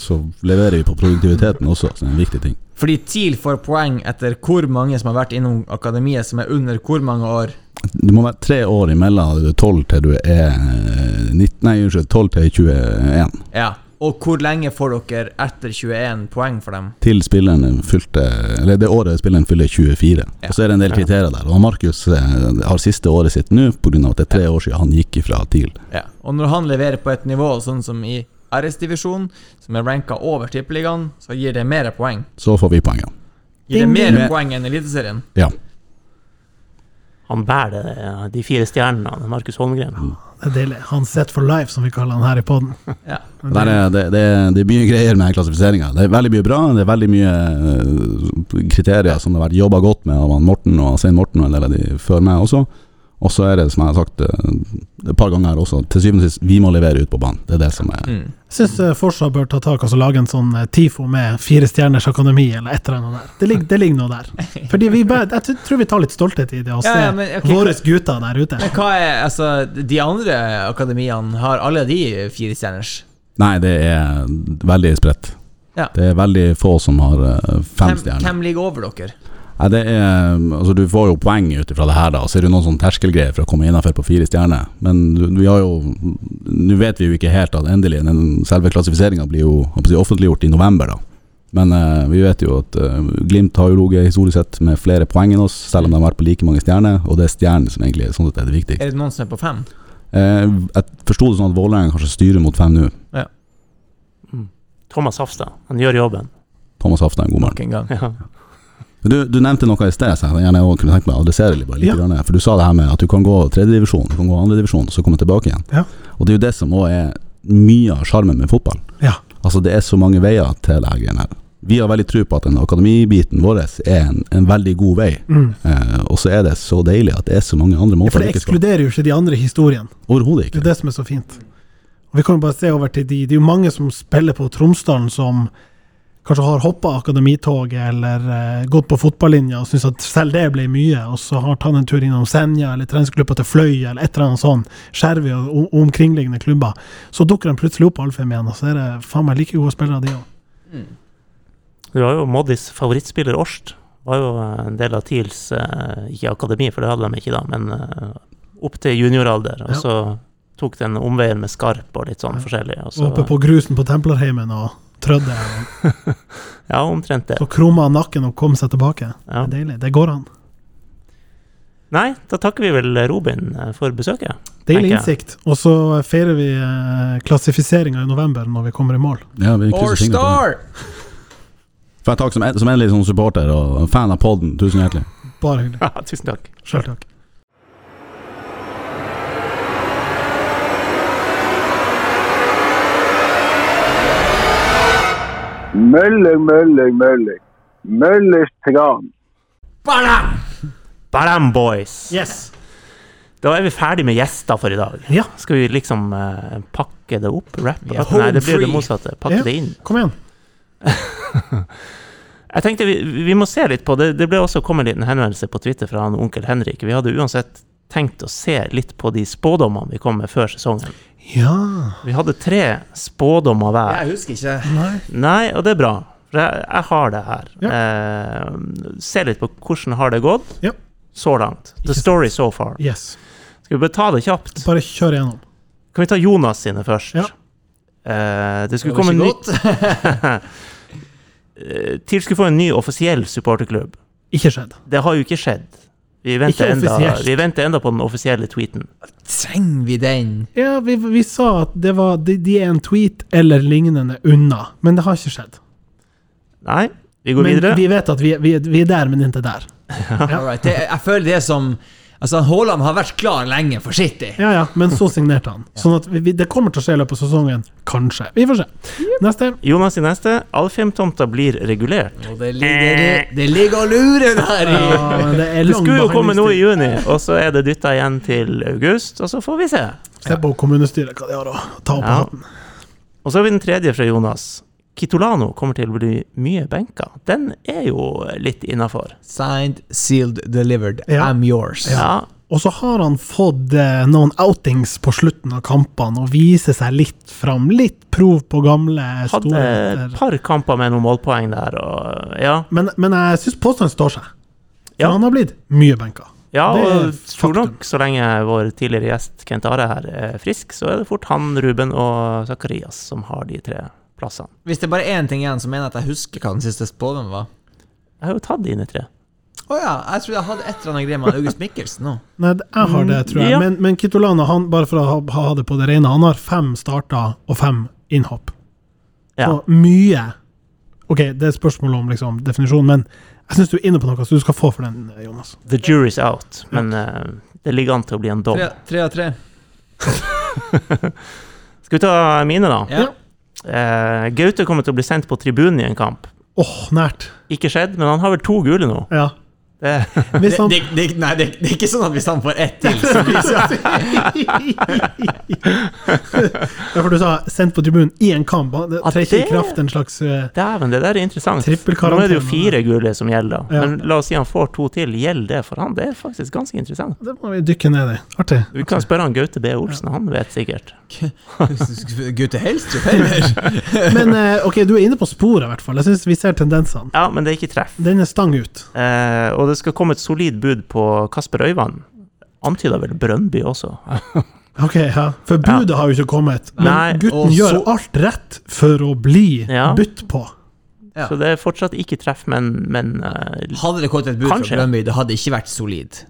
så leverer vi på produktiviteten også, som er en viktig ting. Fordi TIL får poeng etter hvor mange som har vært innom akademiet, som er under hvor mange år. Du må være tre år imellom 12 til du er eh, 19, Nei, unnskyld, 12 til 21. Ja. Og hvor lenge får dere etter 21 poeng for dem? Til spilleren fylte Eller det året spilleren fyller 24. Ja. Og så er det en del kriterier der. Og Markus eh, har siste året sitt nå pga. at det er tre år siden han gikk ifra TIL. Ja. Og når han leverer på et nivå sånn som i RS-divisjonen, som er ranka over tippeligaen, så gir det mer poeng. Så får vi poeng, ja. Gir det mer poeng enn Eliteserien? Ja. Han bærer det, de fire stjernene, Markus Holmgren. Det er deilig. Han set for life, som vi kaller han her i poden. Ja. Det, det, er, det er mye greier med klassifiseringa. Det er veldig mye bra. Det er veldig mye eh, kriterier som det har vært jobba godt med av Morten og Svein Morten og en del av de før meg også. Og så er det, som jeg har sagt eh, et par ganger her også, til syvende og sist, vi må levere ut på banen. Det er det som er Mm. Jeg syns Forsa bør ta tak og altså, lage en sånn eh, TIFO med fire stjerners akademi, eller et eller annet der. Det ligger, det ligger noe der. Fordi vi bare, Jeg tror vi tar litt stolthet i det, å Ja, se ja, men, ok, våre gutter der ute. Men hva er Altså, de andre akademiene, har alle de fire stjerners? Nei, det er veldig spredt. Ja. Det er veldig få som har eh, fem Hvem, stjerner. hvem ligger over dere? Nei, det er, altså Du får jo poeng ut ifra det her, da. Så er det noen sånn terskelgreier for å komme innenfor på fire stjerner. Men vi har jo Nå vet vi jo ikke helt at endelig den selve klassifiseringa blir jo si, offentliggjort i november, da. Men eh, vi vet jo at eh, Glimt har jo ligget historisk sett med flere poeng enn oss, selv om de har vært på like mange stjerner. Og det er stjernen som egentlig sånn sett er det viktigste. Er det noen som er på fem? Eh, jeg forsto det sånn at Vålerenga kanskje styrer mot fem nå. Thomas Hafstad, han gjør jobben. Thomas Hafstad en god mann. Nok en gang. Ja. Du, du nevnte noe i sted som jeg gjerne også kunne tenkt meg å adressere litt. Litt Ja. grann, for Du sa det her med at du kan gå tredjedivisjon, du kan gå andredivisjon, og så komme tilbake igjen. Ja. Og det er jo det som også er mye av sjarmen med fotball. Ja. Altså Det er så mange veier til det her. Vi har veldig tro på at den akademibiten vår er en, en veldig god vei. Mm. Eh, og så er det så deilig at det er så mange andre Ja, måter for det ekskluderer jo ikke de andre historiene. Overhodet ikke. Det er det som er så fint. Og Vi kan jo bare se over til de Det er jo mange som spiller på Tromsdalen som kanskje har hoppa akademitoget eller eh, gått på fotballinja og syns at selv det ble mye, og så har tatt en tur innom Senja eller treningsklubba til Fløy eller et eller annet sånn, Skjervøy og omkringliggende klubber. Så dukker de plutselig opp på Alfheim igjen, og så er det faen meg like gode spillere, de òg. Du har jo Moddis favorittspiller Årst. Var jo eh, en del av TILs eh, Ikke akademi, for det hadde de ikke da, men eh, opp til junioralder. Og Ja. så tok den omveien med skarp og litt sånn Ja. forskjellig. Og så, Oppe på grusen på Templerheimen og trødde, ja, omtrent det. så krumma han nakken og kom seg tilbake. Ja. Det er deilig. Det går an. Nei, da takker vi vel Robin eh, for besøket. Deilig innsikt. Og så feirer vi eh, klassifiseringa i november, når vi kommer i mål. Ja, vi krysser fingrene for jeg takk som, en- som en litt sånn supporter og fan av podden. Tusen hjertelig. Bare hyggelig. Ja, tusen takk. Sjøl takk. Møller, Møller, Møller. Møllers tran. Badam boys! Yes. Da er vi ferdig med gjester for i dag. Ja. Skal vi liksom eh, pakke det opp? Rappe? Er Nei, det blir det motsatte. Pakke yeah. det inn. Kom igjen. Jeg tenkte vi, vi må se litt på det. Det ble også kommet en liten henvendelse på Twitter fra han onkel Henrik. Vi hadde uansett tenkt å se litt på de spådommene vi kom med før sesongen. Ja Vi hadde tre spådommer hver. Jeg husker ikke. Nei. Nei, og det er bra. For jeg, jeg har det her. Eh, se litt på hvordan har det gått Ja. så langt. The Ikke sant. story so far. Yes. Skal vi bare ta det kjapt? Bare kjør igjennom. Kan vi ta Jonas sine først? Ja. Eh, det skulle Det komme ikke ny Eh, TIL skulle få en ny offisiell supporterklubb. Ikke skjedd. Det har jo ikke skjedd. Vi venter, enda, vi venter enda på den offisielle tweeten. Trenger vi den? Ja, vi, vi sa at det var, de, de er en tweet eller lignende unna, men det har ikke skjedd. Nei, vi går men videre. vi vet at vi, vi, vi er der, men ikke der. Ja. Alright, det, jeg føler det er som Altså, Haaland har vært klar lenge for City. Ja, ja, men så signerte han. Sånn at vi, vi, det kommer til å skje i løpet av sesongen. Kanskje. Vi får se. Neste. Jonas i neste. Alfheim-tomta blir regulert. Og det ligger, det ligger og lurer der i Ja, det er Det skulle jo komme noe i juni, og så er det dytta igjen til august, og så får vi se. Se på kommunestyret hva de har å ta opp Ja. hatten. Og så har vi den tredje fra Jonas. Kitolano kommer til å bli mye benka. Den er jo litt innafor. Signed, sealed, delivered. Ja. I'm yours. Ja. Og så har han fått eh, noen outings på slutten av kampene og viser seg litt fram. Litt prov på gamle Hadde et par kamper med noen målpoeng der, og ja. Men, men jeg syns påstanden står seg. For Ja. han har blitt mye benka. Ja, og tror nok så lenge vår tidligere gjest Kent Are her er frisk, så er det fort han, Ruben og Zakarias som har de tre plassene. Hvis det er bare én ting igjen, så mener jeg at jeg husker hva den siste spådommen var. Jeg har jo tatt dine tre. Å ja, jeg trodde jeg hadde et eller annet greie med August Mikkelsen nå. Nei, jeg har det, tror jeg. Ja. Men, men Kitolana, han, bare for å ha, ha det på det rene, han har fem starter og fem innhopp. Ja. Så mye Ok, det er et spørsmål om liksom, definisjon, men jeg syns du er inne på noe, så du skal få for den, Jonas. The jury's out, men uh, det ligger an til å bli en dom. Tre, tre av tre. Skal vi ta mine, da? Ja. Eh, Gaute kommer til å bli sendt på tribunen i en kamp. Åh, nært. Ikke skjedd, men han har vel to gule nå. Ja. Det, han det, det, nei, det, det er ikke sånn at hvis han får ett til, så blir det Ja, for du sa 'sendt på tribunen' i en kamp. Det Ja, trer ikke i kraft en slags eh, Dæven, det der er interessant. Nå er det jo fire gule som gjelder, da. Ja. Men la oss si han får to til. Gjelder det for han? Det er faktisk ganske interessant. Det må vi dykke ned i. Artig. Vi kan spørre han Gaute B. Olsen, han vet sikkert. Gaute Helstrup, eller? Men eh, ok, du er inne på sporet, i hvert fall. Jeg syns vi ser tendensene. Ja, men det er ikke treff. Den er stang ut. Eh, og det skal komme et solid bud på Kasper Øyvand. Antyda vel Brøndby også. Ok, ja. For budet har jo ikke kommet. Men Nei, gutten og gjør så- alt rett for å bli Ja. bytt på. Ja. Så det er fortsatt ikke treff, men, men uh, Hadde det kommet et bud Kanskje. fra Brøndby, det hadde ikke vært solid.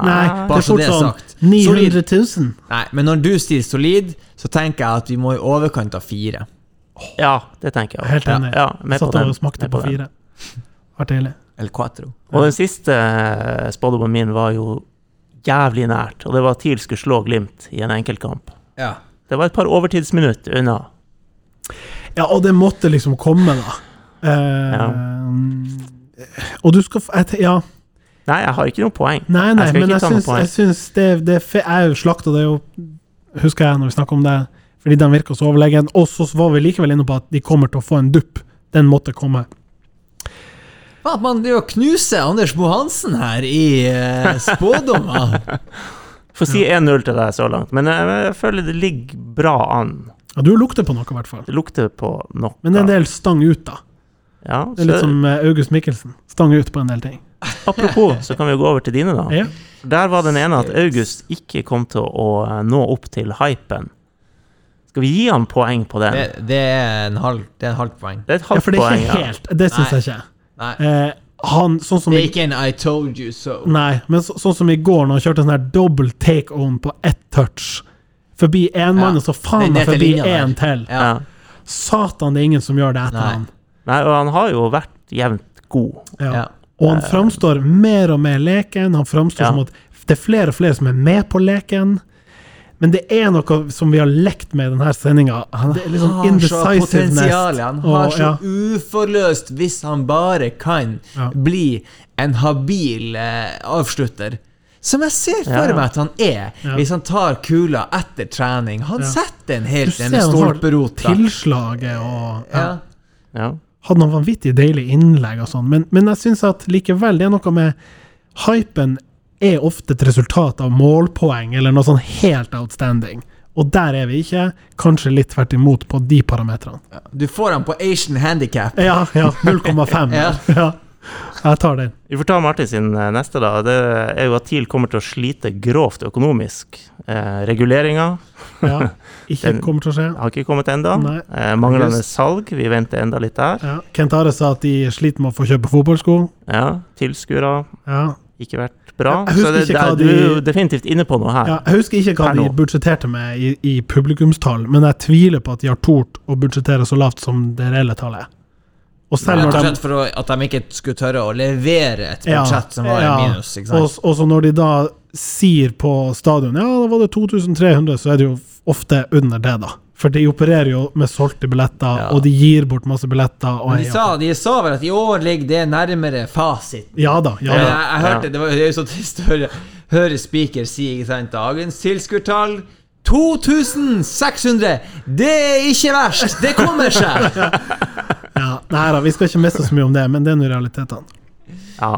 Nei, Bare det bare er så fort det sånn sagt. 900 000. Nei, men når du sier solid, så tenker jeg at vi må i overkant av fire. Ja, det tenker jeg. Helt enig. Ja, ja, Satt og smakte på, på fire. Vært deilig. El Cuatro. Og den siste eh, spådommen min var jo jævlig nært, og det var at TIL skulle slå Glimt i en enkeltkamp. Ja. Det var et par overtidsminutt unna. Ja, og det måtte liksom komme, da. Eh, Og du skal få Ja. Nei, jeg har ikke noe poeng. Nei, nei, Jeg skal men ikke jeg syns, jeg syns det, det er fe- Jeg slakta, det jo Husker jeg når vi snakka om det, fordi de virka så overlegen. Og så var vi likevel inne på at de kommer til å få en dupp. Den måtte komme. At man driver og knuser Anders Mohansen her i eh, spådommer. Får si 1-0 til deg så langt, men jeg, jeg føler det ligger bra an. Ja, du lukter på noe, i hvert fall. Det lukter på noe. Men det er en del stang ut, da. Ja, Det er litt som eh, August Mikkelsen. Stang ut på en del ting. Apropos, så kan vi jo gå over til dine, da. Ja. Der var den ene at August ikke kom til å eh, nå opp til hypen. Skal vi gi han poeng på den? Det, det, er en halv, det er en halvt poeng. Det er et ja, halvt for det er poeng, ikke ja. helt Det syns jeg ikke. Eh, han, sånn som det er ikke en I told you so. Nei, men så, sånn som i går, når han kjørte sånn her double take-on på ett touch. Forbi én mann, og så faen meg forbi én til. Satan, det er ingen som gjør det etter Nei. han. Nei, og han har jo vært jevnt god. Ja. Ja. Og han framstår mer og mer leken. Han framstår Ja. som at det er flere og flere som er med på leken. Men det er noe som vi har lekt med i denne sendinga. Det er liksom har så potensial. Han har og- så ja. uforløst hvis han bare kan Ja. bli en habil eh, avslutter. Som jeg ser for Ja, meg at han er, Ja. hvis han tar kula etter trening. Han Ja. setter en helt en han stolperota. tilslaget og ja. Ja. Ja. Hadde noen vanvittig deilige innlegg og sånn, men, men jeg syns at likevel, det er noe med Hypen er ofte et resultat av målpoeng eller noe sånn helt outstanding. Og der er vi ikke. Kanskje litt tvert imot på de parametrene. Du får den på Asian Handicap. Ja, ja. 0,5. Ja. ja. Jeg tar den. Vi får ta Martin sin eh, neste, da. Det er jo at TIL kommer til å slite grovt økonomisk. Eh, reguleringer Ja. Ikke Den- kommer til å skje. har ikke kommet ennå. Eh, manglende salg, vi venter enda litt der. Ja. Kent Are sa at de sliter med å få kjøpe fotballsko. Ja, Tilskuere, Ja. Ikke vært bra. Så det, det, du er de- jo definitivt inne på noe her. Ja, jeg husker ikke hva de budsjetterte med i, i publikumstall, men jeg tviler på at de har tort å budsjettere så lavt som det reelle tallet. Og selv Rett og de slett for å, at de ikke skulle tørre å levere et Ja, budsjett som var i ja. minus. Ikke Og, sant? og så når de da sier på stadion Ja, da var det 2300, så er det jo ofte under det, da. For de opererer jo med solgte billetter, Ja. og de gir bort masse billetter. Og Men de sa, de sa vel at i år ligger det nærmere fasit. Ja da. ja jeg, jeg, jeg hørte, det, var, det er jo så trist å høre, høre speaker si ikke sant, dagens tilskuertall 2600! Det er ikke verst! Det kommer seg! Ja, nei da, vi skal ikke miste så mye om det, men det er nå realitetene. Ja.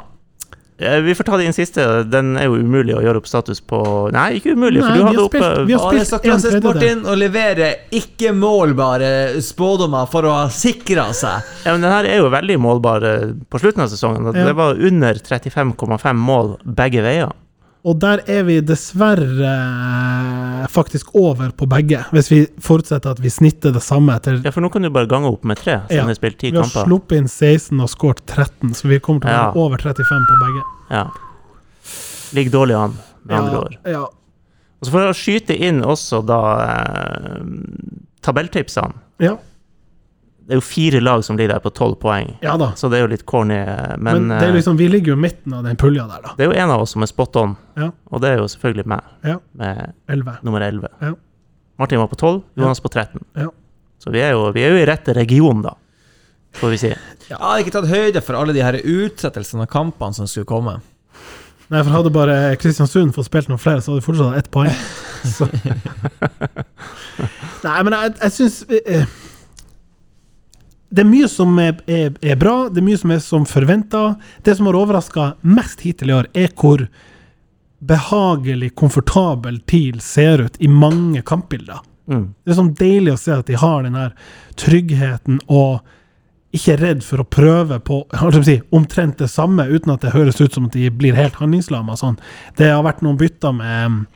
Eh, Vi får ta din siste. Den er jo umulig å gjøre opp status på Nei, ikke umulig, for du hadde har oppe vi har Og spilt en klassisk. Martin å levere ikke målbare spådommer for å ha sikra seg. Ja, men den her er jo veldig målbar eh, på slutten av sesongen. Det var under 35,5 mål begge veier. Og der er vi dessverre eh, faktisk over på begge, hvis vi forutsetter at vi snitter det samme etter Ja, for nå kan du bare gange opp med tre, siden Ja. vi er spilt ti Vi har kamper. sluppet inn 16 og skåret 13, så vi kommer til å være Ja. over 35 på begge. Ja. Ligger dårlig an, med andre Ja, ord. ja. Og så får jeg skyte inn også da eh, tabelltipsene. Ja. Det er jo fire lag som ligger der på tolv poeng, ja da. så det er jo litt corny. Men, Men, det er eh, liksom, vi ligger jo i midten av den pulja der, da. det er jo en av oss som er spot on, Ja. og det er jo selvfølgelig meg, Ja. med 11. nummer 11. Ja. Martin var på 12, Jonas på 13. Ja. Så vi er, jo, vi er jo i rette region, da, får vi si. Jeg hadde ikke tatt høyde for alle de her utsettelsene av kampene som skulle komme. Nei, for hadde bare Kristiansund fått spilt noen flere, så hadde de fortsatt hatt ett poeng. Så. Nei, men jeg, jeg syns eh, Det er mye som er, er, er bra, det er mye som er som forventa. Det som har overraska mest hittil i år, er hvor behagelig, komfortabel TIL ser ut i mange kampbilder. Mm. Det er sånn deilig å se at de har den her tryggheten og ikke er redd for å prøve på si, omtrent det samme, uten at det høres ut som at de blir helt handlingslamma. Sånn. Det har vært noen bytter med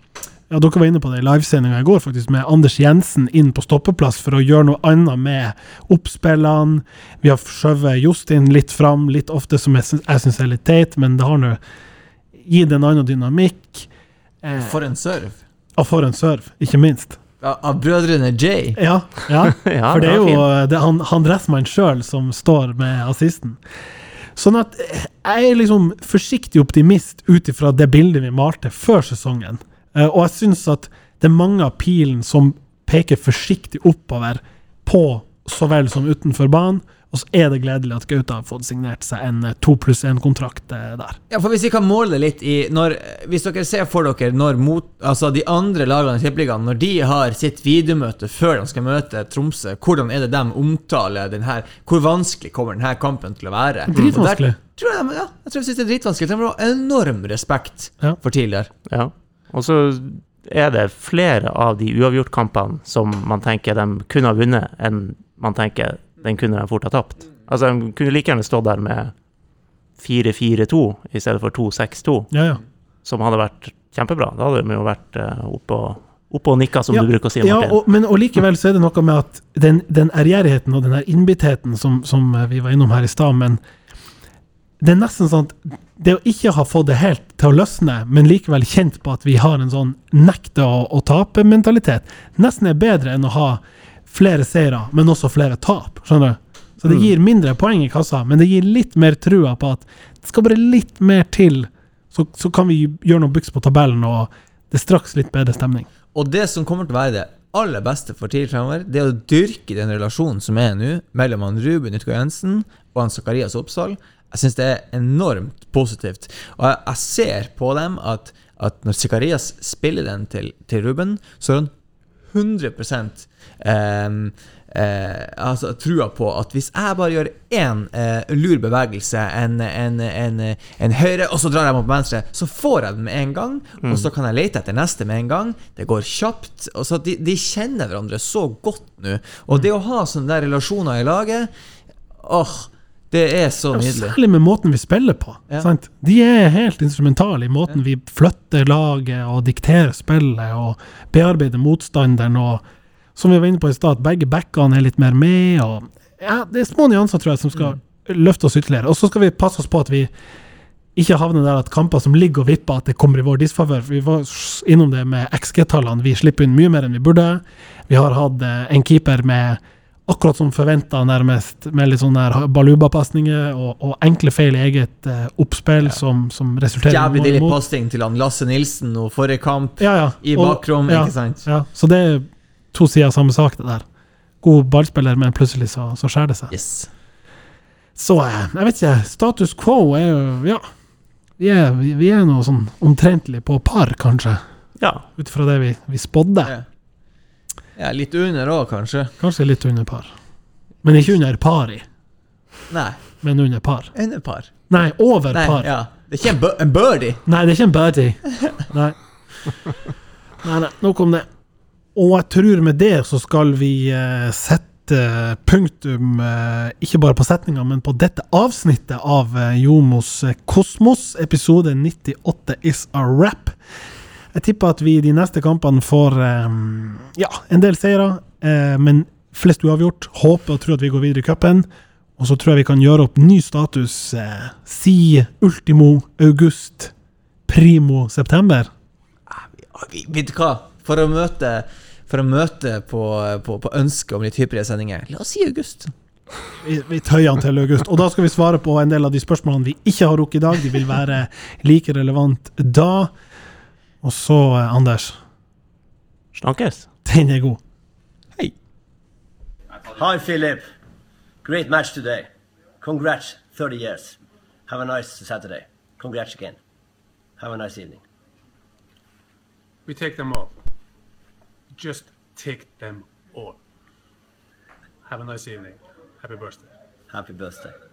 ja, Dere var inne på det i livesendinga i går, faktisk, med Anders Jensen inn på stoppeplass for å gjøre noe annet med oppspillene. Vi har skjøvet Justin litt fram, litt ofte, som jeg syns, jeg syns er litt teit, men det har nå gitt en annen dynamikk. Eh, For en serve. og for en serve, ikke minst. Av brødrene Jay. Ja, ja. Ja, For det er jo det er han, han Dressmann sjøl som står med assisten. Sånn at eh, jeg er liksom forsiktig optimist ut ifra det bildet vi malte før sesongen. Eh, og jeg syns at det er mange av pilen som peker forsiktig oppover på så vel som utenfor banen. Og så er det gledelig at Gauta har fått signert seg en eh, to pluss én-kontrakt eh, der. Ja, for Hvis vi kan måle det litt i når, Hvis dere ser for dere når mot, altså de andre lagene i Tippeligaen Når de har sitt videomøte før de skal møte Tromsø, hvordan er det de omtaler den her Hvor vanskelig kommer denne kampen til å være? Dritvanskelig. Der Tror jeg, de- ja, jeg tror jeg synes det er dritvanskelig. De har enorm respekt Ja. for tidligere. Ja. Og så er det flere av de uavgjortkampene som man tenker de kunne ha vunnet, enn man tenker den kunne de fort ha tapt. Altså, de kunne like gjerne stått der med 4-4-2 i stedet for 2-6-2, Ja, ja. som hadde vært kjempebra. Da hadde de jo vært uh, oppe og, oppe og nikka, som Ja, du bruker å si, Ja, Martin. og, men og likevel så er det noe med at den, den ærgjerrigheten og den her innbitheten som, som eh, vi var innom her i stad, men det er nesten sånn at det å ikke ha fått det helt til å løsne, men likevel kjent på at vi har en sånn nekte å, å tape-mentalitet, nesten er bedre enn å ha flere seire, men også flere tap. Skjønner du? Så det Mm. gir mindre poeng i kassa, men det gir litt mer trua på at det skal bare litt mer til, så, så kan vi gjøre noe byks på tabellen, og det er straks litt bedre stemning. Og det som kommer til å være det aller beste for TIL fremover, det er å dyrke den relasjonen som er nå mellom han Ruben Utgaard Jensen og han Zakarias Oppsal. Jeg syns det er enormt positivt. Og jeg, jeg ser på dem at, at når Sikarias spiller den til, til Ruben, så er han 100 eh, eh, altså, trua på at hvis jeg bare gjør én eh, lur bevegelse, en, en, en, en høyre, og så drar jeg meg på venstre, så får jeg den med en gang. Mm. Og så kan jeg lete etter neste med en gang. Det går kjapt. Og så de, de kjenner hverandre så godt nå. Og det å ha sånne der relasjoner i laget Åh, det er så nydelig. Særlig med måten vi spiller på. Ja. Sant? De er helt instrumentale i måten vi flytter laget og dikterer spillet og bearbeider motstanderen. og Som vi var inne på i stad, at begge backene er litt mer med. og ja, Det er små nyanser tror jeg, som skal løfte oss ytterligere. Og så skal vi passe oss på at vi ikke havner der at kamper som ligger og vipper, at det kommer i vår disfavør. Vi var innom det med XG-tallene. Vi slipper inn mye mer enn vi burde. Vi har hatt eh, en keeper med akkurat som forventa, nærmest, med litt sånne baluba-pasninger og, og enkle feil i eget uh, oppspill som, som resulterer i Jævlig deilig imot. pasning til han Lasse Nilsen og forrige kamp Ja, ja. i bakrom, ja, ikke sant? Ja. Så det er to sider av samme sak, det der. God ballspiller, men plutselig så, så skjærer det seg. Så eh, jeg vet ikke. Status quo er jo Ja. Vi er, vi, vi er noe sånn omtrentlig på par, kanskje. Ja. Ut fra det vi, vi spådde. Ja, litt under òg, kanskje. Kanskje litt under par. Men ikke under pari, Nei, men under par. under par. Nei, over Nei, par. ja. Det er ikke en, birdie. Nei, det er ikke en birdie. Nei. nei, nei, nok om det. Og jeg tror med det så skal vi eh, sette punktum, eh, ikke bare på setninga, men på dette avsnittet av eh, Jomos eh, Kosmos. Episode 98 is a wrap. Jeg tipper at vi i de neste kampene får eh, ja, en del seire, eh, men flest uavgjort. Håper og tror at vi går videre i cupen. Og så tror jeg vi kan gjøre opp ny status eh, si ultimo august, primo september. Vi- Vet du hva? For å møte, for å møte på, på, på ønsket om litt hyppigere sendinger, la oss si august. Vi, vi tøyer den til august. Og da skal vi svare på en del av de spørsmålene vi ikke har rukket i dag. De vil være like relevant da. Og så, eh, Anders. Snakkes. Den er god. Hi, Philip. Great match today. Congrats, 30 years. Have a nice Saturday. Congrats again. Have a nice evening. We take them all. Just take them all. Have a nice evening. Happy birthday. Happy birthday.